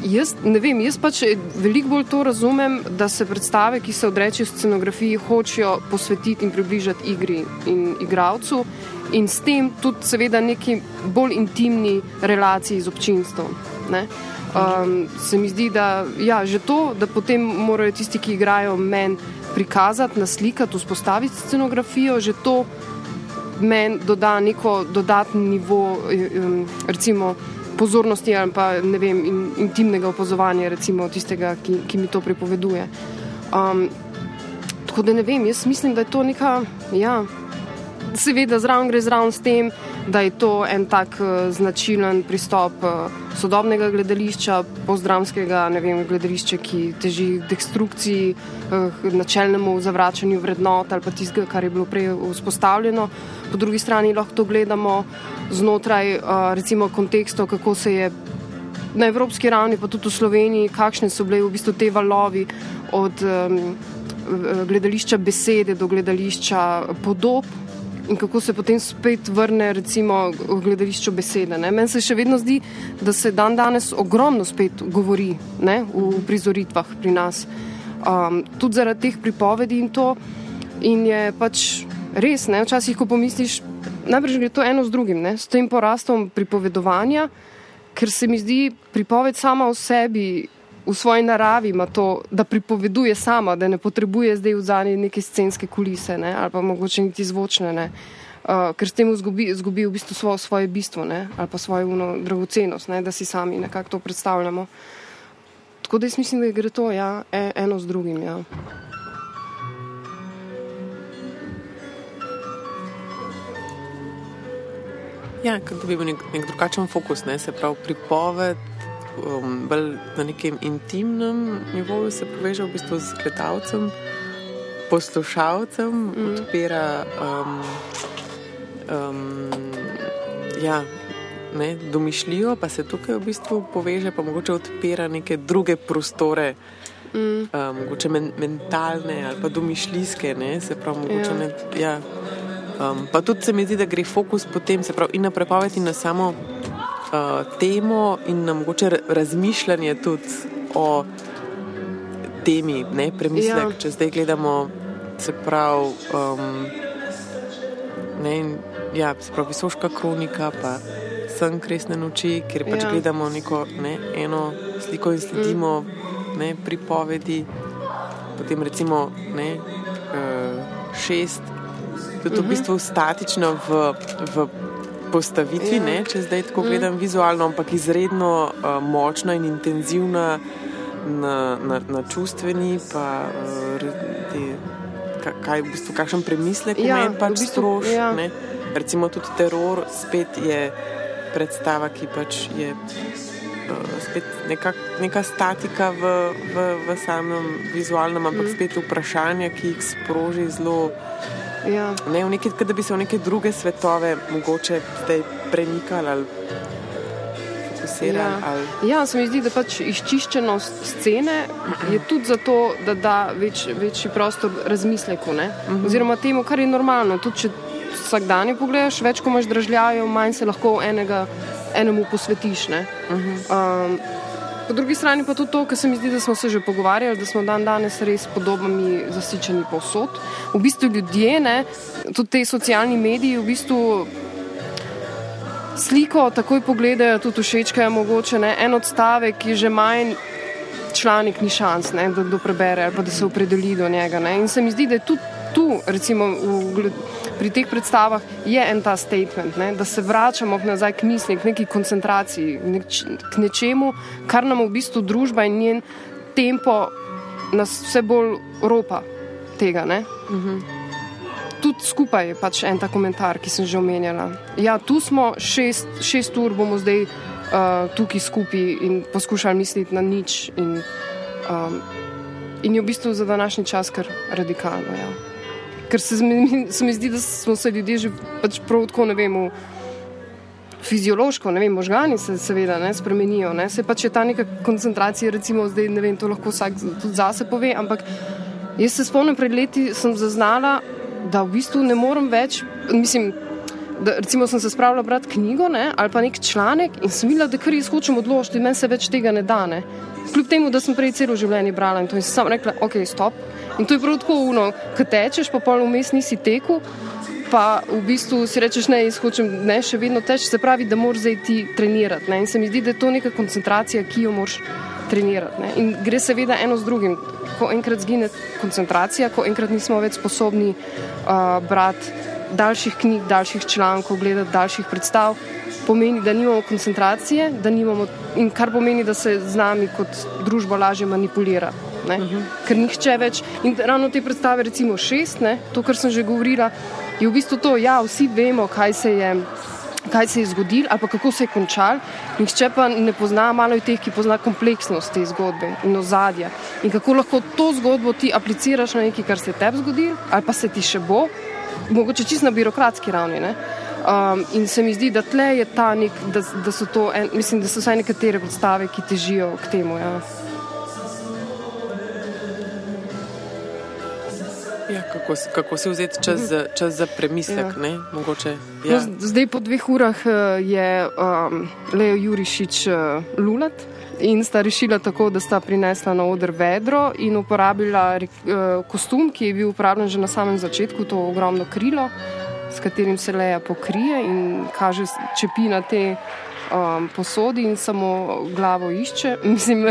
jaz ne vem, jaz pač veliko bolj to razumem, da se predstave, ki se odrečejo scenografiji, hočejo posvetiti in približati igri in igravcu in s tem tudi seveda neki bolj intimni relaciji z občinstvom. Ne? Um, se mi zdi, da ja, že to, da potem morajo tisti, ki igrajo, meni prikazati, naslikati, vzpostaviti scenografijo, že to meni doda neko dodatni nivo, um, recimo pozornosti ali pa ne vem, in, intimnega opazovanja, recimo tistega, ki, ki mi to pripoveduje. Um, tako da ne vem, jaz mislim, da je to neka, ja, seveda zraven gre zraven s tem da je to en tak uh, značilen pristop uh, sodobnega gledališča, pozdravskega gledališča, ki teži destrukciji, uh, načelnemu zavračanju vrednot ali pa tistega, kar je bilo prej vzpostavljeno. Po drugi strani lahko to gledamo znotraj recimo kontekstov, kako se je. Na evropski ravni, pa tudi v Sloveniji, kakšne so bile v bistvu te valovi od um, gledališča besede do gledališča podob, in kako se potem spet vrne recimo, v gledališču besede. Ne? Meni se še vedno zdi, da se dan danes ogromno spet govori ne? v prizoritvah pri nas, um, tudi zaradi teh pripovedi in to. In je pač res, ne? včasih, ko pomisliš, najbrž gre to eno z drugim, ne? s tem porastom pripovedovanja, ker se mi zdi pripoved sama o sebi v svoji naravi ima to, da pripoveduje sama, da ne potrebuje zdaj v zadnji neke scenske kulise ne, ali pa mogoče niti zvočne, ne, uh, ker s tem zgubi, zgubi v bistvu svoje, svoje bistvo ne, ali pa svojo uno, dragocenost, ne, da si sami nekako to predstavljamo. Tako da jaz mislim, da gre to ja, e, eno z drugim. Ja. Ja, kot da bi bil nek, nek drugačen fokus, ne? se pravi pripoved, um, bolj na nekem intimnem nivoju se poveže v bistvu z gledalcem, poslušalcem, mm. odpira um, um, ja, ne, domišljijo, pa se tukaj v bistvu poveže, pa mogoče odpira neke druge prostore. Mm. Um, mogoče men, mentalne ali pa domišljijske, ne, se pravi, mogoče ja. ne. Ja. Um, pa tudi se mi zdi, da gre fokus potem, se pravi, in na prepoved, in na samo uh, temo in na mogoče razmišljanje tudi o temi, ne premislek, ja. če zdaj gledamo, se pravi, um, ne, ja, se pravi, visoka kronika, pa sem kresne noči, kjer pač ja. gledamo neko ne, eno sliko in sledimo mm. ne, pripovedi, potem recimo ne, uh, šest. To je v mhm. bistvu statično v, v postavitvi, ja. če zdaj tako mm. gledam vizualno, ampak izredno uh, močna in intenzivna na, na, na čustveni, pa uh, te, kaj, v bistvu, kakšen premislek ja, meni pač v bistvu, stroš. Ja. Recimo tudi teror spet je predstava, ki pač je uh, spet neka, neka statika v, v, v samem vizualnem, ampak mm. spet vprašanja, ki jih sproži zelo. Ja. Ne, neki, da bi se v neke druge svetove mogoče zdaj premikali ali fokusirali. Ja. Ali... ja, se mi zdi, da pač izčiščenost scene je tudi zato, da da več, večji prostor razmisleku. Uh mhm. -huh. Oziroma temu, kar je normalno. Tudi če vsak dan pogledaš, več ko imaš držljajo, manj se lahko enega, enemu posvetiš. Uh -huh. um, Po drugi strani pa tudi to, kar se mi zdi, da smo se že pogovarjali, da smo dan danes res podobami zasičeni povsod. V bistvu ljudje, ne, tudi te socialni mediji, v bistvu sliko takoj pogledajo, tudi všečkajo mogoče ne, en odstavek, ki že manj članek ni šans, ne, da, da prebere ali pa da se opredeli do njega. Ne. In se mi zdi, da je tudi tu, recimo v, pri teh predstavah, je en ta statement, ne, da se vračamo nazaj k misli, k neki koncentraciji, neč, k nečemu, kar nam v bistvu družba in njen tempo nas vse bolj ropa tega. Mhm. Tudi skupaj je pač en ta komentar, ki sem že omenjala. Ja, tu smo šest, šest ur, bomo zdaj uh, tukaj skupaj in poskušali misliti na nič. In, um, in je v bistvu za današnji čas kar radikalno. Ja. Ker se mi, se mi zdi, da smo se ljudje že pač prav tako, ne vem, fiziološko, ne vem, možgani se seveda ne, spremenijo. Ne. Se pač je ta neka koncentracija, recimo zdaj, ne vem, to lahko vsak tudi zase pove, ampak jaz se spomnim, pred leti sem zaznala, da v bistvu ne morem več, mislim, da recimo sem se spravila brati knjigo ne, ali pa nek članek in sem videla, da kar jaz hočem odložiti, meni se več tega ne da. Ne. Kljub temu, da sem prej celo življenje brala in to in sem rekla, ok, stop. In to je prav tako uno, ko tečeš, pa pol vmes nisi teku, pa v bistvu si rečeš, ne, jaz hočem, ne, še vedno teč, se pravi, da moraš zdaj ti trenirati. Ne. In se mi zdi, da je to neka koncentracija, ki jo moraš trenirati. Ne. In gre seveda eno z drugim. Ko enkrat zgine koncentracija, ko enkrat nismo več sposobni uh, brati daljših knjig, daljših člankov, gledati daljših predstav, pomeni, da nimamo koncentracije, da nimamo, in kar pomeni, da se z nami kot družba lažje manipulira. Uh mhm. -huh. Ker nihče več, in ravno te predstave, recimo šest, ne, to, kar sem že govorila, je v bistvu to, da ja, vsi vemo, kaj se je. Kaj se je zgodilo, ali kako se je končal, nihče pa ne pozna, malo je teh, ki pozna kompleksnost te zgodbe in ozadja. In kako lahko to zgodbo ti apliciraš na nekaj, kar se je tebi zgodilo, ali pa se ti še bo, mogoče čisto na birokratski ravni. Um, in se mi zdi, da tle je ta nek, da, da so to, en, mislim, da so vsaj nekatere predstave, ki težijo k temu. Ja. Ja, kako, kako si vzeti čas, za, čas za premislek? Ja. Mogoče, ja. no, zdaj, po dveh urah, eh, je um, Leo Jurišič uh, Lulat in sta rešila tako, da sta prinesla na oder vedro in uporabila uh, kostum, ki je bil uporabljen že na samem začetku, to ogromno krilo, s katerim se leja pokrije in kaže čepi na te um, posodi in samo glavo išče. Mislim,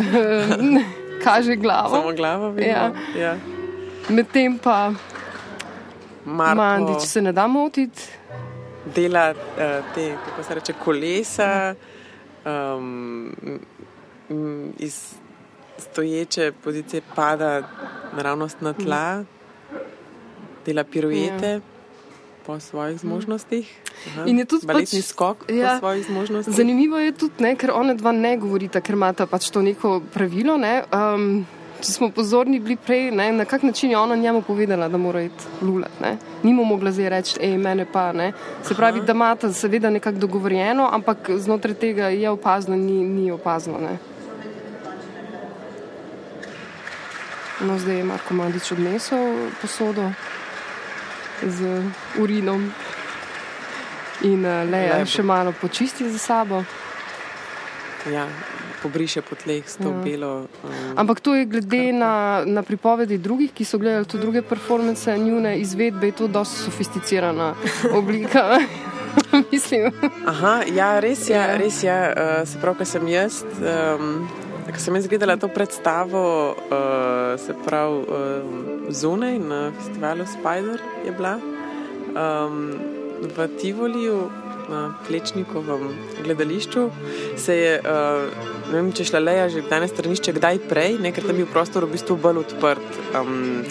kaže glavo. Samo glavo, ja. ja. Medtem pa Marko Mandič se ne da motiti. Dela uh, te, kako se reče, kolesa. Um, iz stoječe pozicije pada naravnost na tla, dela piruete ja. po svojih zmožnostih. Aha, in je tudi baletni pač, skok ja, po svojih zmožnostih. Zanimivo je tudi, ne, ker one dva ne govorita, ker imata pač to neko pravilo. Ne, um, če smo pozorni bili prej, ne, na kak način je ona njemu povedala, da mora iti lulat. Ne. Nimo mogla zdaj reči, ej, mene pa ne. Se pravi, Aha. da imata seveda nekako dogovorjeno, ampak znotraj tega je opazno, ni, ni opazno. Ne. No, zdaj je Marko Mandič odnesel posodo z urinom in uh, Leja še malo počisti za sabo. Ja, pobriše po tleh s to ja. belo. Um, Ampak to je glede na, na pripovedi drugih, ki so gledali tudi druge performance, njune izvedbe, je to dosti sofisticirana oblika. Mislim. Aha, ja, res je, ja. res je. Uh, se pravi, ker sem jaz. Um, Ko sem jaz gledala to predstavo, uh, se pravi uh, zunaj na festivalu Spider, je bila um, v Tivoliju, na Plečnikovem gledališču, se je, uh, ne vem, če šla leja že danes stranišče, kdaj prej, ne, ker tam je bil prostor v bistvu bolj odprt. Um,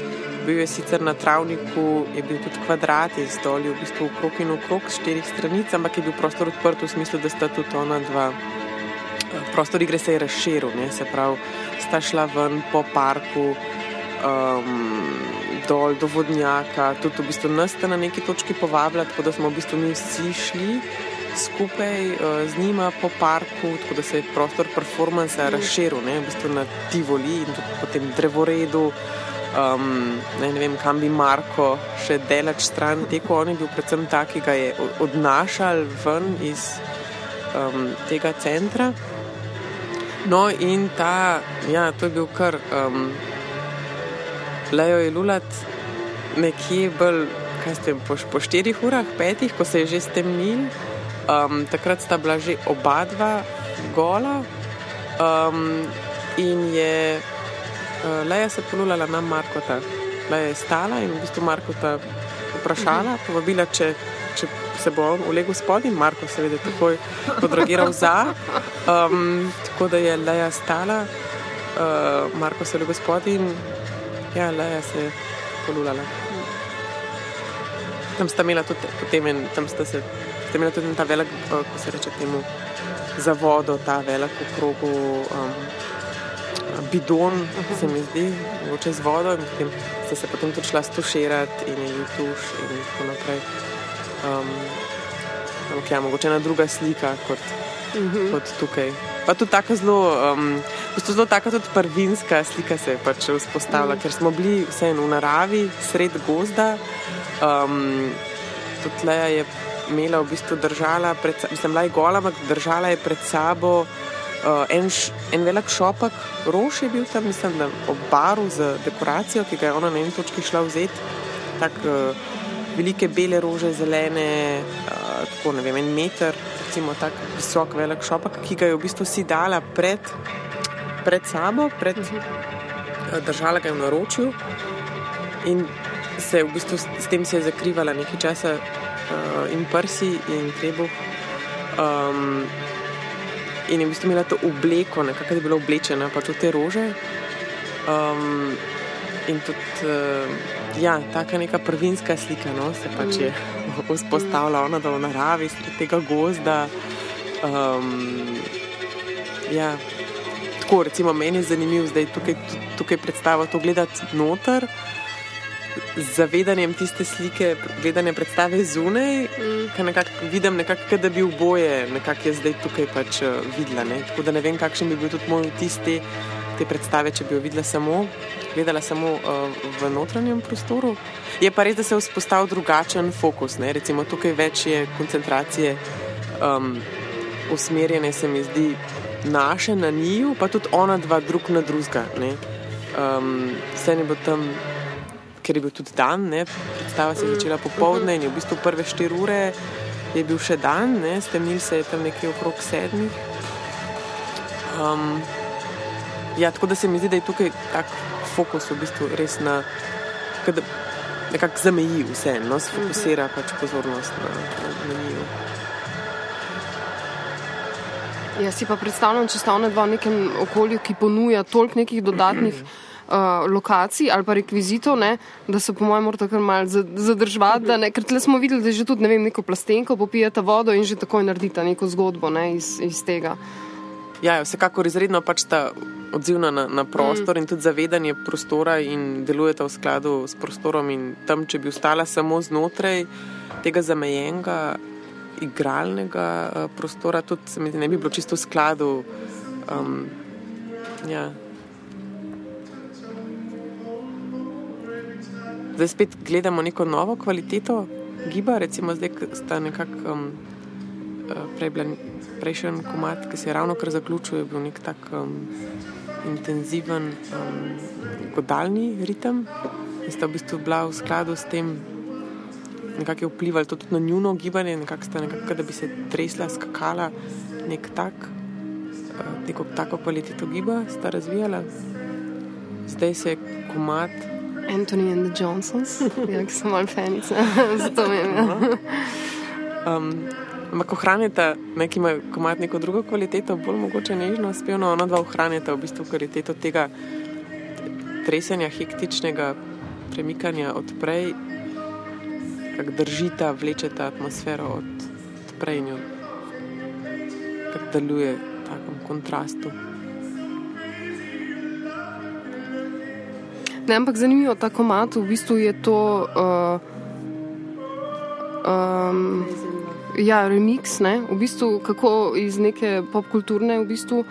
bil je sicer na travniku, je bil tudi kvadrat iz dolje, v bistvu okrog in okrog štirih stranic, ampak je bil prostor odprt v smislu, da sta tudi ona dva prostor igre se je razširil, ne? se pravi, sta šla ven po parku, um, dol do vodnjaka, tudi v bistvu nas na neki točki povabila, tako da smo v bistvu mi vsi šli skupaj uh, z njima po parku, tako da se je prostor performance razširil, ne? v bistvu na Tivoli in tudi po tem drevoredu. Um, ne, ne vem, kam bi Marko še delač stran tekel. On je bil predvsem tak, ki ga je odnašal ven iz um, tega centra. No, in ta, ja, to je bil kar um, Lejo je lulat nekje bolj, kaj ste, po, po štirih urah, petih, ko se je že stemnil. Um, takrat sta bila že oba dva gola um, in je uh, Leja se polulala na Markota. Leja je stala in v bistvu Marko ta vprašala, povabila, če, če se bo on ulegel spodaj in Marko seveda takoj podragiral za. Um, tako da je Leja stala, uh, Marko se je ulegel spodaj in ja, se je polulala. Tam sta imela tudi, potem in tam sta se, sta imela tudi ta velik, uh, ko se reče temu, za vodo, ta velik okrogu. Um, Bidon, se mi zdi, mogoče z vodo, in potem sta se potem tudi šla stuširati in je tuš in tako naprej. Um, ampak ja, mogoče ena druga slika kot, uh -huh. kot tukaj. Pa tudi tako zelo, um, zelo tako tudi prvinska slika se je pač vzpostavila, uh -huh. ker smo bili vseeno v naravi, sred gozda. Um, tudi Leja je imela v bistvu držala, pred, mislim, bila je gola, ampak držala je pred sabo. Uh, en, š, en velik šopek rož je bil tam, mislim, ob baru z dekoracijo, ki ga je ona na eni točki šla vzeti. Tako uh, velike bele rože, zelene, uh, tako ne vem, en meter, recimo tako visok, velik šopek, ki ga je v bistvu si dala pred, pred sabo, pred, uh, držala ga je v naročju in se v bistvu s, s tem se je zakrivala nekaj časa uh, in prsi in trebuh. Um, in je v bistvu imela to obleko, nekako je bila oblečena pač v te rože. Um, in tudi, uh, ja, taka neka prvinska slika, no, se pač je vzpostavila ona, da v naravi, sred tega gozda. Um, ja, tako, recimo, meni je zanimivo zdaj tukaj, tukaj predstaviti to gledati noter z zavedanjem tiste slike, gledanje predstave zunaj, mm. ki nekako vidim, nekako, da bi v boje, nekako je zdaj tukaj pač uh, videla. Ne? Tako da ne vem, kakšen bi bil tudi moj vtis te, te predstave, če bi jo videla samo, gledala samo uh, v notranjem prostoru. Je pa res, da se je vzpostavil drugačen fokus. Ne? Recimo tukaj več je koncentracije um, usmerjene, se mi zdi, naše na njiju, pa tudi ona dva drug na drugega. Um, vse ne bo tam ker je bil tudi dan, ne, predstava se je začela popoldne in je v bistvu prve štiri ure je bil še dan, stemnil se je tam nekje okrog sedmih. Um, ja, tako da se mi zdi, da je tukaj tak fokus v bistvu res na, da nekako zameji vse, no, sfokusira pač pozornost na, na, na njiju. Jaz si pa predstavljam, če sta ona dva v nekem okolju, ki ponuja toliko nekih dodatnih uh, lokacij ali pa rekvizitov, ne, da se po mojem morate kar mal zadržati, ne, ker tle smo videli, da že tudi ne vem, neko plastenko popijete vodo in že takoj naredite neko zgodbo ne, iz, iz tega. Ja, vsekakor izredno pač ta odzivna na, na prostor mm. in tudi zavedanje prostora in delujeta v skladu s prostorom in tam, če bi ostala samo znotraj tega zamejenega igralnega uh, prostora, tudi ne bi bilo čisto v skladu. Um, ja. zdaj spet gledamo neko novo kvaliteto giba, recimo zdaj, ki sta nekako um, uh, prejšen komat, ki se je ravno kar zaključil, je bil nek tak um, intenziven, um, godalni ritem in sta v bistvu bila v skladu s tem. Nekako je vplivalo tudi na njuno gibanje, nekako sta nekako, da bi se tresla, skakala, nek tak, uh, neko tako kvaliteto giba sta razvijala. Zdaj se je komat Anthony and the Johnsons, ja, ki so malo fanice, zato vem. Ja. Um, ampak ohranite, neki imajo komat neko drugo kvaliteto, bolj mogoče nežno, spevno, ona dva ohranite v bistvu kvaliteto tega tresenja, hektičnega premikanja odprej, kak držita, vlečeta atmosfero od odprej in jo, kak deluje v takem kontrastu. Ne, ampak zanimivo, ta komat v bistvu je to. Uh, um, ja, remix, ne? v bistvu kako iz neke popkulturne, v bistvu,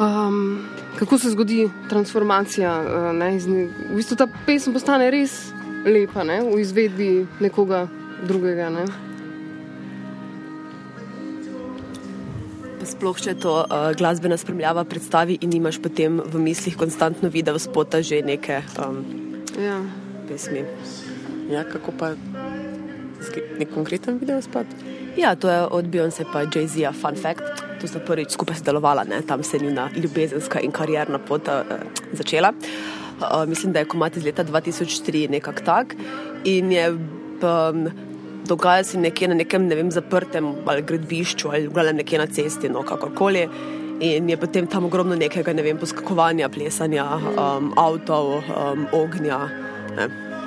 um, kako se zgodi transformacija. Uh, ne, ne, v bistvu ta pesem postane res lepa ne? v izvedbi nekoga drugega. Ne? sploh če to uh, glasbena spremljava predstavi in imaš potem v mislih konstantno video spota že neke um, ja. pesmi. Ja, kako pa nek konkreten video spot? Ja, to je od Beyoncé pa Jay-Z, fun fact. Tu sta prvič skupaj sodelovala, ne? tam se je njuna ljubezenska in karjerna pot uh, začela. uh, mislim, da je komat iz leta 2003, nekako tak. In je um, dogaja se nekje na nekem ne vem, zaprtem ali gradbišču ali gledam nekje na cesti, no kakorkoli. In je potem tam ogromno nekega, ne vem, poskakovanja, plesanja, um, avtov, um, ognja.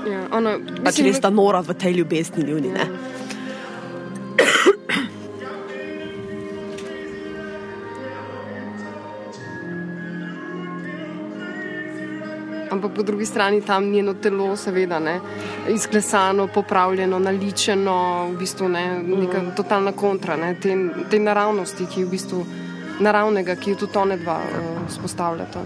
Ja, ono, Pač mislim, res ta nora v tej ljubezni ljudi. ne. Ampak po drugi strani tam njeno telo, seveda, ne, izklesano, popravljeno, naličeno, v bistvu ne, neka Mhm. totalna kontra ne, te, te naravnosti, ki je v bistvu naravnega, ki jo tudi one dva uh, spostavljata.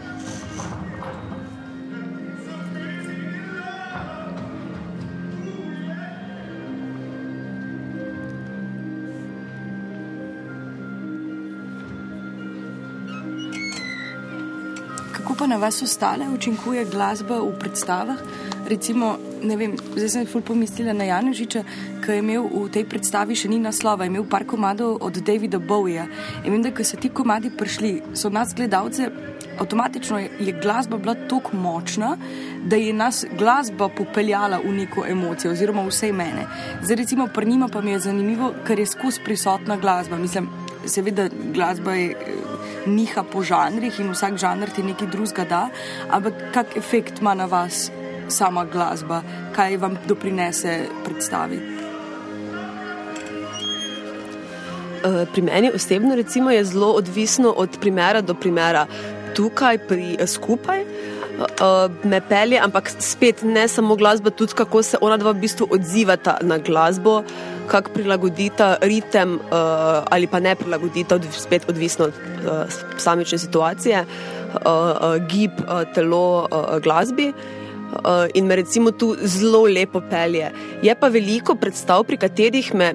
Kako na vas ostale učinkuje glasba v predstavah? Recimo, ne vem, zdaj sem ful pomislila na Janežiča, ki je imel v tej predstavi še ni naslova, je imel par komadov od Davida Bowieja. In vem, da ko so ti komadi prišli, so nas gledalce, avtomatično je glasba bila tako močna, da je nas glasba popeljala v neko emocijo, oziroma vse mene. Zdaj, recimo, pri njima pa mi je zanimivo, ker je skozi prisotna glasba. Mislim, seveda, glasba je. eh, Niha po žanrih in vsak žanr ti nekaj drugega da, ampak kak efekt ima na vas sama glasba, kaj vam doprinese predstavi? Eh, Pri meni osebno recimo, je zelo odvisno od primera do primera. Tukaj pri eh, skupaj me pelje, ampak spet ne samo glasba, tudi kako se ona dva v bistvu odzivata na glasbo, kako prilagodita ritem eh, ali pa ne prilagodita, odv- spet odvisno od eh, samične situacije, eh, eh, gib, eh, telo, eh, glasbi. Uh, in me recimo tu zelo lepo pelje. Je pa veliko predstav, pri katerih me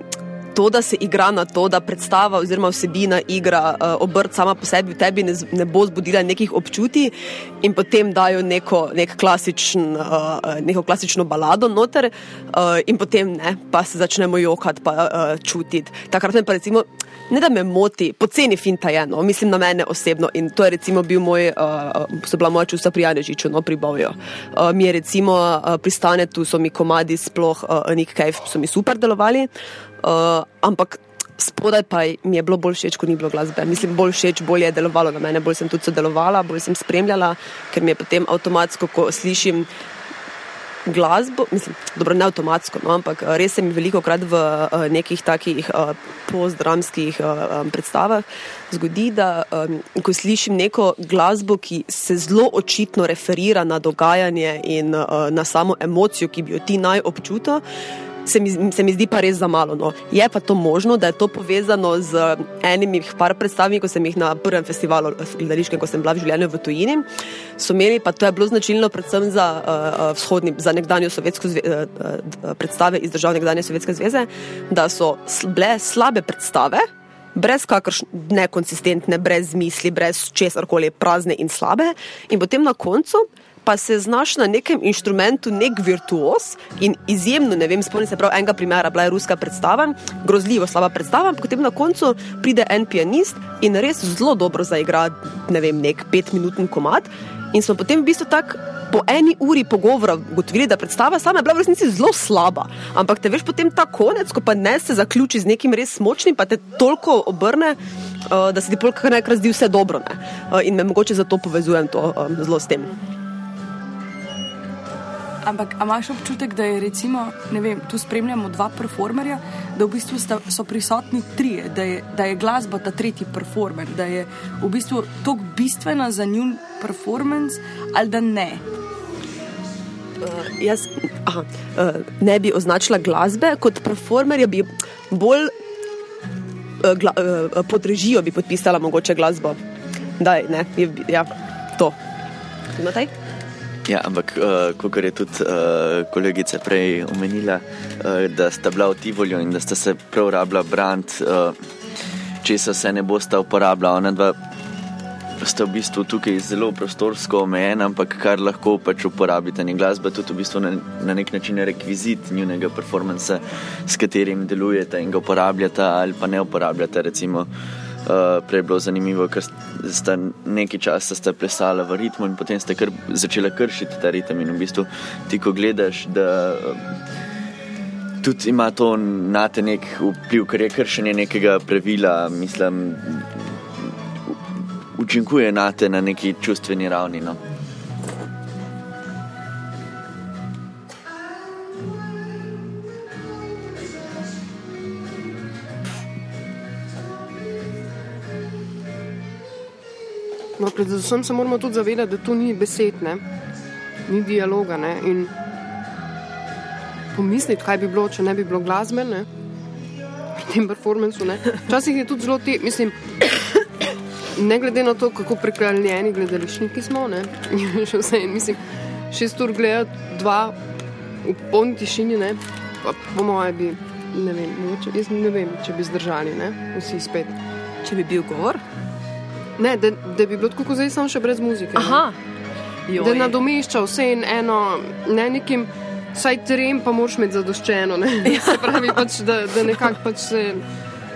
to, da se igra na to, da predstava oziroma vsebina igra uh, obrt sama po sebi v tebi ne, ne bo zbudila nekih občutij in potem dajo neko, nek klasičen, uh, neko klasično balado noter uh, in potem ne, pa se začnemo jokati, pa čutiti. Takrat me pa recimo. Ne da me moti, poceni finta je, no, mislim na mene osebno in to je recimo bil moj, so bila moja čustva pri Janežiču, no, pri. Uh, mi je recimo pristane tu, so mi komadi, sploh Cave, so mi super delovali, uh, ampak spodaj pa mi je bilo bolj všeč, ko ni bilo glasbe. Mislim, bolj všeč, bolje je delovalo na mene, bolj sem tudi sodelovala, bolj sem spremljala, ker mi je potem avtomatsko, ko slišim glasbo, mislim, dobro, ne avtomatsko, no, ampak eh, res se mi veliko krat v uh, nekih takih uh, postdramskih uh, predstavah zgodi, da um, ko slišim neko glasbo, ki se zelo očitno referira na dogajanje in uh, na samo emocijo, ki bi jo ti naj občutil. Se mi, se mi zdi pa res za malo. No. Je pa to možno, da je to povezano z enimi par predstavami, ko sem jih na prvem festivalu gledališkem, ko sem bila v življenju v tujini. So imeli, pa to je bilo značilno predvsem za, uh, vzhodni, za nekdanjo sovjetsko zve, uh, predstave iz držav nekdanje Sovjetske zveze, da so bile slabe predstave. Brez kakršne nekonsistentne, brez misli, brez česar koli, prazne in slabe, in potem na koncu pa se znaš na nekem inštrumentu, nek virtuos in izjemno, ne vem, spomnim se prav enega primera, bila je ruska predstava, grozljivo slaba predstava, potem na koncu pride en pianist in res zelo dobro zaigra, ne vem, nek petminuten komat. In smo potem v bistvu tako po eni uri pogovora ugotovili, da predstava sama je bila v resnici zelo slaba. Ampak te veš potem ta konec, ko pa ne se zaključi z nekim res močnim, pa te toliko obrne, uh, da se ti polk nekaj zdi vse dobro. Ne? Uh, in me mogoče zato povezujem to um, zelo s tem. Ampak imaš občutek, da je recimo, ne vem, tu spremljamo dva performerja, da v bistvu sta, so prisotni trije, da je, da je glasba ta tretji performer, da je v bistvu tako bistvena za njun performance ali da ne. Uh, jaz aha, uh, ne bi označila glasbe kot performerja, bi bolj uh, gla, uh, pod režijo bi podpisala mogoče glasbo. Daj, ne, je, ja, to. Imate? Ja, ampak, uh, kot je tudi uh, kolegica prej omenila, uh, da sta bila v Tivolju in da sta se prav rabila brant, uh, česa se ne bosta uporabljala. Ona dva sta v bistvu tukaj zelo prostorsko omejena, ampak kar lahko pač uporabite. In glasba je tudi v bistvu na, na nek način rekvizit njunega performansa, s katerim delujete in ga uporabljate ali pa ne uporabljate. Recimo, Uh, prej je bilo zanimivo, ker ste nekaj časa ste plesali v ritmu in potem ste kar, začeli kršiti ta ritem. In v bistvu ti, ko gledaš, da uh, tudi ima to na te nek vpliv, ker je kršenje nekega pravila, mislim, učinkuje na te na neki čustveni ravni. No. No, predvsem se moramo tudi zavedati, da to ni besed, ne? ni dialoga. Ne? In pomisliti, kaj bi bilo, če ne bi bilo glasbe ne? v tem performancu. Včasih je tudi zelo ti, mislim, ne glede na to, kako prekaljeni gledališniki smo. Ne? Še vse, mislim, šest ur gledati, dva v polni tišini, ne? pa po mojem bi, ne vem, mogoče, jaz ne vem, če bi zdržali, ne? vsi spet. Če bi bil govor. Ne, da, da bi bilo tako, kot zdaj, samo še brez muzike. Aha. Ne? Da nadomešča vse in eno, ne nekim, vsaj trem, pa moraš imeti zadoščeno. Ne? Se pravi, pač, da, da nekako pač se.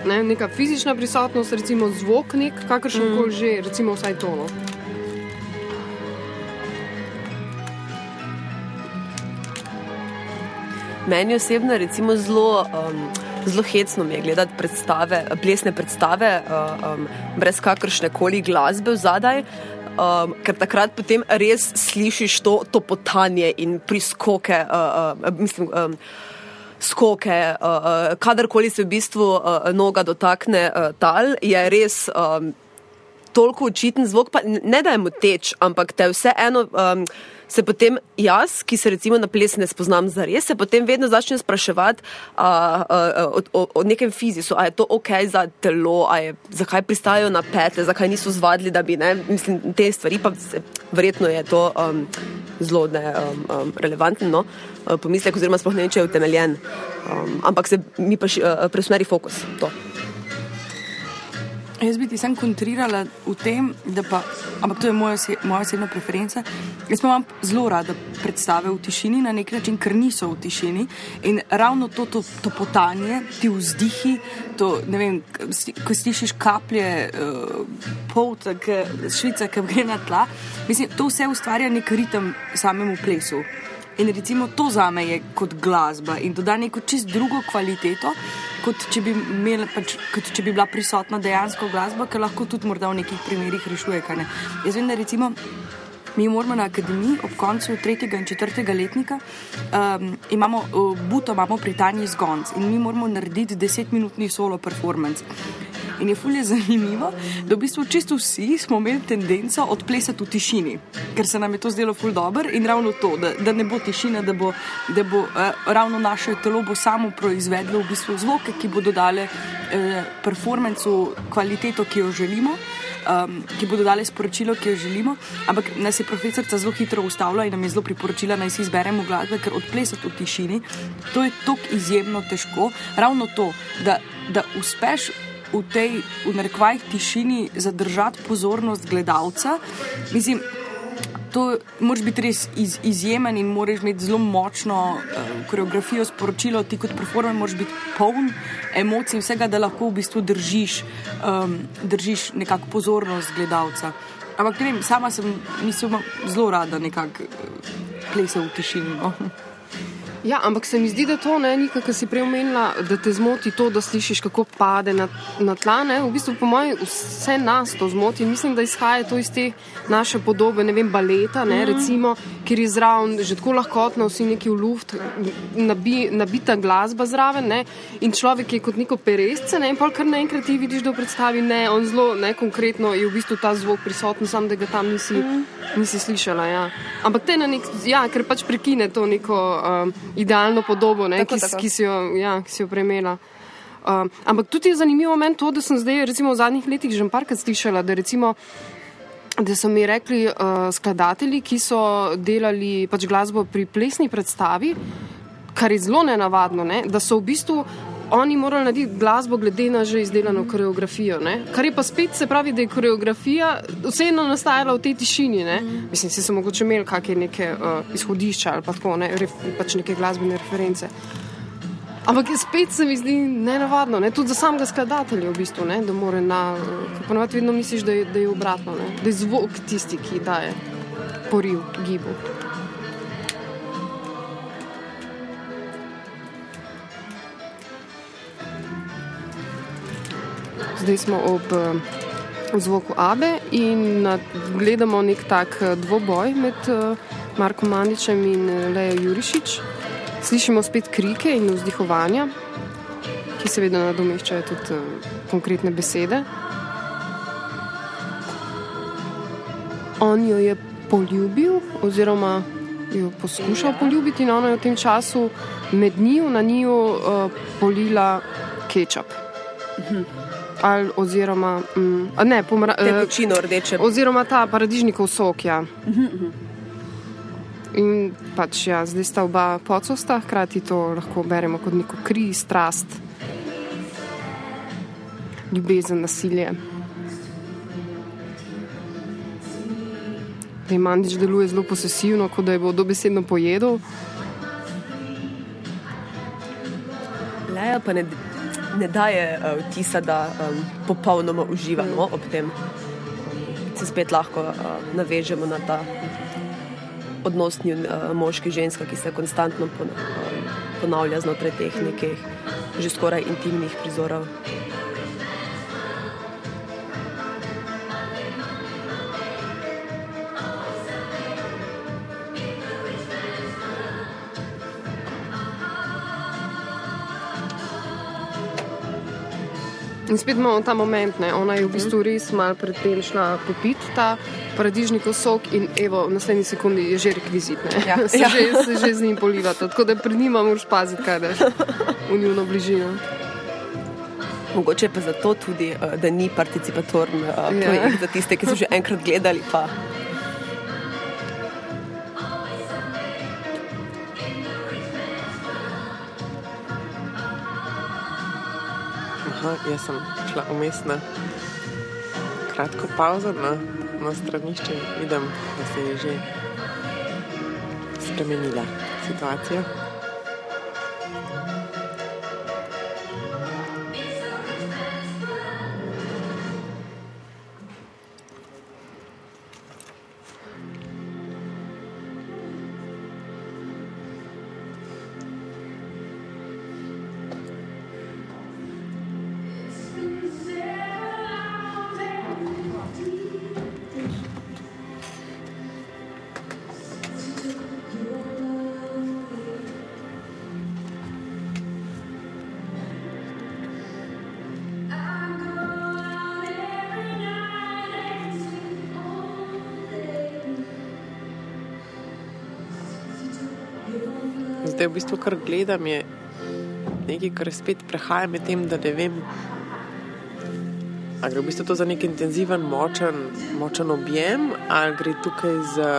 Ne, neka fizična prisotnost, recimo zvok, nek, kakršen koli mm. že, recimo vsaj tono. Meni osebno je zelo. Um, zelo hecno mi je gledati predstave, plesne predstave, uh, um, brez kakršne koli glasbe v zadaj. Um, ker takrat potem res slišiš to, to potanje in priskoke, uh, uh, mislim, um, skoke, uh, uh, kadarkoli se v bistvu uh, noga dotakne uh, tal, je res um, toliko učiten zvok, pa ne da je mu teč, ampak te vseeno. Um, se potem jaz, ki se recimo na ples ne spoznam za res, se potem vedno začnem spraševati a, a, a, o, o, o nekem fiziku, ali je to ok za telo, je, zakaj pristajajo na pete, zakaj niso zvadili, da bi ne, mislim, te stvari, pa se, verjetno je to um, zelo ne, um, um, relevantno. No? Pomislek, oziroma, sploh ne vem, če je utemeljen, um, ampak se mi pa uh, presmeri fokus. To. Jaz bi ti sem kontrirala v tem, da pa, ampak to je moja, moja osebna preferenca. Jaz pa imam zelo rada predstave v tišini, na nek način, ker niso v tišini. In ravno to, to, to potanje, ti vzdihi, to, vem, ko slišiš kaplje, uh, pot, švica, ki gre na tla, mislim, to vse ustvarja nek ritem samemu plesu. In recimo to za me je kot glasba in doda neko čist drugo kvaliteto, kot če bi, imel, pač, kot če bi bila prisotna dejansko glasba, ki lahko tudi morda v nekih primerih rešuje. Jaz vem, da recimo. Mi moramo na akademiji ob koncu tretjega in četrtega letnika, um, imamo uh, buto, imamo pri Tanji zgonc in mi moramo narediti desetminutni solo performance. In je fulje zanimivo, da v bistvu čisto vsi smo imeli tendenco odplesati v tišini, ker se nam je to zdelo fulj dobro in ravno to, da, da ne bo tišina, da bo, da bo eh, ravno naše telo bo samo proizvedlo v bistvu zvoke, ki bodo dale eh, performancu kvaliteto, ki jo želimo. Um, ki bodo dali sporočilo, ki jo želimo, ampak nas je profesorica zelo hitro ustavila in nam je zelo priporočila, da si izberemo glasbe, ker odplesati v tišini, to je tako izjemno težko. Ravno to, da, da uspeš v tej, v narekovajih, tišini zadržati pozornost gledalca. Mislim, to moraš biti res iz, izjemen in moraš imeti zelo močno uh, koreografijo, sporočilo, ti kot performer moraš biti poln emocij in vsega, da lahko v bistvu držiš, um, držiš nekako pozornost gledalca. Ampak ne vem, sama sem, mislim, zelo rada nekako uh, plesati v tišini. No? Ja, ampak se mi zdi, da to ne nekaj, kar si prej omenila, da te zmoti to, da slišiš, kako pade na, na tla. Ne? V bistvu, po mojem, vse nas to zmoti. Mislim, da izhaja to iz te naše podobe, ne vem, baleta, ne? Mm. recimo, kjer je zraven že tako lahkotno, vsi neki v luft, nabi, nabita glasba zraven. Ne? In človek je kot neko peresce, ne? in pa kar naenkrat ti vidiš, da v predstavi ne, on zelo ne, konkretno je v bistvu ta zvok prisoten, sam da ga tam nisi, mm. nisi slišala. Ja. Ampak te na nek, ja, ker pač prekine to neko. Um, idealno podobo, ne, tako, ki, tako. Ki, si jo, ja, ki si jo premela. Um, ampak tudi je zanimivo meni to, da sem zdaj recimo, v zadnjih letih že parkrat slišala, da, recimo, da so mi rekli uh, skladatelji, ki so delali pač glasbo pri plesni predstavi, kar je zelo nenavadno, ne, da so v bistvu oni morali narediti glasbo glede na že izdelano koreografijo. Ne? Kar je pa spet se pravi, da je koreografija vseeno nastajala v tej tišini. Ne? Mm. Mislim, da so mogoče imeli kakšne neke uh, izhodišča ali pa tako, ne? Ref, pač neke glasbene reference. Ampak spet se mi zdi nenavadno, ne? tudi za samega skladatelja, v bistvu, ne? da mora na. Ponovadi vedno misliš, da je, da je obratno, ne? da je zvok tisti, ki daje poriv gibu. Zdaj smo ob eh, zvoku Abe in gledamo nek tak eh, dvoboj med eh, Markom Mandičem in Lejo Jurišič. Slišimo spet krike in vzdihovanja, ki seveda nadomeščajo tudi konkretne besede. On jo je poljubil, oziroma jo poskušal poljubiti, in ona je v tem času med njiju na njiju uh, polila kečap. Ali, oziroma, a ne, pomra, eh, Tekočino rdeče. oziroma ta paradižnikov sok. Ja. In pač, ja, zdaj sta oba pocosta, hkrati to lahko beremo kot neko kri, strast, ljubezen, nasilje. Da je Mandič deluje zelo posesivno, kot da je bo dobesedno pojedel. Leja pa ne, ne daje uh, vtisa, da um, popolnoma uživa no, ob tem. Se spet lahko uh, navežemo na ta odnos uh, moški-ženska, ki se konstantno pon, ponavlja znotraj teh nekih že skoraj intimnih prizorov. In spet imamo ta moment, ne? ona je v bistvu res malo predtem šla popit ta paradižnikov sok in evo, v naslednji sekundi je že rekvizit, ne? Ja. se, Ja. že, se že z njim polivata. Tako da pred njima moraš paziti, kaj daš v njuno bližino. Mogoče pa zato tudi, uh, da ni participatoren uh, Ja. projekt za tiste, ki so že enkrat gledali. Pa. Aha, jaz sem šla vmes na kratko pauzo na, na stranišče in vidim, da se je že spremenila situacija. V bistvu, kar gledam, je nekaj, kar spet prehaja med tem, da ne vem. Ali gre v bistvu to za nek intenziven, močen, močen objem, ali gre tukaj za,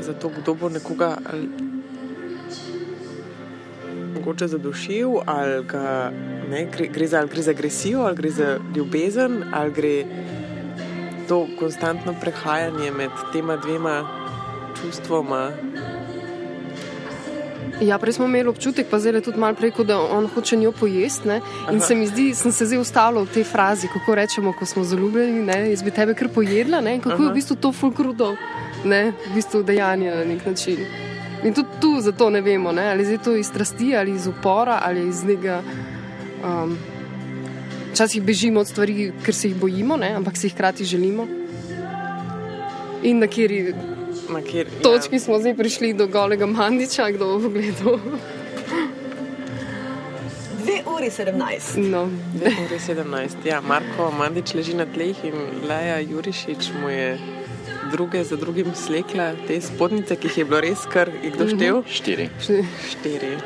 za to, kdo bo nekoga ali, mogoče zadušil, ali ga, ne, gre, gre, za, gre za agresijo, ali gre za ljubezen, ali gre to konstantno prehajanje med tema dvema čustvoma. Ja, prej smo imeli občutek, pa zdaj je tudi malo preko, da on hoče njo pojesti. ne. In Aha. se mi zdi, sem se zdaj ustavila v tej frazi, kako rečemo, ko smo zaljubljeni, ne, jaz bi tebe kar pojedla, ne, in kako je Aha. v bistvu to fulkrudo, ne, v bistvu dejanje na nek način. In tudi tu zato ne vemo, ne, ali je to iz strasti, ali iz upora, ali iz nekega. Um, Včasih bežimo od stvari, ker se jih bojimo, ne, ampak se jih hkrati želimo. In na kateri Na kjer, točki smo zdaj prišli do golega Mandiča, kdo bo pogledal. 2 uri 17. No. 2 uri 17. Ja, Marko Mandič leži na tleh in Leja Jurišič mu je druge za drugim slekla te spodnice, ki jih je bilo res kar, kdo štev? Štiri. Štiri.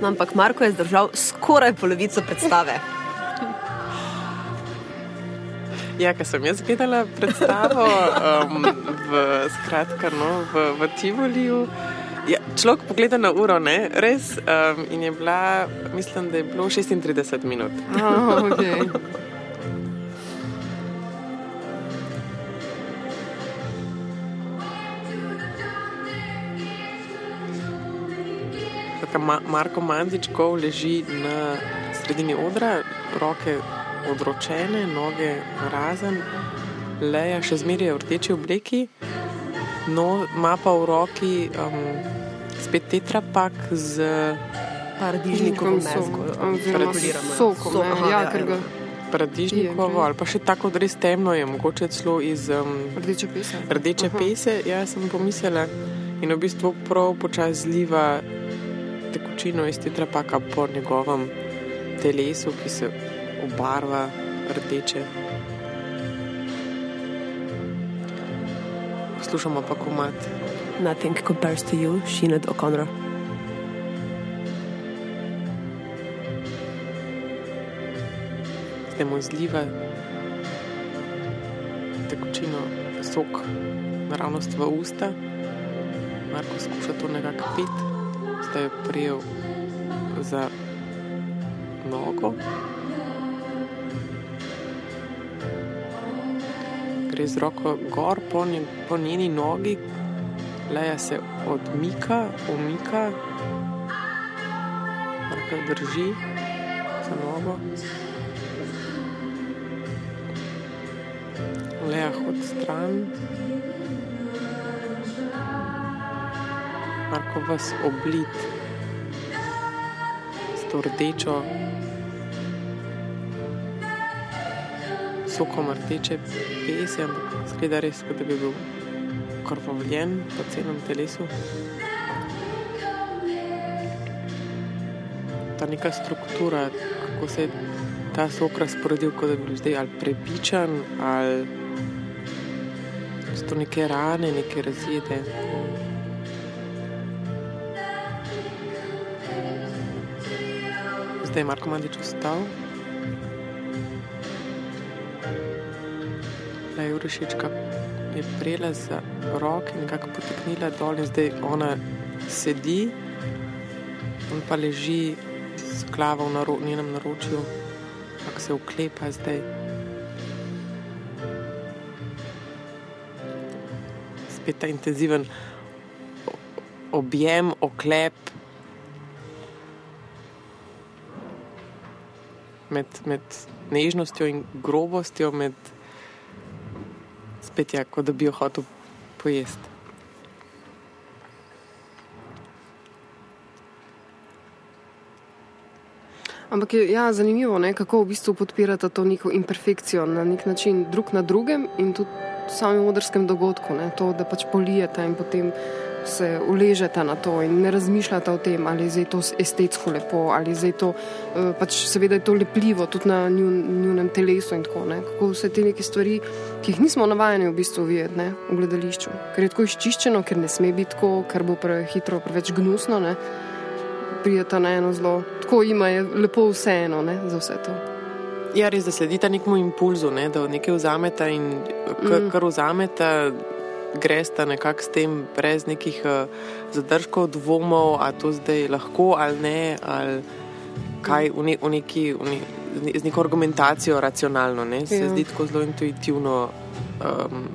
No, ampak Marko je zdržal skoraj polovico predstave. Ja, ker sem jaz gledala predstavo um, v, skratka, no, v, v Tivoliju. Ja, človek pogleda na uro, ne? res. Um, in je bila, mislim, da je bilo 36 minut. Oh, okay. Ma Marko Mandič go leži na sredini odra, roke odročene, noge razen, leja še zmeraj v rdeči obleki, no, ima pa v roki um, spet tetrapak z Paradižnikom, sokom, So- ne, aha, ja, ja, ker ja. ga paradižnikovo ali pa še tako res temno je, mogoče celo iz um, rdeče pese. rdeče Aha. pese, jaz sem pomislila. In v bistvu prav počasi zliva tekočino iz tetrapaka po njegovem telesu, ki se obarva rdeče. Poslušamo pa komat. Nothing compares to you, Sinead O'Connor. zdaj mu zliva tekočino, sok, naravnost v usta. Marko skuša to nekako piti, zdaj je prijel za nogo. Gre z roko gor po, nje, po njeni nogi, leja se odmika, umika, jo drži za nogo. Leja hod stran. Marko vas oblit s to rdečo, sokom rdeče pese, ampak zgleda res, kot da bi bil krvavljen po celem telesu. Ta neka struktura, kako se je ta sok razporedil, kot da bi bil zdaj ali prebičan, ali so neke rane, neke razjede. Zdaj je Marko Mandič vstal. Da je Urišička je prijela za roke in nekako poteknila dol in zdaj ona sedi, on pa leži z glavo v naro, njenem naročju, kako se uklepa zdaj. Spet ta intenziven objem, oklep. Med, med nežnostjo in grobostjo, med spet je, kot da bi jo hotel pojesti. Ampak je ja, zanimivo, ne, kako v bistvu podpirata to neko imperfekcijo na nek način drug na drugem in tudi v samem odrskem dogodku. Ne, to, da pač polijeta in potem se uležeta na to in ne razmišljata o tem, ali je zdaj to estetsko lepo, ali je zdaj to, eh, pač seveda je to lepljivo tudi na njun, njunem telesu in tako. Ne, kako vse te neke stvari, ki jih nismo navajeni v bistvu videti ne, v gledališču, ker je tako izčiščeno, ker ne sme biti tako, ker bo prehitro preveč gnusno. Ne, prijeta na eno zelo, tako ima je lepo vseeno ne, za vse to. Ja, res, da sledita nekemu impulzu, ne, da nekaj vzameta in kar, Mm. kar vzameta, gresta nekako s tem, brez nekih uh, zadržkov, dvomov, a to zdaj lahko ali ne, ali kaj v, ne, v neki, v ne, z neko argumentacijo racionalno. Ne, se Ja. zdi tako zelo intuitivno. Um,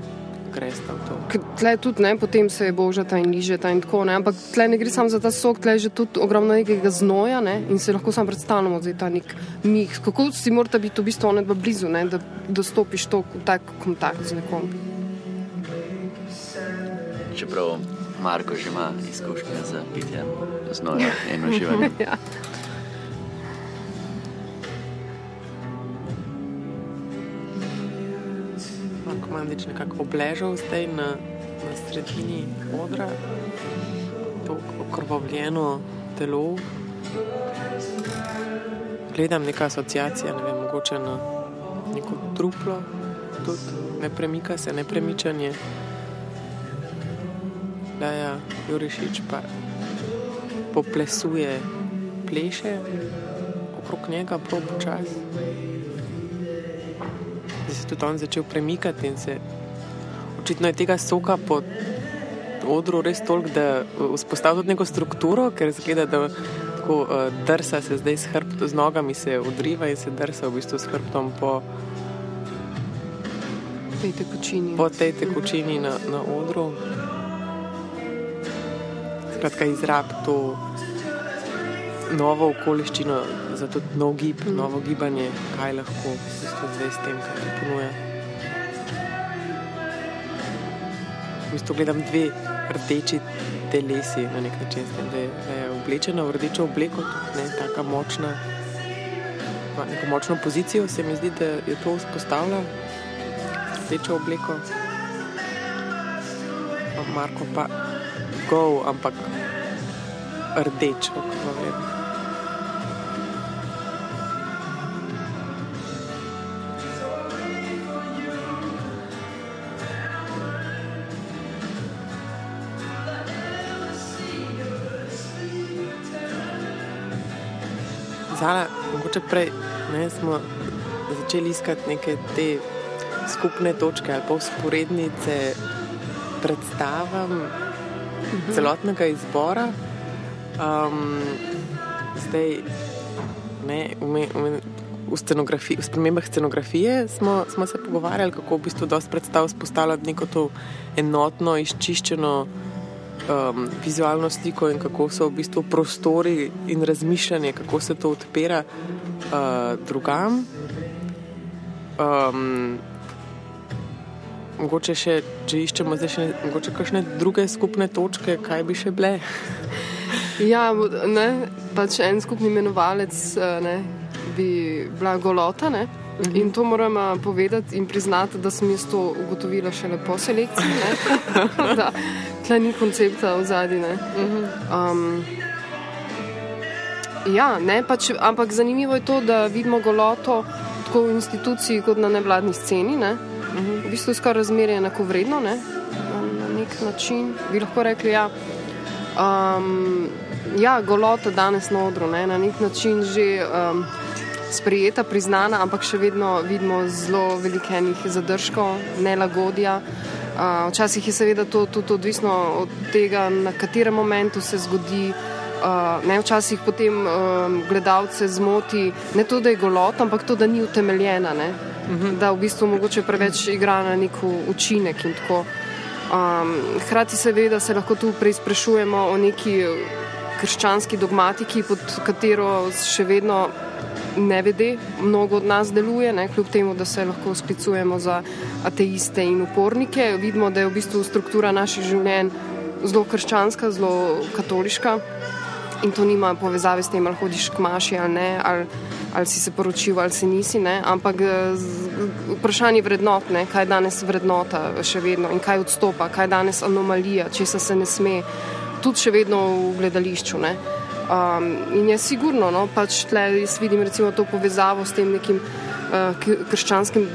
Gresta v to. Ker Tle tudi ne, potem se božata in ližeta in tako ne, ampak tle ne gre samo za ta sok, tle je že tudi ogromno nekega znoja ne, in se lahko samo predstavljamo za ta nek mix. Kako si morata biti v bistvu onedva blizu, ne, da dostopiš to v tak kontakt z nekom. Čeprav Marko že ima izkušnje z pitjem znoja in uživanjem. ja. Marko Mandič nekako obležal zdaj na, na sredini odra, to okrvavljeno telo. Gledam neka asociacija, ne vem, mogoče na neko truplo, tudi ne premika se, ne premičanje. Daja Jurišič pa poplesuje, pleše okrog njega, prav počasi. Zdaj se je tudi on začel premikati in se očitno je tega soka po odru res toliko, da vzpostavlja tudi neko strukturo, ker zgleda, da tako uh, drsa se zdaj s hrbtom, z nogami se odriva in se drsa v bistvu s hrbtom po, tej tekočini. po tej tekočini na, na odru. Skratka, izrab to novo okoliščino, za to nov gib, mm. novo gibanje, kaj lahko zdaj s tem, kaj ti ponuja. V bistvu gledam dve rdeči telesi na nek način, da je, da je oblečena v rdečo obleko, ne tako močna. Neko močno pozicijo se mi zdi, da je to vzpostavlja, rdečo obleko. Marko pa go, ampak rdeč, vem. Zala, mogoče prej ne, smo začeli iskati neke te skupne točke ali pa usporednice predstavam mhm. celotnega izbora. Um, zdaj, ne, v, v, v, v spremembah scenografije smo, smo se pogovarjali, kako v bistvu dosti predstav spostavljati neko to enotno, izčiščeno um, vizualno sliko in kako so v bistvu prostori in razmišljanje, kako se to odpira uh, drugam. Um, mogoče še, če iščemo zdaj še mogoče kakšne druge skupne točke, kaj bi še bile. Ja, ne, pač en skupni imenovalec eh, ne, bi bila golota. Ne. Mhm. In to moram povedati in priznati, da sem jaz to ugotovila šele po selekciji. Tukaj ni koncepta v zadnji. Um, ja, ne, pač, ampak zanimivo je to, da vidimo goloto tako v instituciji kot na nevladni sceni. Ne. Bistvu je skoraj razmerje enako vredno, ne? na, nek način bi lahko rekli. Ja. Um, ja, golota danes na odru, ne? na nek način že um, sprijeta, priznana, ampak še vedno vidimo zelo velikenih zadržkov, nelagodja. Uh, včasih je seveda to tudi odvisno od tega, na katerem momentu se zgodi. Uh, ne, včasih potem um, gledalce zmoti ne to, da je golota, ampak to, da ni utemeljena. Ne? -hmm. da v bistvu mogoče preveč igra na nek učinek. Um, hrati seveda se lahko tu preizprašujemo o neki krščanski dogmatiki, pod katero še vedno ne vede, mnogo od nas deluje, ne, kljub temu, da se lahko sklicujemo za ateiste in upornike. Vidimo, da je v bistvu struktura naših življenj zelo krščanska, zelo katoliška in to nima povezave s tem, ali hodiš k maši ali ne. Ali ali si se poročil ali se nisi, ne? ampak eh, vprašanje vrednot, ne? kaj je danes vrednota še vedno in kaj odstopa, kaj je danes anomalija, če se ne sme, tudi še vedno v gledališču. Ne? Um, in je sigurno, no, pač tle jaz vidim recimo to povezavo s tem nekim uh, krščanskim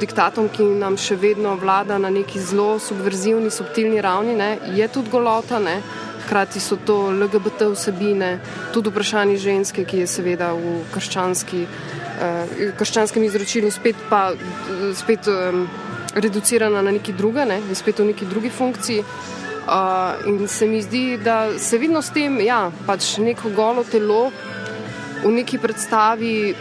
diktatom, ki nam še vedno vlada na neki zelo subverzivni, subtilni ravni, ne? je tudi golota. Ne? Hkrati so to LGBT vsebine, tudi vprašanje ženske, ki je seveda v krščanski, uh, krščanskem izročilu spet, pa, spet um, reducirana na neki druge, ne, spet v neki drugi funkciji. Uh, in se mi zdi, da se vidno s tem, da ja, pač neko golo telo v neki predstavi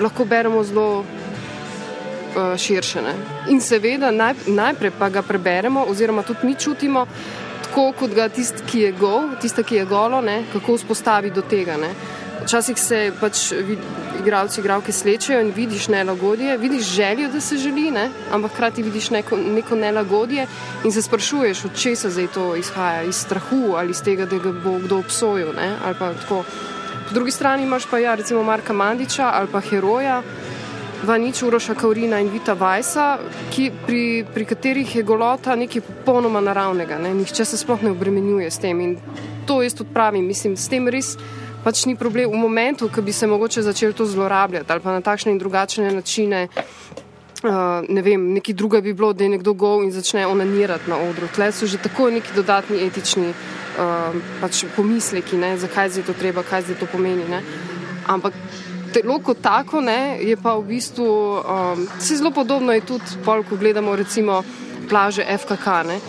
lahko beremo zelo uh, širše. Ne. In seveda naj, najprej pa ga preberemo, oziroma tudi mi čutimo, tako kot ga tisti, ki je gol, tista, ki je golo, ne, kako vzpostavi do tega. Ne. Včasih se pač igralci, igralke slečejo in vidiš nelagodje, vidiš željo, da se želi, ne, ampak hkrati vidiš neko, neko nelagodje in se sprašuješ, od česa zdaj to izhaja, iz strahu ali iz tega, da ga bo kdo obsojil. Ne, po drugi strani imaš pa ja, recimo Marka Mandiča ali pa heroja. Vanič Uroša Kaurina in Vita Vajsa, ki, pri, pri katerih je golota nekaj popolnoma naravnega. Ne? Nihče se sploh ne obremenjuje s tem in to jaz tudi pravim. Mislim, s tem res pač ni problem v momentu, ko bi se mogoče začeli to zlorabljati ali pa na takšne in drugačne načine. Uh, ne vem, neki druga bi bilo, da je nekdo gol in začne onanirati na odru. Tle so že tako neki dodatni etični uh, pač pomisleki, ne? zakaj je to treba, kaj je to pomeni. Ne? Ampak telo kot tako ne, je pa v bistvu um, zelo podobno, tudi pol, ko gledamo recimo plaže FKK. Ne.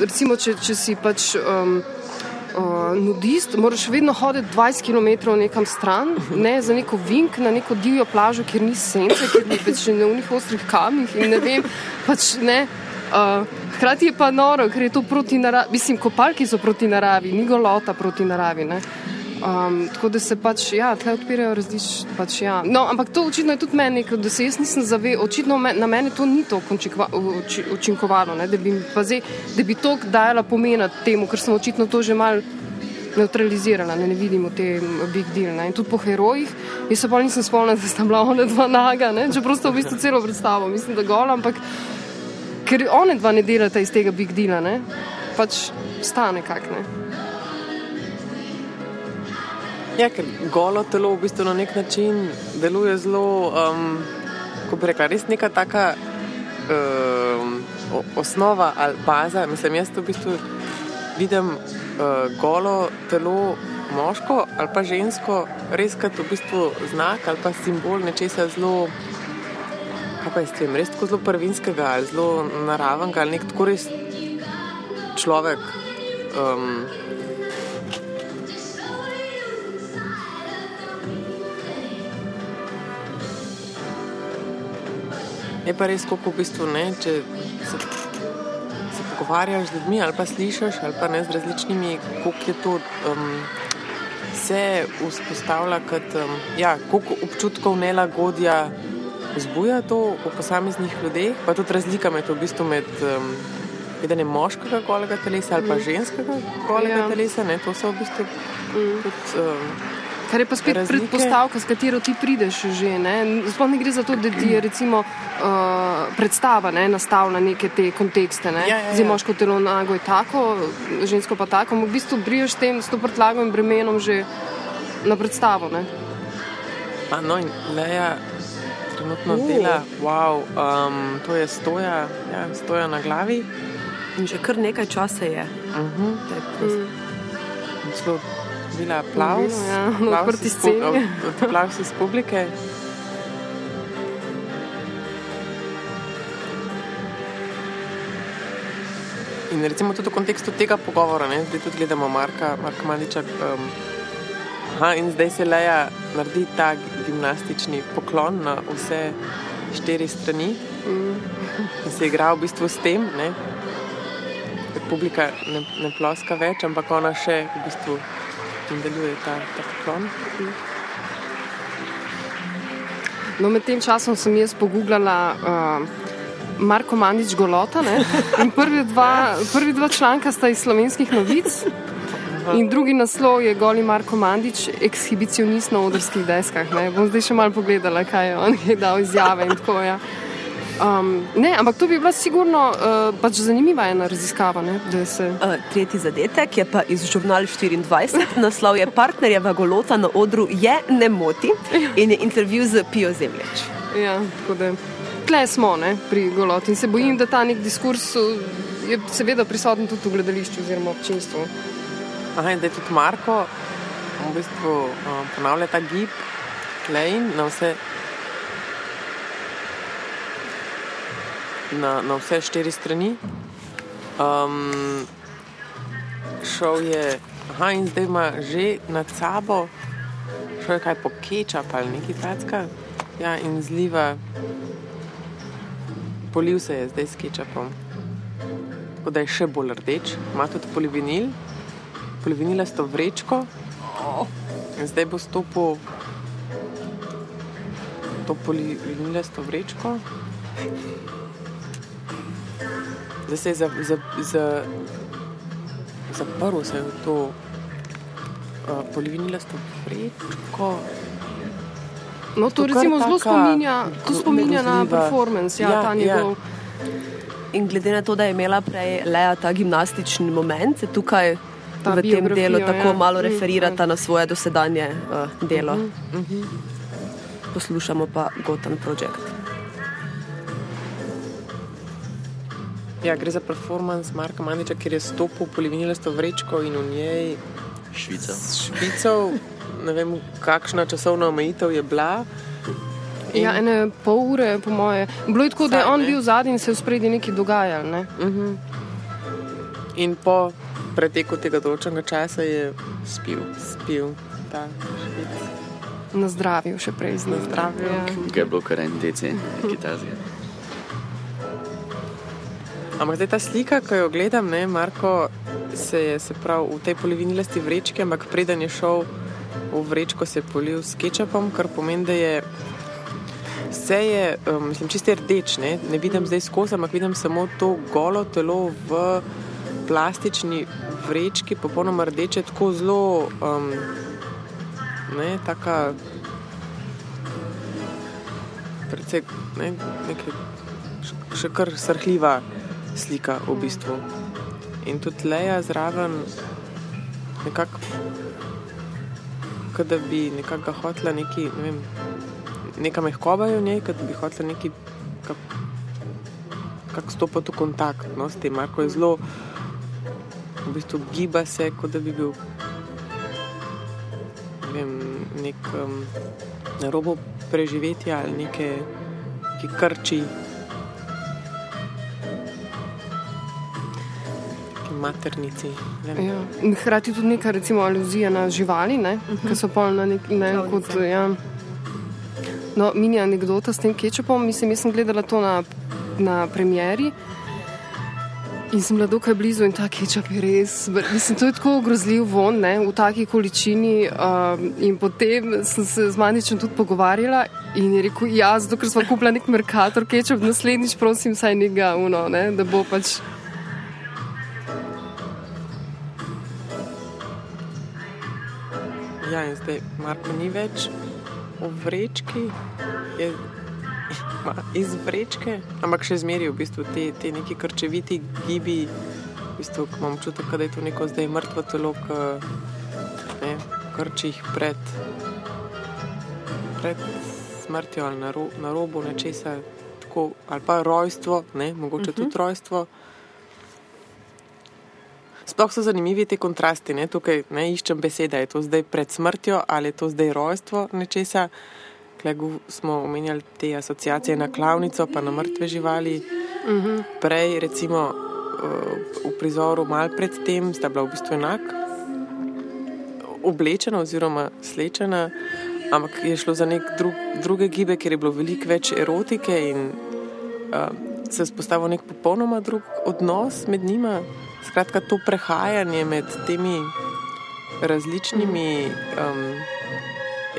Recimo, če, če si pač um, uh, nudist, moraš vedno hoditi 20 km nekam stran, ne, za neko vink na neko divjo plažo, kjer ni sence, kjer ni več na unih ostrih kamnih in ne vem. Pač, ne, uh, hkrati je pa noro, ker je to proti naravi. Mislim, kopalki so proti naravi, ni golota proti naravi. Ne. Um, tako da se pač, ja, tle odpirajo različne. Pač, ja. no, ampak to očitno je tudi meni, da se jaz nisem zavedal, očitno me, na mene to ni tako učinkovalo, ne, da bi, zdaj, da bi to dajala pomena temu, ker sem očitno to že mal neutralizirala, ne, ne vidimo te big deal. Ne. In tudi po herojih, jaz se pa nisem spomnila, da sta bila ona dva naga, ne, če prosto v bistvu celo predstavo, mislim, da gola, ampak ker one dva ne delata iz tega big deala, ne, pač stane kak ne. Ja, ker golo telo v bistvu na nek način deluje zelo, um, kako bi rekla, res neka taka um, osnova ali baza. Mislim, jaz v bistvu vidim uh, golo telo moško ali pa žensko, res kot v bistvu znak ali pa simbol nečesa zelo. Kaj pa je s tem, res tako zelo prvinskega ali zelo naravnega ali nek tako res človek. Um, Je pa res, kako v bistvu ne, če se, se pogovarjaš z ljudmi ali pa slišiš ali pa ne z različnimi, koliko je to. Um, Se vzpostavlja kot um, ja, občutkov nelagodja, vzbuja to v posameznih ljudeh, pa tudi razlika med, v bistvu med um, videnjem moškega kolega telesa ali pa mm. ženskega kolega ja. telesa. Ne, to so v bistvu mm. tudi. Um, Kar je pa spet razlike. predpostavka, s katero ti prideš že. Sploh ne gre za to, da ti je recimo, uh, predstava ne, nastavlja neke te kontekste. Ne. Ja, ja, ja. Zdaj moško telo nago je tako, žensko pa tako. V bistvu briješ tem s to prtlagom in bremenom že na predstavo. Ne. Pa no in Leja trenutno uh. dela, wow, um, to je stoja, ja, stoja na glavi. In že kar nekaj časa je. Uh -huh. Zelo dobila aplaus. Ja, odprti sceni. Aplaus iz publike. In recimo tudi v kontekstu tega pogovora, ne, zdaj tudi gledamo Marka, Marka Mandiča. Um, aha, in zdaj se Leja naredi ta gimnastični poklon na vse štiri strani. Mm. In se igra v bistvu s tem, ne. Publika ne, ne ploska več, ampak ona še v bistvu in deluje ta, ta poklon. No, med tem časom sem jaz pogooglala uh, Marko Mandič Golota. Prvi dva, prvi dva članka sta iz slovenskih novic. In drugi naslov je Goli Marko Mandič, ekshibicionist na odrskih deskah. Ne? Bom zdaj še malo pogledala, kaj je on je dal izjave in tako. Ja. Um, ne, ampak to bi bila sigurno uh, pač zanimiva ena raziskava. Ne, se... uh, tretji zadetek je pa iz žurnala 24, naslov je partnerjeva golota na odru je ne moti in je intervju z Pijo Zemljič. Ja, Tle smo ne, pri goloti in se bojim, da ta nek diskurs je seveda prisoten tudi v gledališču oziroma občinstvu. Aha, in da je tudi Marko v bistvu um, ponavlja ta gib, klejn na vse na, na vse štiri strani. Um, šel je, aha, in zdaj ima že nad sabo, šel je kaj po kečap ali nekaj takega. Ja, in zliva, polil se je zdaj s kečapom. Tako da je še bolj rdeč, ima tudi polivinil, polivinilasto vrečko. In zdaj bo stopil to polivinilasto vrečko da se je za, za, za, zaprl se v to uh, polivinilo vrečko. No, to, to recimo zelo spominja, to spominja na performance, ja, ja, ta njegov. Ja. In glede na to, da je imela prej Lea ta gimnastični moment, se tukaj ta v tem delu tako ja. malo mm, referirata mm, na svoje dosedanje uh, delo. Mm -hmm. Poslušamo pa Gotham Project. Ja, gre za performance Marka Mandiča, ki je stopil po livinilasto vrečko in v njej Švica. Švico. Ne vem, kakšna časovna omejitev je bila. In... Ja, ene pol ure, po moje. Bilo je tako, da je on bil zadnji in se je v spredi nekaj dogajalo. Ne? Uh mhm. -huh. In po preteku tega določenega časa je spil, spil ta švic. Na zdravju, še prej z zdravjem. Ja. Kaj je bilo, kar je en DC, kitajski. Ampak zdaj ta slika, ko jo gledam, ne, Marko se je se prav v tej polovini lasti vrečke, ampak preden je šel v vrečko se je polil s kečapom, kar pomeni, da je vse je, um, mislim, čisto rdeč. Ne? ne vidim zdaj skozi, ampak vidim samo to golo telo v plastični vrečki, popolnoma rdeče, tako zelo, um, ne, taka, predvsej, ne, nekaj, še kar srhljiva slika v bistvu. In tudi leja zraven, nekako, da bi nekako hotela neki, ne vem, neka mehkoba v njej, da bi hotela neki, kako stopiti v kontakt no, s tem, Marko je zelo v bistvu giba se, kot da bi bil ne vem, nek um, na robu preživetja ali neke, neke krči. Maternici. Ja. Hrati tudi neka recimo, aluzija na živali, uh -huh. ki so polno nek, ne, kot. Ja. No, mini anekdota s tem kečupom. Mislim, jaz sem gledala to na, na premjeri. In sem bila dokaj blizu in ta kečap je res. Mislim, to je tako grozljiv von ne, v taki količini. Um, in potem sem se z Maničem tudi pogovarjala in je rekel, ja, zato ker smo kupili nek Merkator kečap, naslednjič prosim, saj njega uno, ne, da bo pač. Ja, in zdaj Marko ni več v vrečki. Je iz vrečke, ampak še zmeri v bistvu te, te neki krčeviti gibi, v bistvu, imam čutek, da je to neko zdaj mrtvo telo, ki krči jih pred, pred smrtjo ali na, ro, na robu nečesa, tako, ali pa rojstvo, ne, mogoče uh -huh. tudi rojstvo. Sploh so zanimivi ti kontrasti, ne? tukaj ne iščem besede, je to zdaj pred smrtjo ali je to zdaj rojstvo nečesa. Klegu smo omenjali te asociacije na klavnico, pa na mrtve živali. Uh mhm. -huh. Prej, recimo v prizoru, malo predtem, sta bila v bistvu enak, oblečena oziroma slečena, ampak je šlo za nek drug, druge gibe, ker je bilo veliko več erotike in uh, se je spostavil nek popolnoma drug odnos med njima. Skratka, to prehajanje med temi različnimi um,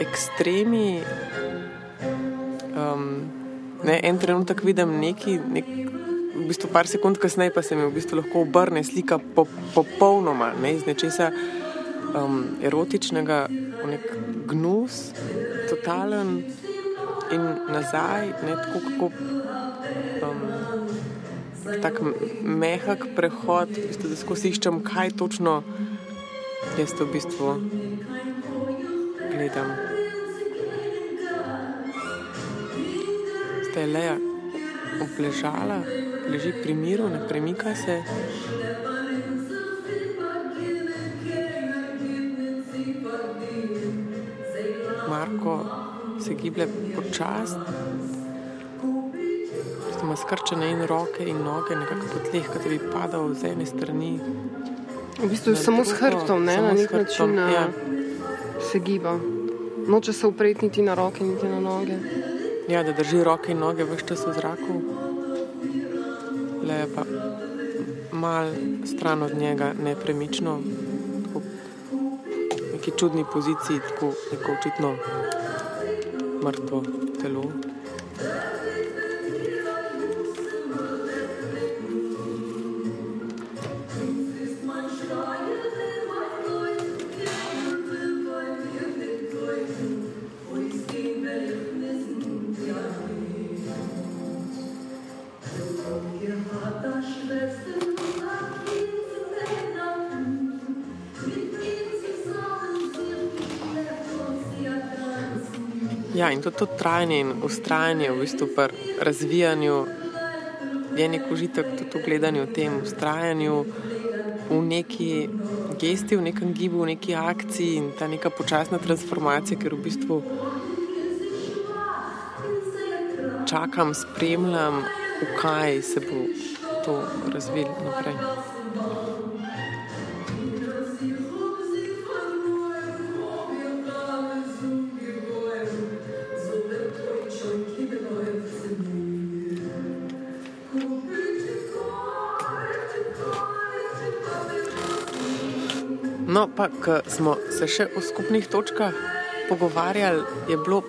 ekstremi um, ne, en trenutek vidim neki, nek, v bistvu par sekund kasneje pa se mi v bistvu lahko obrne slika po, popolnoma ne, iz nečesa um, erotičnega, v nek gnus, totalen in nazaj, ne tako kako. Um, Tak mehak prehod, v bistvu, da skozi iščem, kaj točno jaz to v bistvu gledam. da je Leja obležala, leži pri miru, ne premika se. Marko se giblje počasi, ima skrčene in roke in noge, nekako po tleh, kot da bi padal z ene strani. V bistvu je samo s hrbtom, ne na nek način ja. se giba. Noče se upreti niti na roke, niti na noge. Ja, da drži roke in noge vse čas v zraku, le pa mal stran od njega, nepremično, v neki čudni poziciji, tako neko očitno mrtvo telo. Tudi to trajanje in ustrajanje v bistvu pri razvijanju je nek užitek tudi v gledanju tem ustrajanju v neki gesti, v nekem gibu, v neki akciji in ta neka počasna transformacija, ker v bistvu čakam, spremljam, v kaj se bo to razvilo naprej. Pa ko smo se še o skupnih točkah pogovarjali, je bilo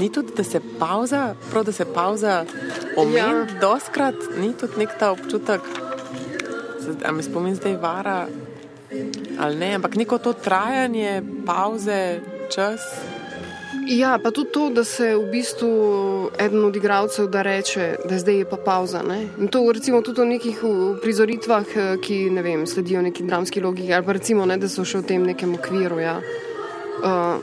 ni tudi, da se pauza, prav da se pauza omeni, ja. doskrat ni tudi nek ta občutek, da me spomin zdaj vara ali ne, ampak neko to trajanje, pauze, čas. Ja, pa tudi to, da se v bistvu eden od igralcev da reče, da zdaj je pa pauza. Ne? In to recimo tudi v nekih prizoritvah, eh, ki ne vem, sledijo neki dramski logiki, ali pa recimo, ne, da so še v tem nekem okviru. Ja. Uh,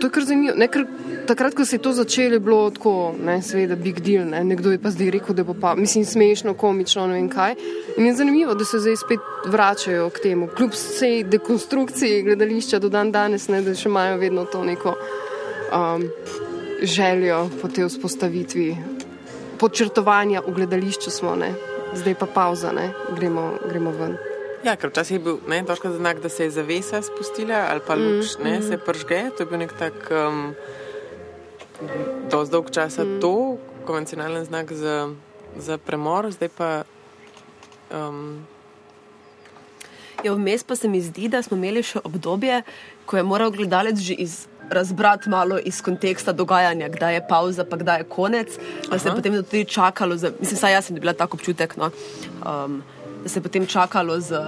to je kar zanimivo. Ne, ker takrat, ko se je to začelo, je bilo tako, ne, seveda, big deal. Ne. Nekdo je pa zdaj rekel, da bo pa, mislim, smešno, komično, ne vem kaj. In je zanimivo, da se zdaj spet vračajo k temu, kljub vsej dekonstrukciji gledališča do dan danes, ne, da še imajo vedno to neko um, željo po tej vzpostavitvi. Podčrtovanja v gledališču smo, ne. zdaj pa pauza, ne. gremo, gremo ven. Ja, ker včasih je bil ne, znak, da se je zavesa spustila ali pa luč mm, ne, mm. se pržge. To je bil nek tak um, dosti dolg čas mm. to, konvencionalen znak za, za premor, zdaj pa. Um, ja, vmes pa se mi zdi, da smo imeli še obdobje, ko je moral gledalec že iz. Razbrati malo iz konteksta dogajanja, kdaj je pauza, pa kdaj je konec. Da se je potem tudi čakalo, za, mislim, saj jaz sem dobila tako občutek. No, um, da se je potem čakalo z uh,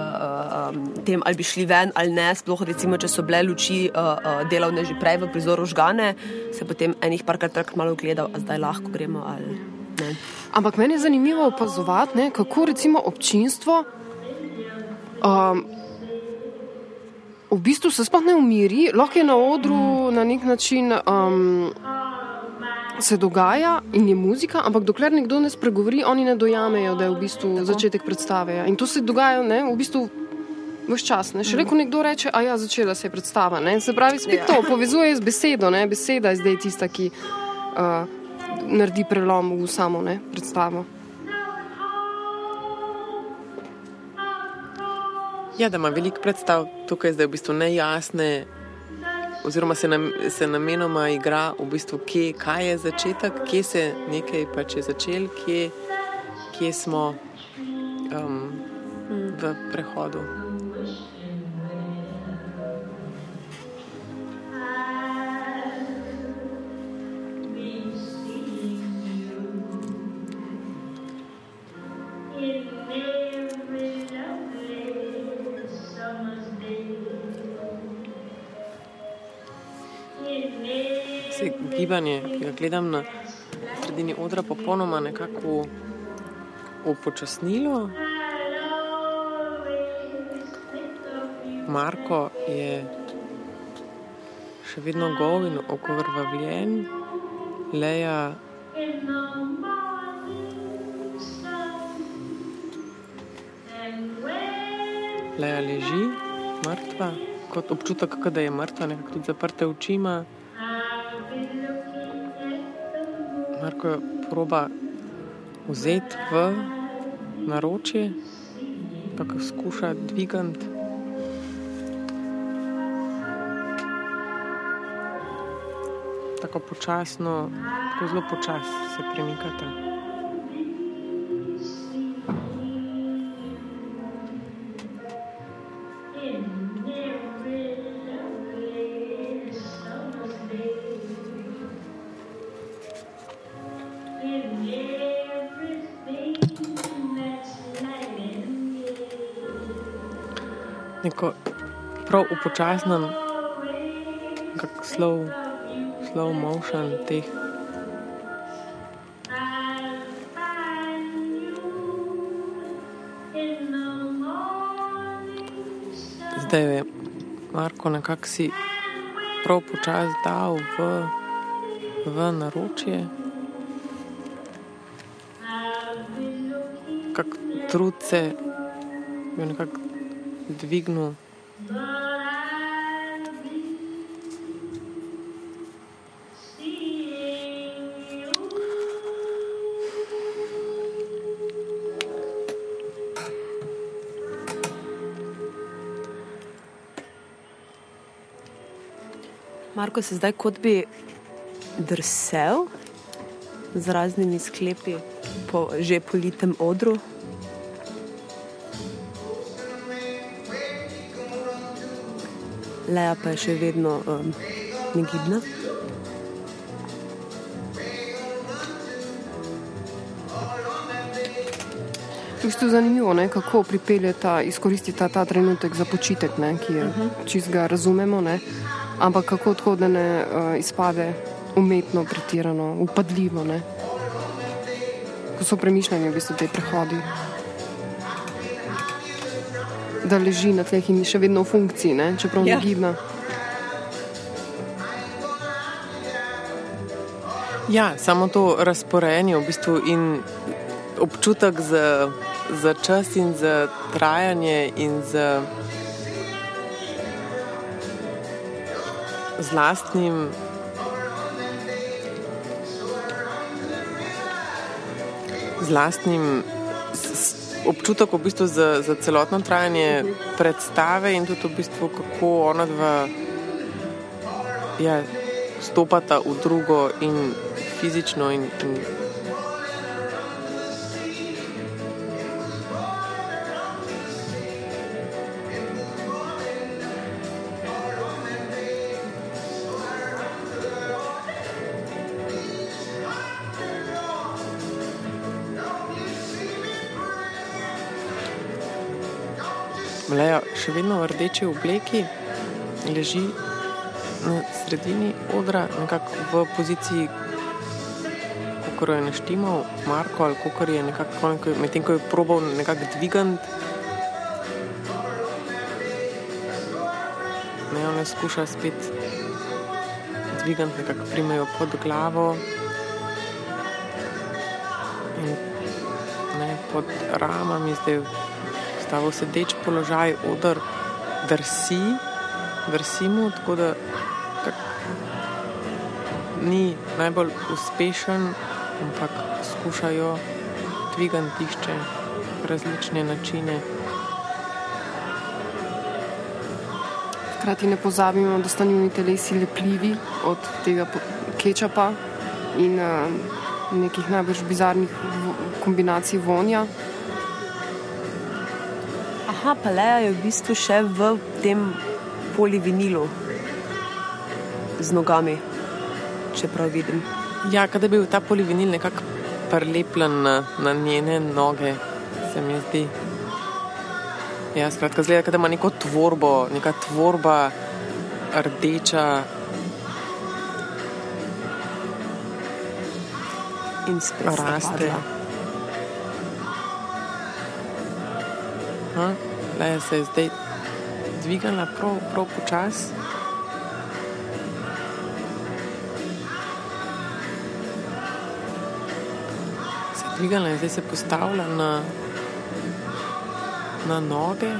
um, tem, ali bi šli ven ali ne. Sploh, recimo, če so bile luči uh, uh, delovne že prej v prizoru žgane, se je potem enih parkrat malo gledal, a zdaj lahko gremo ali ne. Ampak meni je zanimivo opazovati, kako recimo občinstvo. Um, V bistvu se sploh ne umiri, lahko je na odru mm. na nek način um, se dogaja in je muzika, ampak dokler nekdo ne spregovori, oni ne dojamejo, da je v bistvu Tako. začetek predstave. Ja. In to se dogaja ne, v bistvu vse čas. Ne. Še reko mhm. nekdo reče, a ja, začela se je predstava. Ne. Se pravi, spet ja. to povezuje z besedo. Ne. Beseda je zdaj tista, ki uh, naredi prelom v samo ne, predstavo. Ja, da ima veliko predstav tukaj, zdaj v bistvu nejasne oziroma se, nam, se namenoma igra v bistvu, kje, kaj je začetek, kje se nekaj pač je začel, kje, kje smo um, v prehodu. Gibanje, ki ga gledam na sredini odra, popolnoma nekako upočasnilo. Marko je še vedno gov in okovrvavljen, leja. Leja leži, mrtva, kot občutek, da je mrtva, nekako tudi zaprte oči Marko proba vzeti v naročje, kako skuša dvigati. Tako počasno, tako zelo počasno se premikate. Neko prav upočasnen, kako slow, slow motion teh. Zdaj je Marko nekako si prav počas dal v, v naročje. Kak trud se je nekako dvignil. Marko se zdaj kot bi drsel z raznimi sklepi po že politem odru. Leja pa je še vedno um, negibna. V bistvu je zanimivo, ne, kako pripeljeta, izkoristita ta trenutek za počitek, ne, ki je uh -huh. čist ga razumemo, ne, ampak kako tako, da ne uh, izpade umetno, pretirano, upadljivo. Ne. Ko so premišljeni v bistvu te prehodi. Da leži na tleh in je še vedno v funkciji, ne, čeprav Ja. ja. gibna. Ja, samo to razporejanje v bistvu in občutek za, za čas in za trajanje in za z lastnim z lastnim s- s- občutek v bistvu za, za celotno trajanje predstave in tudi v bistvu kako ona dva ja, stopata v drugo in fizično in, in še vedno v rdeči obleki leži na sredini odra, nekako v poziciji, kot je naštimal Marko, ali kot je nekako, medtem ko je probal nekako dvigati. Ne, ona skuša spet dvigati, nekako primejo pod glavo. In ne, pod ramami zdaj stavil sedeč položaj, odr, drsi, drsi mu, tako da tak, ni najbolj uspešen, ampak skušajo dvigati tišče različne načine. Hkrati ne pozabimo, da sta njuni telesi lepljivi od tega kečapa in uh, nekih najbolj bizarnih kombinacij vonja. Aha, pa Leja je v bistvu še v tem polivinilu z nogami, če prav vidim. Ja, kada bi bil ta polivinil nekako prilepljen na, na njene noge, se mi zdi. Ja, skratka, zgleda, da ima neko tvorbo, neka tvorba rdeča. In spet Raste. padla. Ha? Le se je zdaj dvigala prav, prav počasi. Se je dvigala in zdaj se postavlja na, na noge.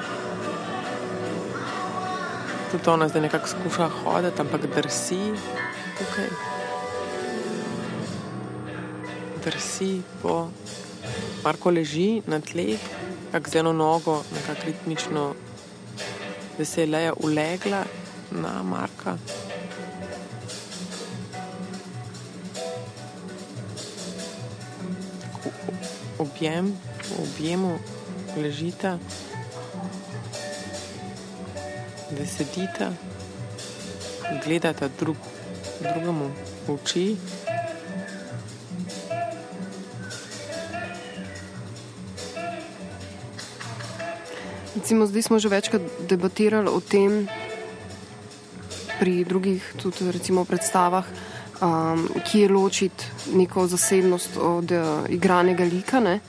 Tudi ona zdaj nekako skuša hoditi, ampak drsi tukaj. Drsi po. Marko leži na tleh, kako z eno nogo, nekako ritmično, da se je leja ulegla na Marka. Objem, v objemu ležita, da sedita, gledata drug, drugemu v oči. Recimo, zdaj smo že večkrat debatirali o tem pri drugih tudi, recimo, predstavah, um, kje ločiti neko zasebnost od uh, igranega lika. Ne?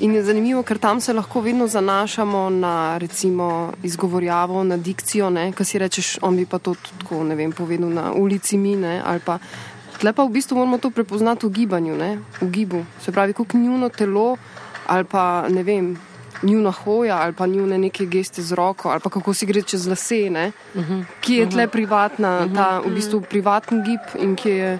In je zanimivo, ker tam se lahko vedno zanašamo na recimo, izgovorjavo, na dikcijo, kaj si rečeš, on bi pa to tako, ne vem, povedal na ulici mi. Ne? ali pa Tle pa v bistvu moramo to prepoznati v gibanju, ne? v gibu. Se pravi, kako njuno telo ali pa ne vem, njuna hoja ali pa njune neke geste z roko ali pa kako si gre čez lase, ne? ki je tle privatna, ta v bistvu privaten gib in ki je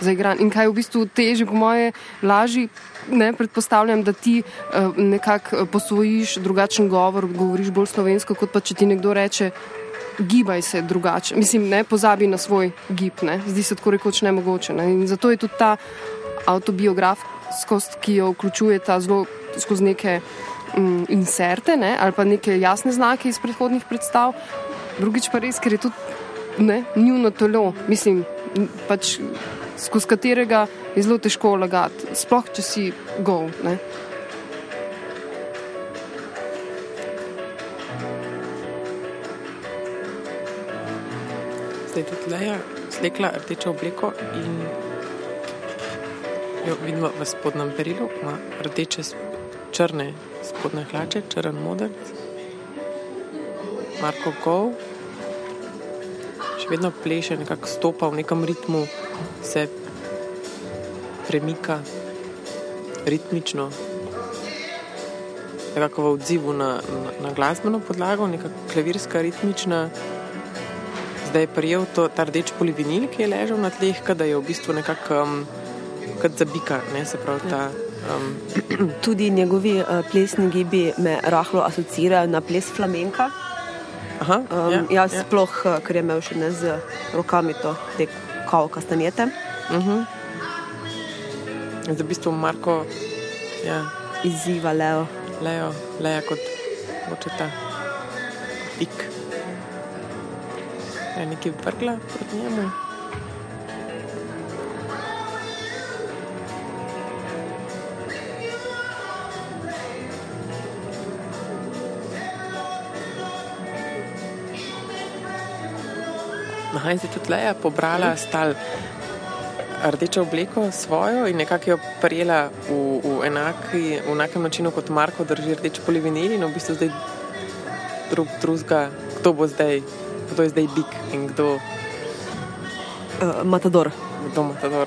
zaigran. In kaj je v bistvu teže, po moje, lažje. Ne, predpostavljam, da ti uh, nekako eh, posvojiš drugačen govor, govoriš bolj slovensko, kot pa če ti nekdo reče, gibaj se drugače. Mislim, ne pozabi na svoj gib, ne. zdi se tako rekoč nemogoče. Ne. In zato je tudi ta avtobiografskost, ki jo vključuje ta zelo skozi neke um, inserte ne, ali pa neke jasne znake iz predhodnih predstav, drugič pa res, ker je tudi njuno telo, mislim, pač skozi katerega je zelo težko lagati, sploh če si gol. Ne. Zdaj je tudi Leja slekla rdečo obleko in jo vidimo v spodnjem perilu, ima rdeče črne spodne hlače, črn modrc. Marko Gov še vedno pleše, nekako stopa v nekem ritmu, se premika ritmično, nekako v odzivu na, na, na glasbeno podlago, neka klavirska ritmična zdaj je prijel to, ta rdeč polivinil, ki je ležal na tleh, da je v bistvu nekako um, kot zabika, ne se pravi ta. Um, Tudi njegovi uh, plesni gibi me rahlo asocirajo na ples flamenka. aha, Um, ja, jaz ja. sploh, uh, ker je imel še ne z rokami to, te kao kastanjete, Uh-huh. Zdaj v bistvu Marko, ja, izziva Leo. lejo, leja kot očeta, ik. Je nekaj vrgla proti njemu. Aha, in zdaj tudi Leja pobrala stal rdečo obleko svojo in nekako jo prijela v, v, enaki, v enakem načinu kot Marko drži rdeč polivinil in v bistvu zdaj drug drugega, kdo bo zdaj, kdo je zdaj bik in kdo, Uh, Matador. kdo matador.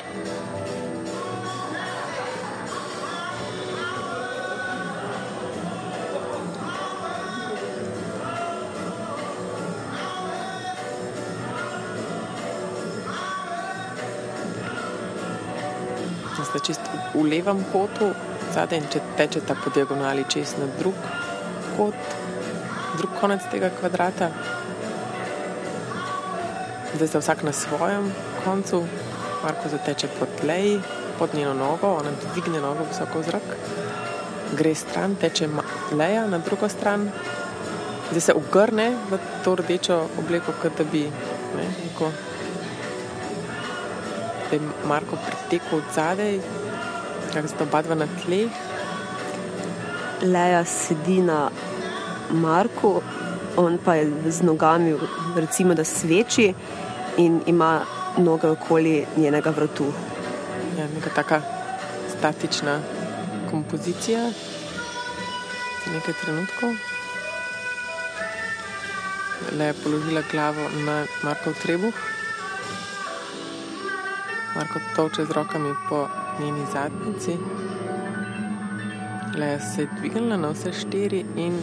V, levem kotu, zadaj, če tečete po diagonali čez na drug kot, drug konec tega kvadrata. Zdaj sta vsak na svojem koncu, Marko zateče po tleji, pod njeno nogo, ona dvigne nogo visoko v zrak, gre stran, teče leja na drugo stran, zdaj se ugrne v to rdečo obleko, kot da bi ne, neko, da je Marko pritekel od zadaj, kako sta oba dva na tleh. Leja sedi na Marku, on pa je z nogami, recimo, da sveči in ima noge okoli njenega vratu. Ja, neka taka statična kompozicija nekaj trenutkov. Le je položila glavo na Markov trebuh. Marko toče z rokami po njeni zadnjici. Le se je dvignila na vse štiri in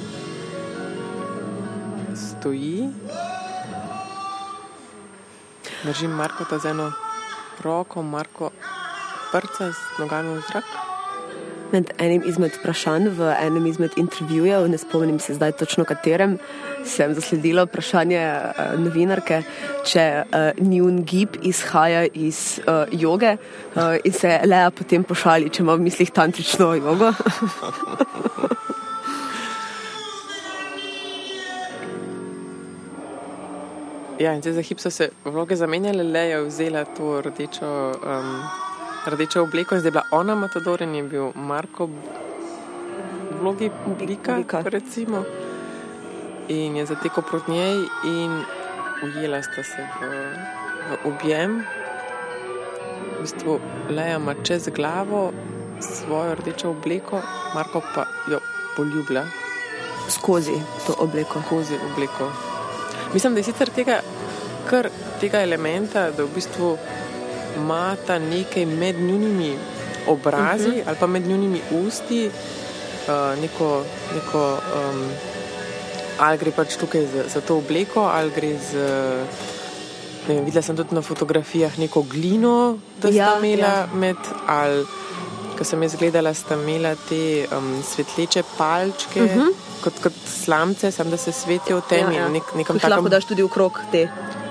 stoji. Držim Marko ta z eno roko, Marko prca z nogami v zrak. Med enim izmed vprašanj v enem izmed intervjujev, ne spomnim se zdaj točno katerem, sem zasledila vprašanje uh, novinarke, če uh, njun gib izhaja iz uh, joge uh, in se Leja potem pošali, če ima v mislih tantrično jogo. Ja, in zdaj za hip so se vloge zamenjale, le je vzela to rdečo, um, rdečo obleko in zdaj bila ona Matador in je bil Marko v vlogi Bika, Bika. recimo. In je zatekel proti njej in ujela sta se v, v objem. V bistvu Leja ima čez glavo svojo rdečo obleko, Marko pa jo poljublja Skozi to obleko. skozi obleko. Mislim, da je sicer tega, kar tega elementa, da v bistvu imata nekaj med njunimi obrazi uh -huh. ali pa med njunimi usti, uh, neko, neko um, ali gre pač tukaj za, za to obleko, ali gre z. Ne vem, videla sem tudi na fotografijah neko glino, da sta Ja, imela ja. med, ali ko sem jaz gledala, sta imela te um, svetleče palčke, uh -huh. kot, kot slamce, samo da se svetijo v temi. Ja, ja. Nek, lahko takem, daš tudi v krog te.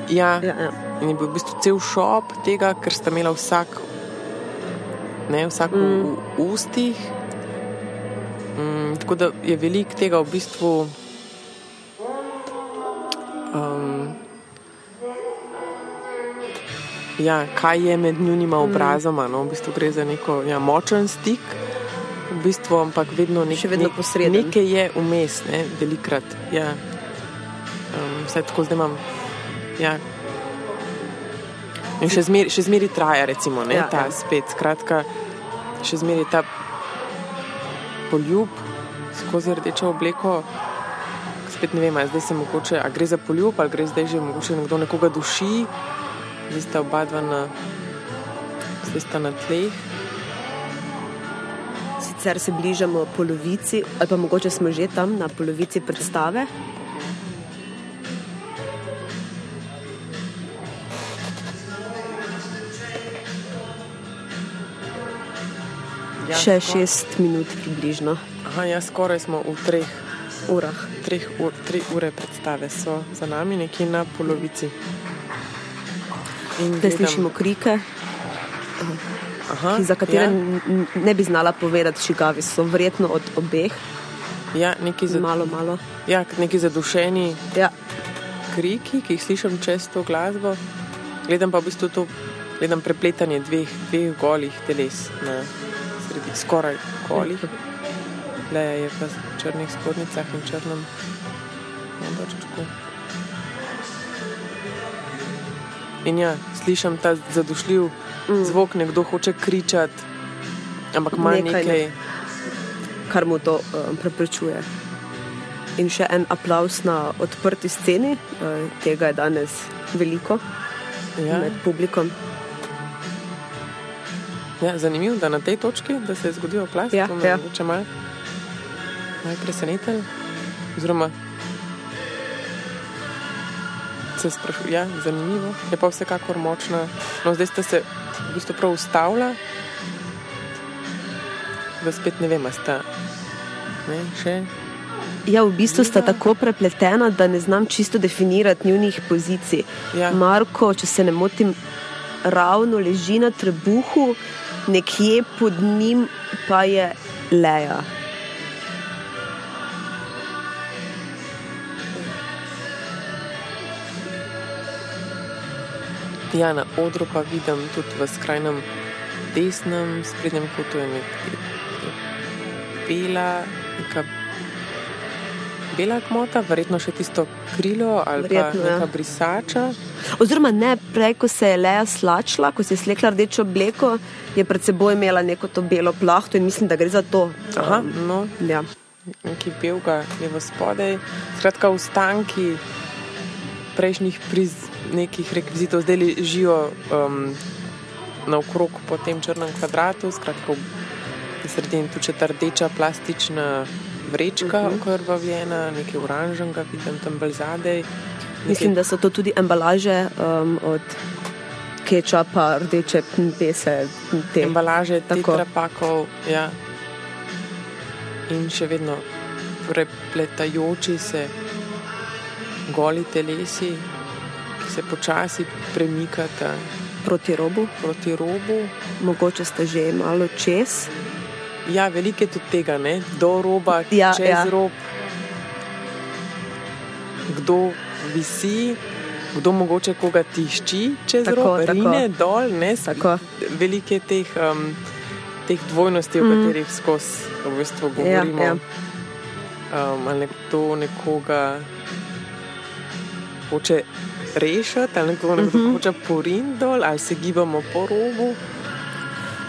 Ja, Ja, ja. In je bil v bistvu cel šop tega, ker sta imela vsak, ne, vsak mm. v, v ustih. Mm, tako da je veliko tega v bistvu Um, ja, kaj je med njunima obrazoma? No? V bistvu gre za neko ja, močen stik, v bistvu, ampak vedno, nek, Še vedno posreden. nekaj je vmes, ne? velikrat. Ja. Um, vse tako zdaj imam. Ja. In še zmeri, še zmeri traja, recimo, ne, Ja, ta ja. spet. Skratka, še zmeri ta poljub skozi rdečo obleko. Spet ne vem, zdaj se mogoče, a gre za poljub ali gre zdaj že mogoče nekdo nekoga duši. Zdaj sta oba dva na, zdaj sta na tleh. Sicer se bližamo polovici, ali pa mogoče smo že tam na polovici predstave. Še skoraj- šest minut približno, Aha, ja, skoraj smo v treh, urah. treh ur, tri ure predstave, so za nami nekje na polovici. In Zdaj slišimo krike, Aha, za katere ja, ne bi znala povedati, čigavi so. Verjetno od obeh, ja, neki, za, malo, malo. ja, neki zadušeni Ja, kriki, ki jih slišim čez to glasbo. Gledam pa v bistvu to, gledam prepletanje dveh, dveh golih teles na skoraj golih. Leja je v črnih spodnicah in črnem obrčku. In ja, slišim ta zadušljiv mm. zvok, nekdo hoče kričati, ampak ima Nekaj nekaj. ne- kar mu to um, preprečuje. In še en aplaus na odprti sceni, uh, tega je danes veliko Ja, med publikom. Ja, zanimivo, da na tej točki, da se je zgodil plast, Ja, to me ja. mogoče malo mal presenetilo. Oziroma, se sprašujem, ja, zanimivo, je pa vsekakor močna. No, zdaj ste se v bistvu prav ustavila, da spet ne vem, a sta. Ne, še. Ja, v bistvu sta tako prepletena, da ne znam čisto definirati njunih pozicij. Ja. Marko, če se ne motim, ravno leži na trebuhu, nekje pod njim pa je Leja. Ja, na odru pa vidim tudi v skrajnem desnem, sprednjem kotu je nek, je bela, neka bela kmota, verjetno še tisto krilo ali Verjetno, pa ja. brisača. Oziroma, ne, prej, ko se je Leja slačila, ko se je slekla rdečo obleko, je pred seboj imela neko to belo plahto in mislim, da gre za to. Aha, Um, no, ja. neki belga je v spodaj. Skratka, ostanki prejšnjih priz, nekih rekvizitov zdaj ležijo um, naokrog po tem črnem kvadratu, skratka, v sredini tu četa rdeča plastična vrečka, uh -huh. okrvavljena, nekaj oranžnega, vidim tam bolj zadaj. Mislim, da so to tudi embalaže um, od kečapa, rdeče pese. Te. embalaže Tako. tetrapakov. Ja. In še vedno prepletajoči se goli telesi, ki se počasi premikata Proti robu, proti robu. mogoče ste že malo čez. Ja, veliko je tudi tega, ne? do roba, Ja, čez ja. rob, kdo visi. Kdo mogoče koga tišči čez Tako, rob, tako. rine dol, ne, Tako. veliko je teh, um, teh dvojnosti, mm. o katerih skozi v bistvu Ja, govorimo. ja. Um, ali nekdo nekoga hoče rešiti, ali nekdo, nekdo Mhm. hoče porin dol, ali se gibamo po robu.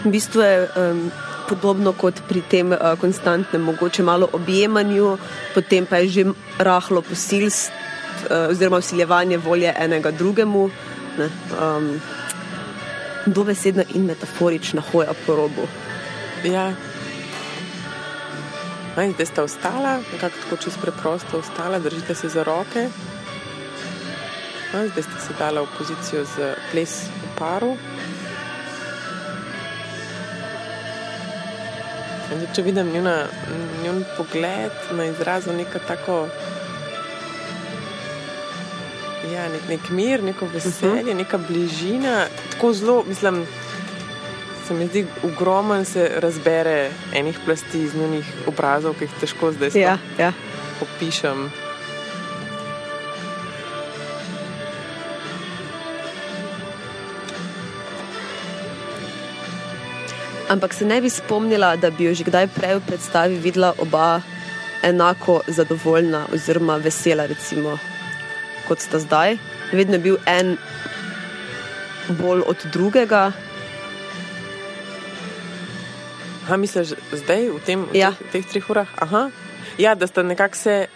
V bistvu je um, podobno kot pri tem uh, konstantnem, mogoče malo objemanju, potem pa je že rahlo posilstvo, uh, oziroma usiljevanje volje enega drugemu. Ne, um, dobesedna in metaforična hoja po robu. Ja. No, in zdaj sta ostala, nekako tako čez preprosto ostala, držite se za roke. No, zdaj sta se dala v pozicijo za ples v paru. Zdaj, če vidim njuna, njun pogled na izrazu neko tako. Ja, nek, nek mir, neko veselje, uh -huh. neka bližina, tako zelo, mislim, se mi zdi ogromen, se razbere enih plasti iz njenih obrazov, ki jih težko zdaj Ja, ja. opišem. Ampak se ne bi spomnila, da bi jo že kdaj prej v predstavi videla oba enako zadovoljna oziroma vesela, recimo, kot sta zdaj. Vedno je bil en bolj od drugega. Ha, misliš, zdaj v, tem, v Ja. teh, teh treh urah? Aha. Ja, da sta nekako se,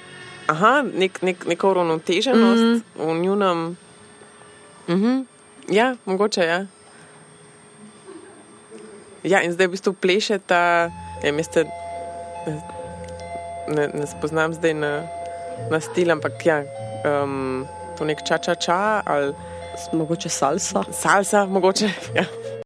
aha, nek, nek, neko uravnoteženost mm -hmm. v njunem. Mhm. Ja, mogoče ja. Ja, in zdaj v bistvu plešeta, ja, meste, ne, ne spoznam zdaj na, na stil, ampak ja, um, to nek ča-ča-ča ali Mogoče salsa. salsa, mogoče. Ja.